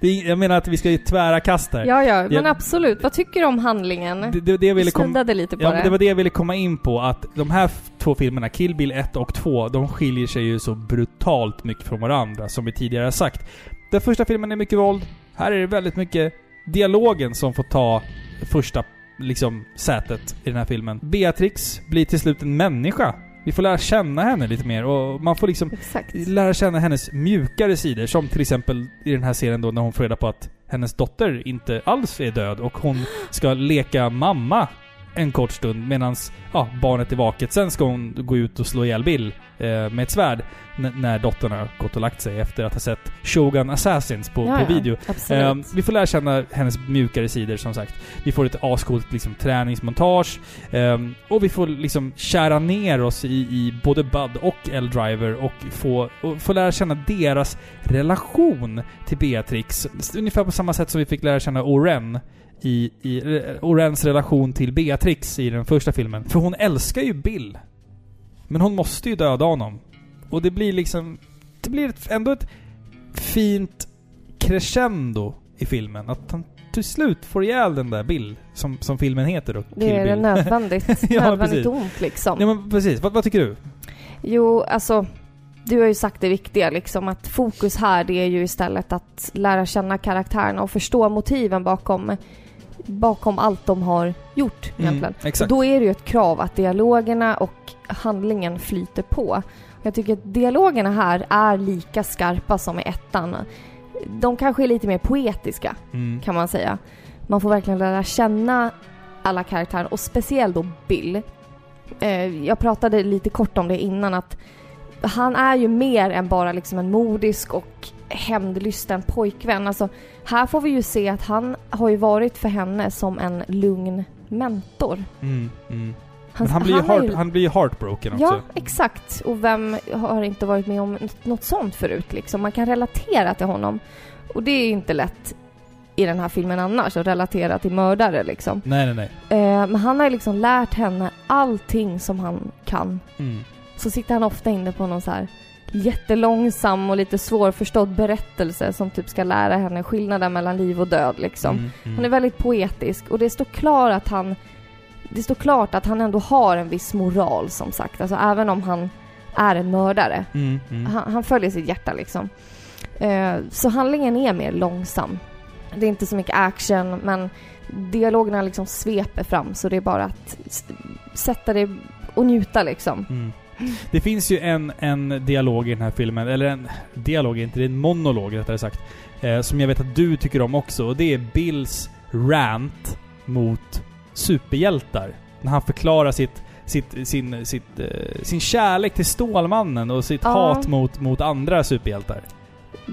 det är, jag menar att vi ska ju tvära kast här. Ja, ja, men Jag- absolut. Vad tycker du om handlingen? Det, det, det jag ville lite på Ja, det. det var det jag ville komma in på. Att de här två filmerna, Kill Bill 1 och 2, de skiljer sig ju så brutalt mycket från varandra, som vi tidigare har sagt. Den första filmen är mycket våld. Här är det väldigt mycket dialogen som får ta första, liksom, sätet i den här filmen. Beatrix blir till slut en människa. Vi får lära känna henne lite mer och man får liksom Exakt. lära känna hennes mjukare sidor. Som till exempel i den här serien då när hon får reda på att hennes dotter inte alls är död och hon ska leka mamma en kort stund medan ja, barnet är vaket. Sen ska hon gå ut och slå ihjäl Bill eh, med ett svärd när dottern har gått och lagt sig efter att ha sett Shogun Assassins på, Ja, på video. Ehm, vi får lära känna hennes mjukare sidor som sagt. Vi får ett ascoolt liksom, träningsmontage. ehm, och vi får liksom kära ner oss i, i både Bud och L-Driver och få, och få lära känna deras relation till Beatrix. Ungefär på samma sätt som vi fick lära känna Oren i, i eh, Orens relation till Beatrix i den första filmen. För hon älskar ju Bill. Men hon måste ju döda honom. Och det blir liksom... Det blir ändå ett fint crescendo i filmen. Att han till slut får ihjäl den där Bill, som, som filmen heter då. Det är Kill Bill. nödvändigt, Ja, nödvändigt ont liksom. Ja men precis. Vad, vad tycker du? Jo, alltså du har ju sagt det viktiga liksom att fokus här det är ju istället att lära känna karaktärerna och förstå motiven bakom, bakom allt de har gjort egentligen. Mm. Och då är det ju ett krav att dialogerna och handlingen flyter på. Jag tycker att dialogerna här är lika skarpa som i ettan. De kanske är lite mer poetiska Mm. kan man säga. Man får verkligen lära känna alla karaktärer och speciellt då Bill. Eh, jag pratade lite kort om det innan att han är ju mer än bara liksom en modisk och hämndlysten pojkvän. Alltså, här får vi ju se att han har ju varit för henne som en lugn mentor. Mm, mm. Han- Men han blir, ju han heart, ju- han blir ju heartbroken också. Ja, exakt. Och vem har inte varit med om något- något sånt förut liksom? Man kan relatera till honom. Och det är inte lätt i den här filmen annars, att relatera till mördare liksom. Nej, nej, nej. Eh, men han har ju liksom lärt henne allting som han kan. Mm. Så sitter han ofta inne på någon så här jättelångsam och lite svårförstådd berättelse som typ ska lära henne skillnaden mellan liv och död liksom. Mm, mm. Han är väldigt poetisk och det står klart att han det står klart att han ändå har en viss moral som sagt. Alltså även om han är en mördare. Mm, mm. Han, han följer sitt hjärta liksom. Eh, så handlingen är mer långsam. Det är inte så mycket action men dialogerna liksom sveper fram så det är bara att sätta det och njuta liksom. Det finns ju en, en dialog i den här filmen, eller en dialog, inte det är en monolog rättare sagt. Eh, som jag vet att du tycker om också. Och det är Bills rant mot superhjältar. När han förklarar sitt, sitt, sin, sitt, eh, sin kärlek till Stålmannen och sitt Ja. hat mot, mot andra superhjältar.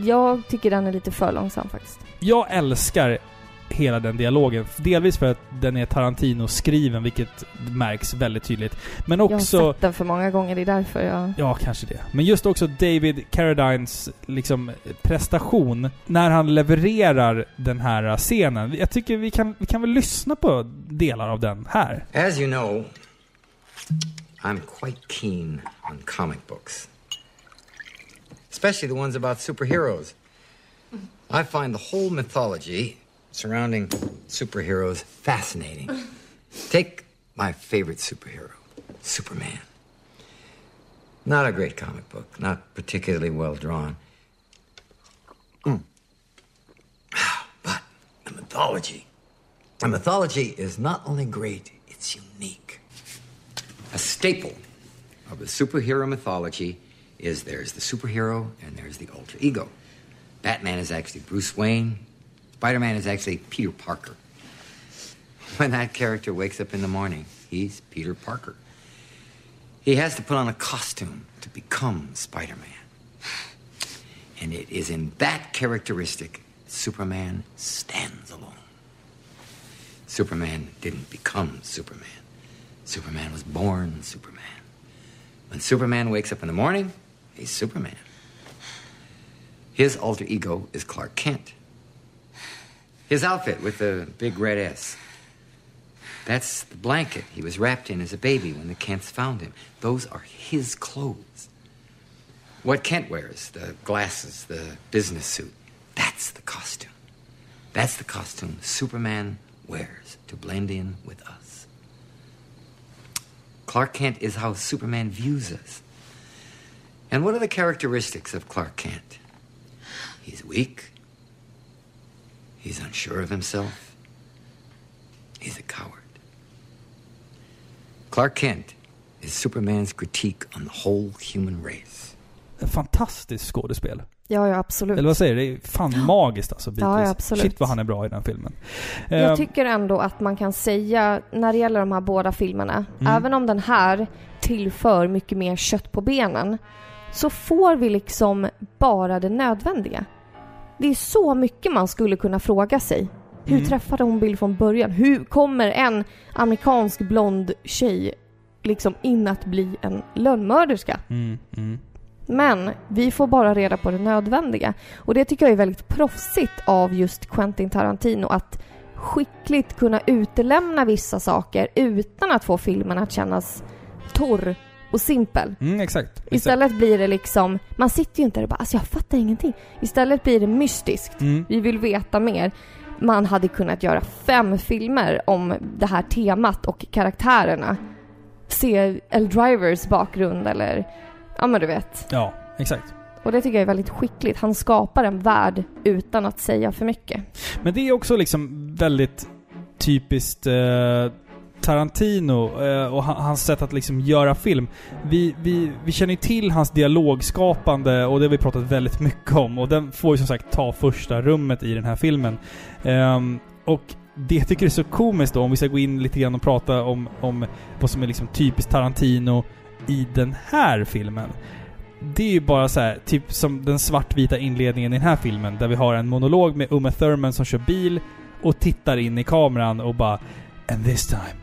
Jag tycker den är lite för långsam faktiskt. Jag älskar hela den dialogen. Delvis för att den är Tarantino-skriven, vilket märks väldigt tydligt. Men Jag har också... sett den för många gånger, det är därför jag... Ja, kanske det. Men just också David Carradines liksom, prestation när han levererar den här scenen. Jag tycker vi kan, vi kan väl lyssna på delar av den här. As you know, I'm quite keen on comic books, especially the ones about superheroes. I find the whole mythology surrounding superheroes fascinating. Take my favorite superhero, Superman. Not a great comic book, not particularly well drawn. Mm. But the mythology. The mythology is not only great, it's unique. A staple of the superhero mythology is there's the superhero and there's the alter ego. Batman is actually Bruce Wayne. Spider Man is actually Peter Parker. When that character wakes up in the morning, he's Peter Parker. He has to put on a costume to become Spider Man. And it is in that characteristic Superman stands alone. Superman didn't become Superman. Superman was born Superman. When Superman wakes up in the morning, he's Superman. His alter ego is Clark Kent. His outfit with the big red S. That's the blanket he was wrapped in as a baby when the Kents found him. Those are his clothes. What Kent wears, the glasses, the business suit, that's the costume. That's the costume Superman wears to blend in with us. Clark Kent is how Superman views us. And what are the characteristics of Clark Kent? He's weak. He's unsure of himself. He's a coward. Clark Kent is Superman's critique on the whole human race. Fantastiskt skådespel. Ja, ja absolut. Eller vad säger du? Det är fan magiskt alltså, Beatles. Ja, ja, absolut. Shit vad han är bra i den filmen. Jag Ehm, tycker ändå att man kan säga, när det gäller de här båda filmerna, Mm. även om den här tillför mycket mer kött på benen, så får vi liksom bara det nödvändiga. Det är så mycket man skulle kunna fråga sig. Hur Mm. träffade hon Bill från början? Hur kommer en amerikansk blond tjej liksom in att bli en lönnmörderska? mm, mm. Men vi får bara reda på det nödvändiga. Och det tycker jag är väldigt proffsigt av just Quentin Tarantino att skickligt kunna utelämna vissa saker utan att få filmen att kännas torr och simpel. Mm, exakt. exakt. Istället blir det liksom, man sitter ju inte där och bara alltså jag fattar ingenting. Istället blir det mystiskt. Mm. Vi vill veta mer. Man hade kunnat göra fem filmer om det här temat och karaktärerna. Se El Drivers bakgrund eller, ja men du vet. Ja, exakt. Och det tycker jag är väldigt skickligt. Han skapar en värld utan att säga för mycket. Men det är också liksom väldigt typiskt eh, Tarantino eh, och hans sätt att liksom göra film. Vi, vi, vi känner ju till hans dialogskapande och det har vi pratat väldigt mycket om och den får ju som sagt ta första rummet i den här filmen. Ehm, och det jag tycker är så komiskt då, om vi ska gå in lite grann och prata om, om vad som är liksom typiskt Tarantino i den här filmen. Det är ju bara så här, typ som den svartvita inledningen i den här filmen, där vi har en monolog med Uma Thurman som kör bil och tittar in i kameran och bara And this time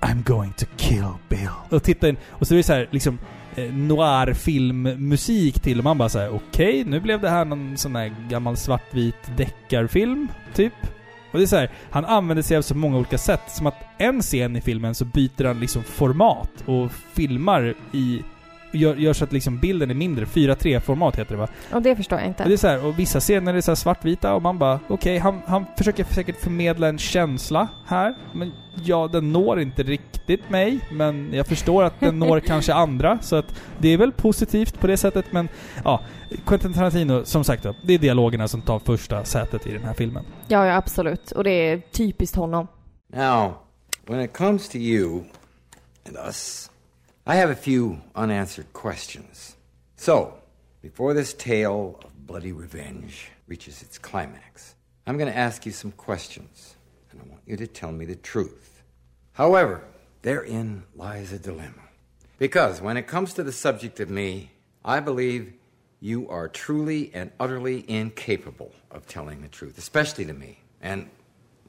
I'm going to kill Bill. Och tittar in, och så är det så här liksom eh, noir filmmusik till och man bara säger okej, nu blev det här någon sån här gammal svartvit deckarfilm, typ. Och det är så här, han använder sig av så många olika sätt. Som att en scen i filmen så byter han liksom format och filmar i... Gör, gör så att liksom bilden är mindre. 4.3-format heter det va? Och det förstår jag Och det inte. är så här, och vissa scener är så här svartvita och man bara okej, han, han försöker säkert förmedla en känsla här. Men ja, den når inte riktigt mig. Men jag förstår att den når kanske andra. Så att det är väl positivt på det sättet. Men ja, Quentin Tarantino, som sagt då, det är dialogerna som tar första sätet i den här filmen. Ja, ja absolut. Och det är typiskt honom. Now, when it comes to you and us, I have a few unanswered questions. So, before this tale of bloody revenge reaches its climax, I'm going to ask you some questions, and I want you to tell me the truth. However, therein lies a dilemma. Because when it comes to the subject of me, I believe you are truly and utterly incapable of telling the truth, especially to me, and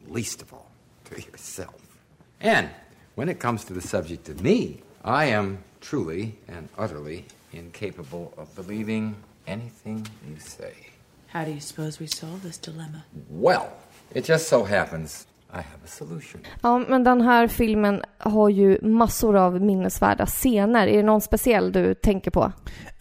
least of all, to yourself. And when it comes to the subject of me, I am truly and utterly incapable of believing anything you say. How do you suppose we solve this dilemma? Well, it just so happens I have a solution. Ja, men den här filmen har ju massor av minnesvärda scener. Är det någon speciell du tänker på?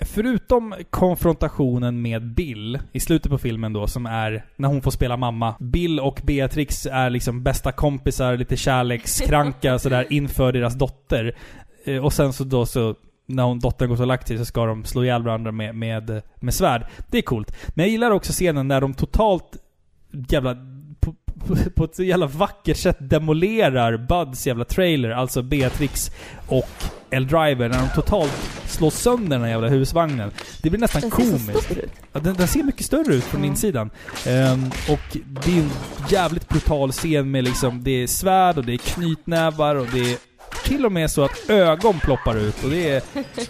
Förutom konfrontationen med Bill i slutet på filmen då, som är när hon får spela mamma. Bill och Beatrix är liksom bästa kompisar, lite kärlekskranka sådär inför deras dotter. Eh, Och sen så då så, när hon, dottern går och lagt sig så ska de slå ihjäl varandra med, med, med svärd. Det är coolt. Men jag gillar också scenen när de totalt jävla på, på, på ett så jävla vackert sätt demolerar Buds jävla trailer, alltså Beatrix och El Driver, när de totalt slår sönder den här jävla husvagnen. Det blir nästan Den komiskt. Ja, den, den ser mycket större ut från Mm. insidan. Ehm, och det är en jävligt brutal scen med liksom, det är svärd och det är knytnävar och det är till och med så att ögon ploppar ut och det är,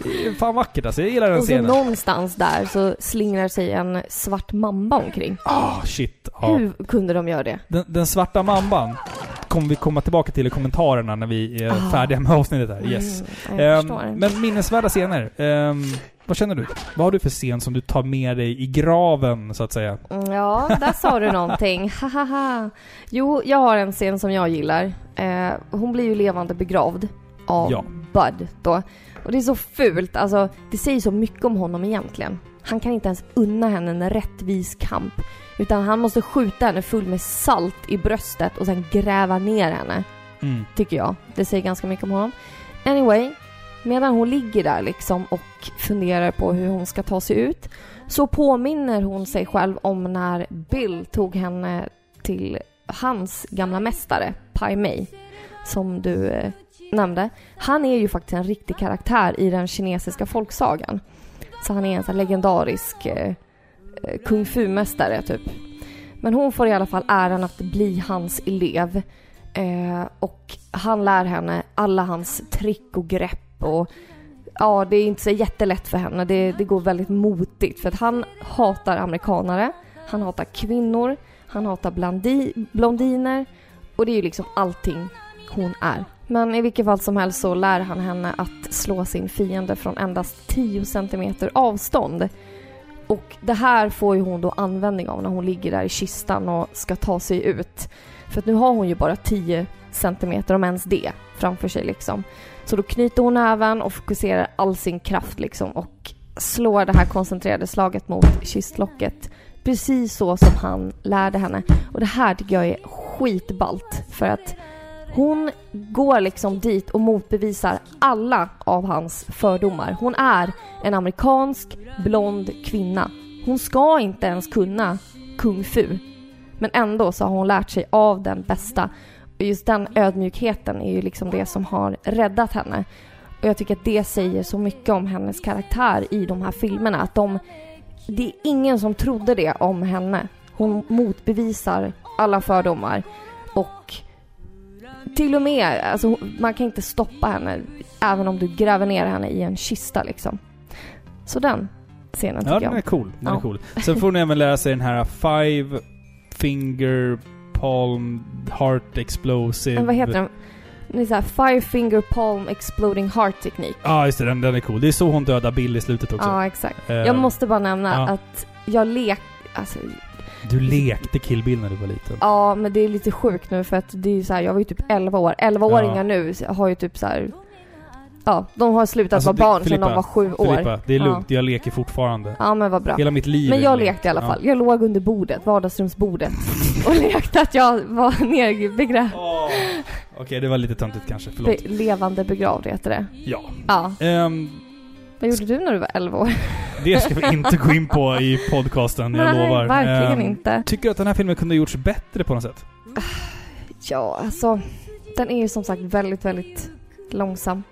det är fan vackert alltså. Jag gillar den Och scenen. någonstans där så slingrar sig en svart mamba omkring. Ah, shit. Ja. Hur kunde de göra det? Den, den svarta mamban kommer vi komma tillbaka till i kommentarerna när vi är Ah. färdiga med avsnittet här. Yes. Mm, jag Ehm, förstår. men minnesvärda scener. Ehm, vad känner du? Vad har du för scen som du tar med dig i graven, så att säga? Mm, Ja, där sa du någonting. Jo, jag har en scen som jag gillar. Eh, hon blir ju levande begravd av Ja. Bud då. Och det är så fult. Alltså, det säger så mycket om honom egentligen. Han kan inte ens unna henne en rättvis kamp. Utan han måste skjuta henne full med salt i bröstet och sen gräva ner henne. Mm. tycker jag. Det säger ganska mycket om honom. Anyway, medan hon ligger där liksom och funderar på hur hon ska ta sig ut så påminner hon sig själv om när Bill tog henne till hans gamla mästare, Pai Mei, som du eh, nämnde. Han är ju faktiskt en riktig karaktär i den kinesiska folksagan. Så han är en sån legendarisk eh, Eh, kung fu-mästare typ. Men hon får i alla fall äran att bli hans elev. Eh, och han lär henne alla hans trick och grepp och ja, det är inte så jättelätt för henne. Det, det går väldigt motigt för att han hatar amerikanare, han hatar kvinnor, han hatar blondi, blondiner och det är ju liksom allting hon är. Men i vilket fall som helst så lär han henne att slå sin fiende från endast 10 centimeter avstånd. Och det här får ju hon då användning av när hon ligger där i kistan och ska ta sig ut. För att nu har hon ju bara 10 centimeter, om ens det, framför sig liksom. Så då knyter hon näven och fokuserar all sin kraft liksom och slår det här koncentrerade slaget mot kistlocket. Precis så som han lärde henne. Och det här tycker jag är skitballt för att hon går liksom dit och motbevisar alla av hans fördomar. Hon är en amerikansk blond kvinna. Hon ska inte ens kunna kung fu. Men ändå så har hon lärt sig av den bästa. Och just den ödmjukheten är ju liksom det som har räddat henne. Och jag tycker att det säger så mycket om hennes karaktär i de här filmerna. Att de, det är ingen som trodde det om henne. Hon motbevisar alla fördomar. Och till och med, alltså, man kan inte stoppa henne även om du gräver ner henne i en kista liksom. Så den scenen tycker Ja, jag den om. är cool. Den Ja. är cool. Sen får ni även lära sig den här Five Finger Palm Heart Explosive... Men vad heter den? Det är så här Five Finger Palm Exploding Heart Teknik. Ja, just det. Den, den är cool. Det är så hon dödar Bill i slutet också. Ja, exakt. Eh, Jag måste bara nämna ja. att jag lek... Alltså, Du lekte Kill Bill när du var liten. ja, men det är lite sjukt nu för att det är så här, jag var ju typ 11 år. 11-åringar Ja. nu har ju typ så här... Ja, de har slutat Alltså, vara det- barn Filippa, sedan de var sju år. Filippa, det är Ja. lugnt. Jag leker fortfarande. Ja, men vad bra. Hela mitt liv Men jag lekte i alla Ja. fall. Jag låg under bordet, vardagsrumsbordet. och lekte att jag var nerbegravd. Åh. Okej, det var lite töntigt kanske. Förlåt. Be- levande begravd heter det. Ja. Ja. Ehm, Vad gjorde du när du var 11 år? det ska vi inte gå in på i podcasten, jag Nej, lovar. verkligen Ehm, inte. Tycker du att den här filmen kunde ha gjorts bättre på något sätt? Ja, alltså. Den är ju som sagt väldigt, väldigt långsam.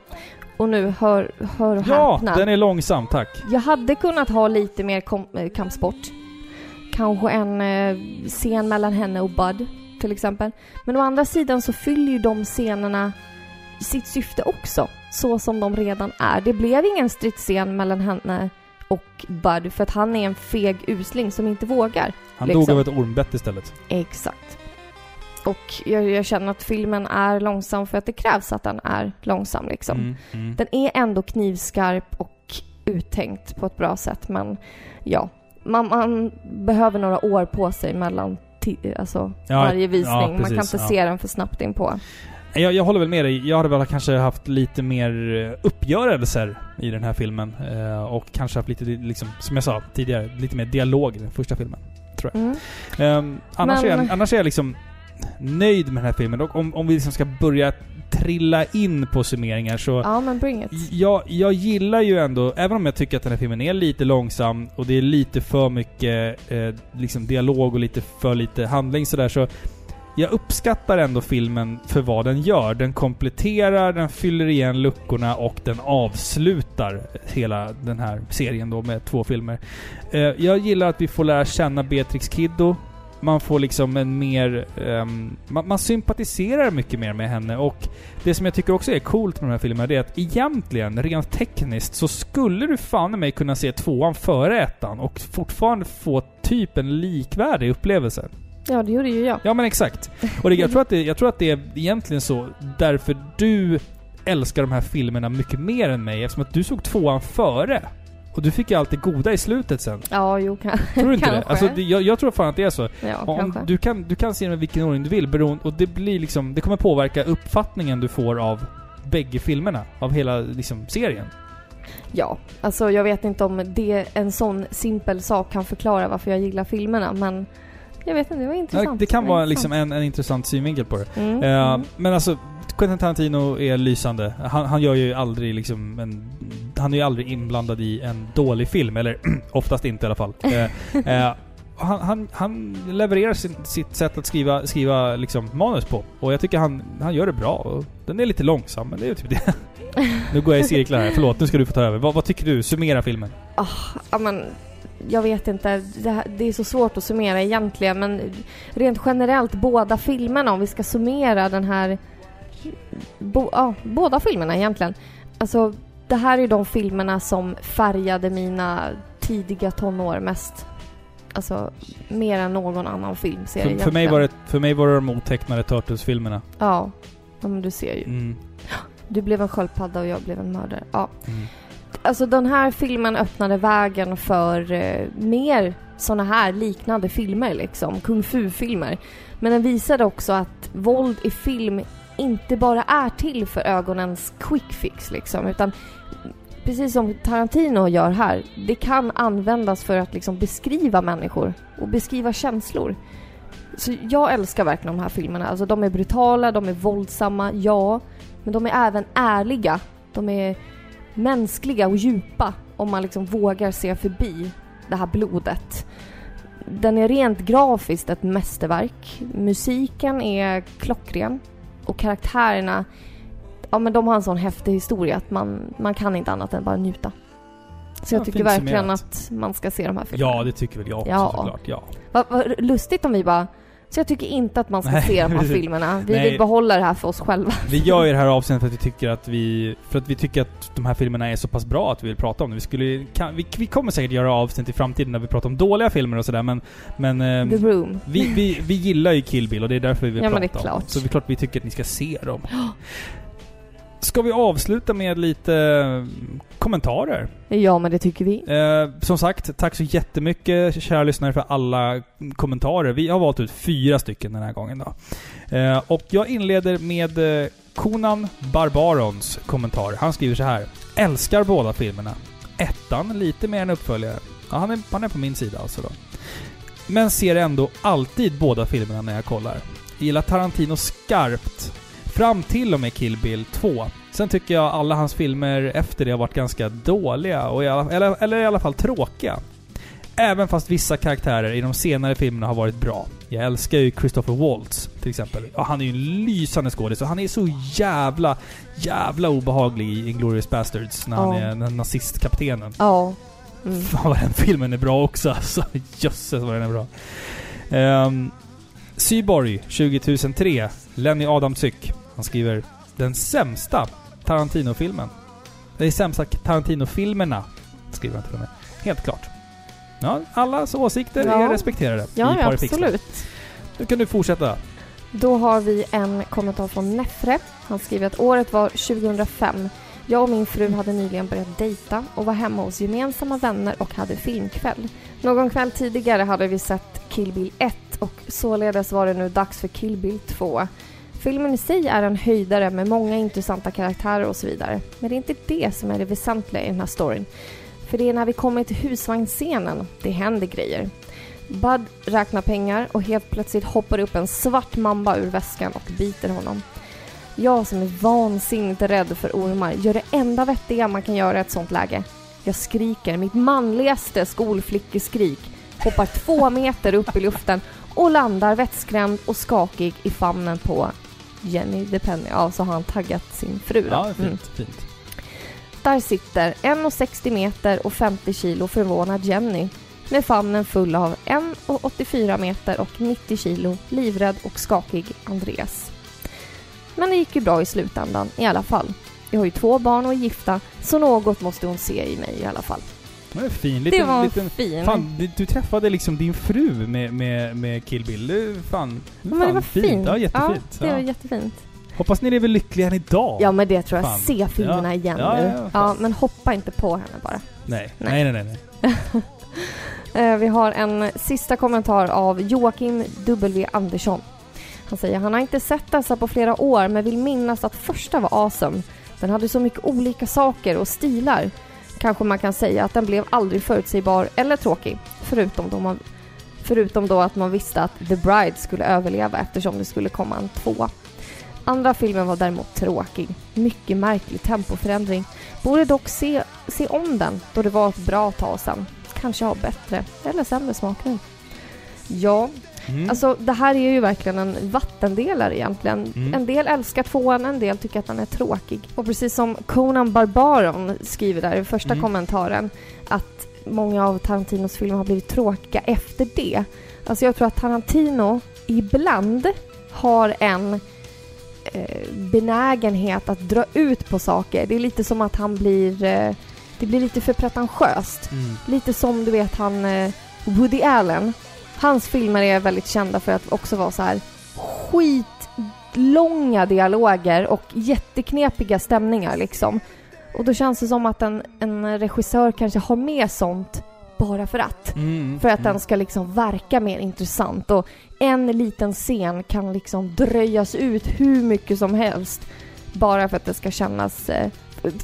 Och nu, hör, hör och Ja, häpna. den är långsam, tack. Jag hade kunnat ha lite mer kom- eh, kampsport. Kanske en eh, scen mellan henne och Bud, till exempel. Men å andra sidan så fyller ju de scenerna sitt syfte också, så som de redan är. Det blev ingen stridsscen mellan henne och Bud, för att han är en feg usling som inte vågar. Han Liksom. dog av ett ormbett istället. Exakt. Och jag, jag känner att filmen är långsam för att det krävs att den är långsam liksom. Mm, mm. Den är ändå knivskarp och uttänkt på ett bra sätt men ja, man, man behöver några år på sig mellan alltså, Ja, varje visning. ja, man kan precis, inte ja. se den för snabbt in på. Jag, jag håller väl med dig. Jag hade väl kanske haft lite mer eh, uppgörelser i den här filmen. Eh, och kanske haft lite, liksom, som jag sa tidigare, lite mer dialog i den första filmen. Tror jag. Mm. Ehm, annars, Men- är jag, annars är jag liksom nöjd med den här filmen. Och om, om vi liksom ska börja trilla in på summeringar så... Ja men bring it. Jag, jag gillar ju ändå, även om jag tycker att den här filmen är lite långsam och det är lite för mycket eh, liksom dialog och lite för lite handling sådär så jag uppskattar ändå filmen för vad den gör. Den kompletterar, den fyller igen luckorna och den avslutar hela den här serien då med två filmer. Eh, jag gillar att vi får lära känna Beatrix Kiddo. Man får liksom en mer... Ehm, um, man, man sympatiserar mycket mer med henne och det som jag tycker också är coolt med de här filmerna det är att egentligen, rent tekniskt, så skulle du fan i mig kunna se tvåan före ettan och fortfarande få typ en likvärdig upplevelse. Ja det gjorde ju jag. Ja men exakt. Och det, jag, tror att det, jag tror att det är egentligen så därför du älskar de här filmerna mycket mer än mig eftersom att du såg tvåan före. Och du fick ju allt det goda i slutet sen. Ja jo kan, Tror du inte det? kanske. Alltså, det, jag, jag tror fan att det är så. ja Om kanske. du, kan, du kan se dem i vilken ordning du vill beroende, och det blir liksom, det kommer påverka uppfattningen du får av bägge filmerna. Av hela liksom, serien. Ja, alltså jag vet inte om det, en sån simpel sak kan förklara varför jag gillar filmerna men jag vet inte, det var Ja, intressant. det kan var vara liksom en, en intressant synvinkel på det. Mm, Eh, mm. Men alltså, Quentin Tarantino är lysande. Han, han gör ju aldrig liksom en... Han är ju aldrig inblandad i en dålig film, eller oftast inte i alla fall. Eh, han, han, han levererar sin, sitt sätt att skriva, skriva liksom manus på. Och jag tycker han, han gör det bra. Den är lite långsam, men det är ju typ det. nu går jag i cirklar här. Förlåt, nu ska du få ta över. Vad, vad tycker du? Summera filmen. Ja men jag vet inte, det, här, det är så svårt att summera egentligen men rent generellt båda filmerna om vi ska summera den här bo, ja, båda filmerna egentligen. Alltså det här är de filmerna som färgade mina tidiga tonår mest. Alltså mer än någon annan filmserie För, för, mig var det, för mig var det de otecknade Turtles-filmerna. Ja, ja men du ser ju. Mm. Du blev en sköldpadda och jag blev en mördare. Ja. Mm. Alltså den här filmen öppnade vägen för eh, mer såna här liknande filmer liksom, kung fu-filmer. Men den visade också att våld i film inte bara är till för ögonens quick fix liksom, utan precis som Tarantino gör här, det kan användas för att liksom beskriva människor och beskriva känslor. Så jag älskar verkligen de här filmerna. Alltså de är brutala, de är våldsamma, ja. Men de är även ärliga. De är mänskliga och djupa om man liksom vågar se förbi det här blodet. Den är rent grafiskt ett mästerverk. Musiken är klockren och karaktärerna, ja men de har en sån häftig historia att man, man kan inte annat än bara njuta. Så jag Ja, tycker verkligen att man ska se de här filmerna. Ja, det tycker väl jag också Ja. såklart. Ja. Vad vad lustigt om vi bara så jag tycker inte att man ska Nej, se de här filmerna. Vi Nej. vill behålla det här för oss själva. Vi gör ju det här avsnittet för att vi tycker att vi... För att vi tycker att de här filmerna är så pass bra att vi vill prata om det. Vi skulle... Kan, vi, vi kommer säkert göra avsnitt i framtiden när vi pratar om dåliga filmer och sådär men... Men... ehm, The Room. vi, vi, vi gillar ju Kill Bill och det är därför vi vill Ja, prata det är om klart. Så det är klart vi tycker att ni ska se dem. Ska vi avsluta med lite mm, kommentarer? Ja, men det tycker vi. Eh, som sagt, tack så jättemycket kära lyssnare för alla kommentarer. Vi har valt ut fyra stycken den här gången då. Eh, och jag inleder med eh, Conan Barbarons kommentar. Han skriver så här. Älskar båda filmerna. Ettan lite mer än uppföljare. Ja, han, är, han är på min sida alltså då. Men ser ändå alltid båda filmerna när jag kollar. Gillar Tarantino skarpt. Fram till och med Kill Bill 2. Sen tycker jag alla hans filmer efter det har varit ganska dåliga, och i alla, eller, eller i alla fall tråkiga. Även fast vissa karaktärer i de senare filmerna har varit bra. Jag älskar ju Christopher Waltz till exempel. Ja, han är ju en lysande skådis och han är så jävla, jävla obehaglig i Inglourious Basterds när han Ja. är den nazistkaptenen. Ja. Mm. Fan vad den filmen är bra också alltså. Jösses vad den är bra. Um, Syborg 2003. Lenny Adamczyk. Han skriver Den sämsta Tarantino-filmen. De sämsta Tarantino-filmerna. Skriver han till och med. Helt klart. Ja, allas åsikter Ja. är respekterade Ja, i ja absolut. Nu kan du fortsätta. Då har vi en kommentar från Nefre. Han skriver att året var 2005. Jag och min fru hade nyligen börjat dejta och var hemma hos gemensamma vänner och hade filmkväll. Någon kväll tidigare hade vi sett Kill Bill 1 och således var det nu dags för Kill Bill 2. Filmen i sig är en höjdare med många intressanta karaktärer och så vidare. Men det är inte det som är det väsentliga i den här storyn. För det är när vi kommer till husvagnsscenen det händer grejer. Bud räknar pengar och helt plötsligt hoppar upp en svart mamba ur väskan och biter honom. Jag som är vansinnigt rädd för ormar gör det enda vettiga man kan göra i ett sånt läge. Jag skriker mitt manligaste skolflickeskrik, hoppar två meter upp i luften och landar vettskrämd och skakig i famnen på Jenny DePenny. Ja, så har han taggat sin fru då. Ja, Mm. fint. fint. Där sitter 1,60 meter och 50 kilo förvånad Jenny med famnen full av 1,84 meter och 90 kilo livrädd och skakig Andreas. Men det gick ju bra i slutändan i alla fall. Jag har ju två barn och är gifta, så något måste hon se i mig i alla fall. Det var fin. det Liten, var liten, fin. Fan, du, du träffade liksom din fru med, med, med Kill Bill. Det är fan, men det fan var fint. Ja, jättefint. Ja, det var jättefint. Hoppas ni lever lyckliga än idag. Ja, men det tror jag. Fan. Se filmerna Ja. igen Ja, nu. ja, ja, men hoppa inte på henne bara. Nej. Nej. Nej, nej, nej. nej. Eh, Vi har en sista kommentar av Joakim W. Andersson. Han säger han har inte sett dessa på flera år men vill minnas att första var awesome. Den hade så mycket olika saker och stilar. Kanske man kan säga att den blev aldrig förutsägbar eller tråkig. Förutom då, man, förutom då att man visste att The Bride skulle överleva eftersom det skulle komma en tvåa. Andra filmen var däremot tråkig. Mycket märklig tempoförändring. Borde dock se, se om den då det var ett bra tag sedan. Kanske ha bättre eller sämre smak nu. Ja, Mm. alltså det här är ju verkligen en vattendelare egentligen. Mm. En del älskar tvåan, en del tycker att den är tråkig. Och precis som Conan Barbaron skriver där i första Mm. kommentaren att många av Tarantinos filmer har blivit tråkiga efter det. Alltså jag tror att Tarantino ibland har en eh, benägenhet att dra ut på saker. Det är lite som att han blir... Eh, det blir lite för pretentiöst. Mm. Lite som du vet han eh, Woody Allen. Hans filmer är väldigt kända för att också vara så här skitlånga dialoger och jätteknepiga stämningar liksom. Och då känns det som att en, en regissör kanske har med sånt bara för att. Mm. För att mm. den ska liksom verka mer intressant och en liten scen kan liksom dröjas ut hur mycket som helst bara för att det ska kännas, eh,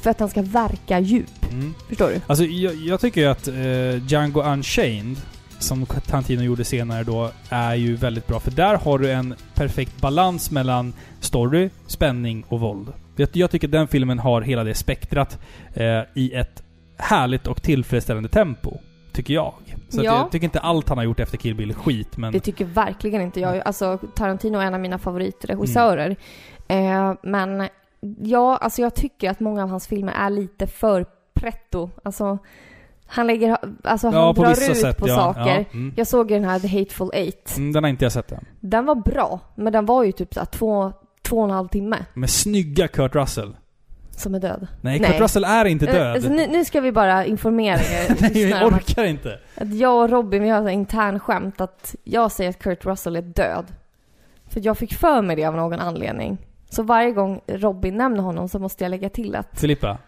för att den ska verka djup. Mm. Förstår du? Alltså jag, jag tycker ju att eh, Django Unchained, som Tarantino gjorde senare då, är ju väldigt bra. För där har du en perfekt balans mellan story, spänning och våld. Jag, jag tycker den filmen har hela det spektrat eh, i ett härligt och tillfredsställande tempo. Tycker jag. Så Ja. jag tycker inte allt han har gjort efter Kill Bill är skit, men... Det tycker verkligen inte jag. Alltså Tarantino är en av mina favoritregissörer. Eh, men ja, alltså jag tycker att många av hans filmer är lite för pretto. Alltså han lägger, alltså Ja, han på drar vissa ut sätt, på ja. saker. Ja, mm. Jag såg ju den här The Hateful Eight. Mm, den har inte jag sett än. Den var bra, men den var ju typ såhär två, två och en halv timme Men snygga Kurt Russell. som är död. Nej, Nej. Kurt Russell är inte Eh, död. Alltså, nu, nu ska vi bara informera er Nej, jag om att, orkar inte. att jag och Robin, vi har en intern skämt att jag säger att Kurt Russell är död. För jag fick för mig det av någon anledning. Så varje gång Robin nämner honom så måste jag lägga till att Filippa,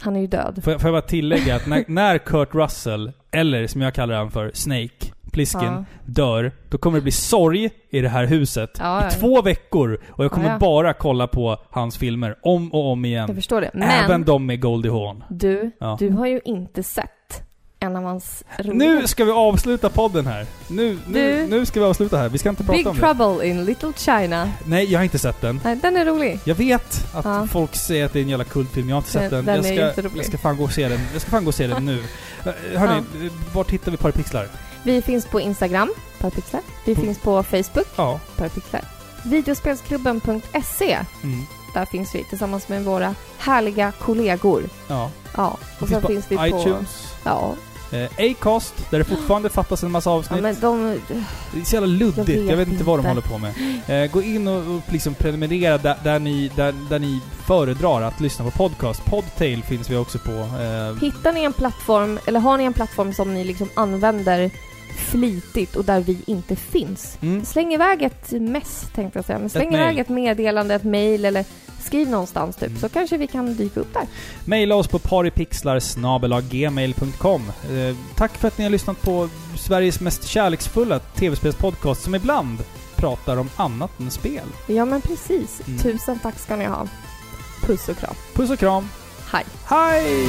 han är ju död. får jag, får jag bara tillägga att när, när Kurt Russell, eller som jag kallar han för, Snake, Plisken, Ja. dör, då kommer det bli sorg i det här huset Ja, i två veckor. Och jag kommer Ja, bara kolla på hans filmer om och om Jag igen. förstår det. Men Även de med Goldie Hawn. du, du har ju inte sett en av hans roliga... Nu ska vi avsluta podden här. Nu, nu, Du- nu ska vi avsluta här. Vi ska inte prata Big om det. Trouble in Little China. Nej, jag har inte sett den. Nej, den är rolig. Jag vet att Ja. folk säger att det är en jävla kultfilm. Jag har inte sett Den- den. den jag, är ska, jätterolig. jag ska fan gå och se den. Jag ska fan gå och se den nu. Eh, Hörni, vart hittar vi Parapixlar? Vi finns på Instagram, Parapixlar. Vi På- finns på Facebook, Ja. Parapixlar. Videospelsklubben.se. Mm. Där finns vi tillsammans med våra härliga kollegor. Ja. Ja, och sen finns vi på... iTunes. Ja, Eh, Acast, där det fortfarande fattas en massa ja avsnitt. men de... Det är så jävla luddigt. Jag Jag vet, inte vad de håller på med. Eh, gå in och, och liksom prenumerera där, där, ni, där, där ni föredrar att lyssna på podcast. Podtail finns vi också på. Eh, Hittar ni en plattform, eller har ni en plattform som ni liksom använder flitigt och där vi inte finns? mm. Släng iväg ett mess, tänkte jag säga. Men släng mail. iväg ett meddelande, ett mail eller skriv någonstans typ, Mm. så kanske vi kan dyka upp där. Maila oss på paripixlar.gmail.com. Eh, tack för att ni har lyssnat på Sveriges mest kärleksfulla tv-spelspodcast som ibland pratar om annat än spel. Ja, men precis. Mm. Tusen tack ska ni ha. Puss och kram. Puss och kram. Hej. Hej!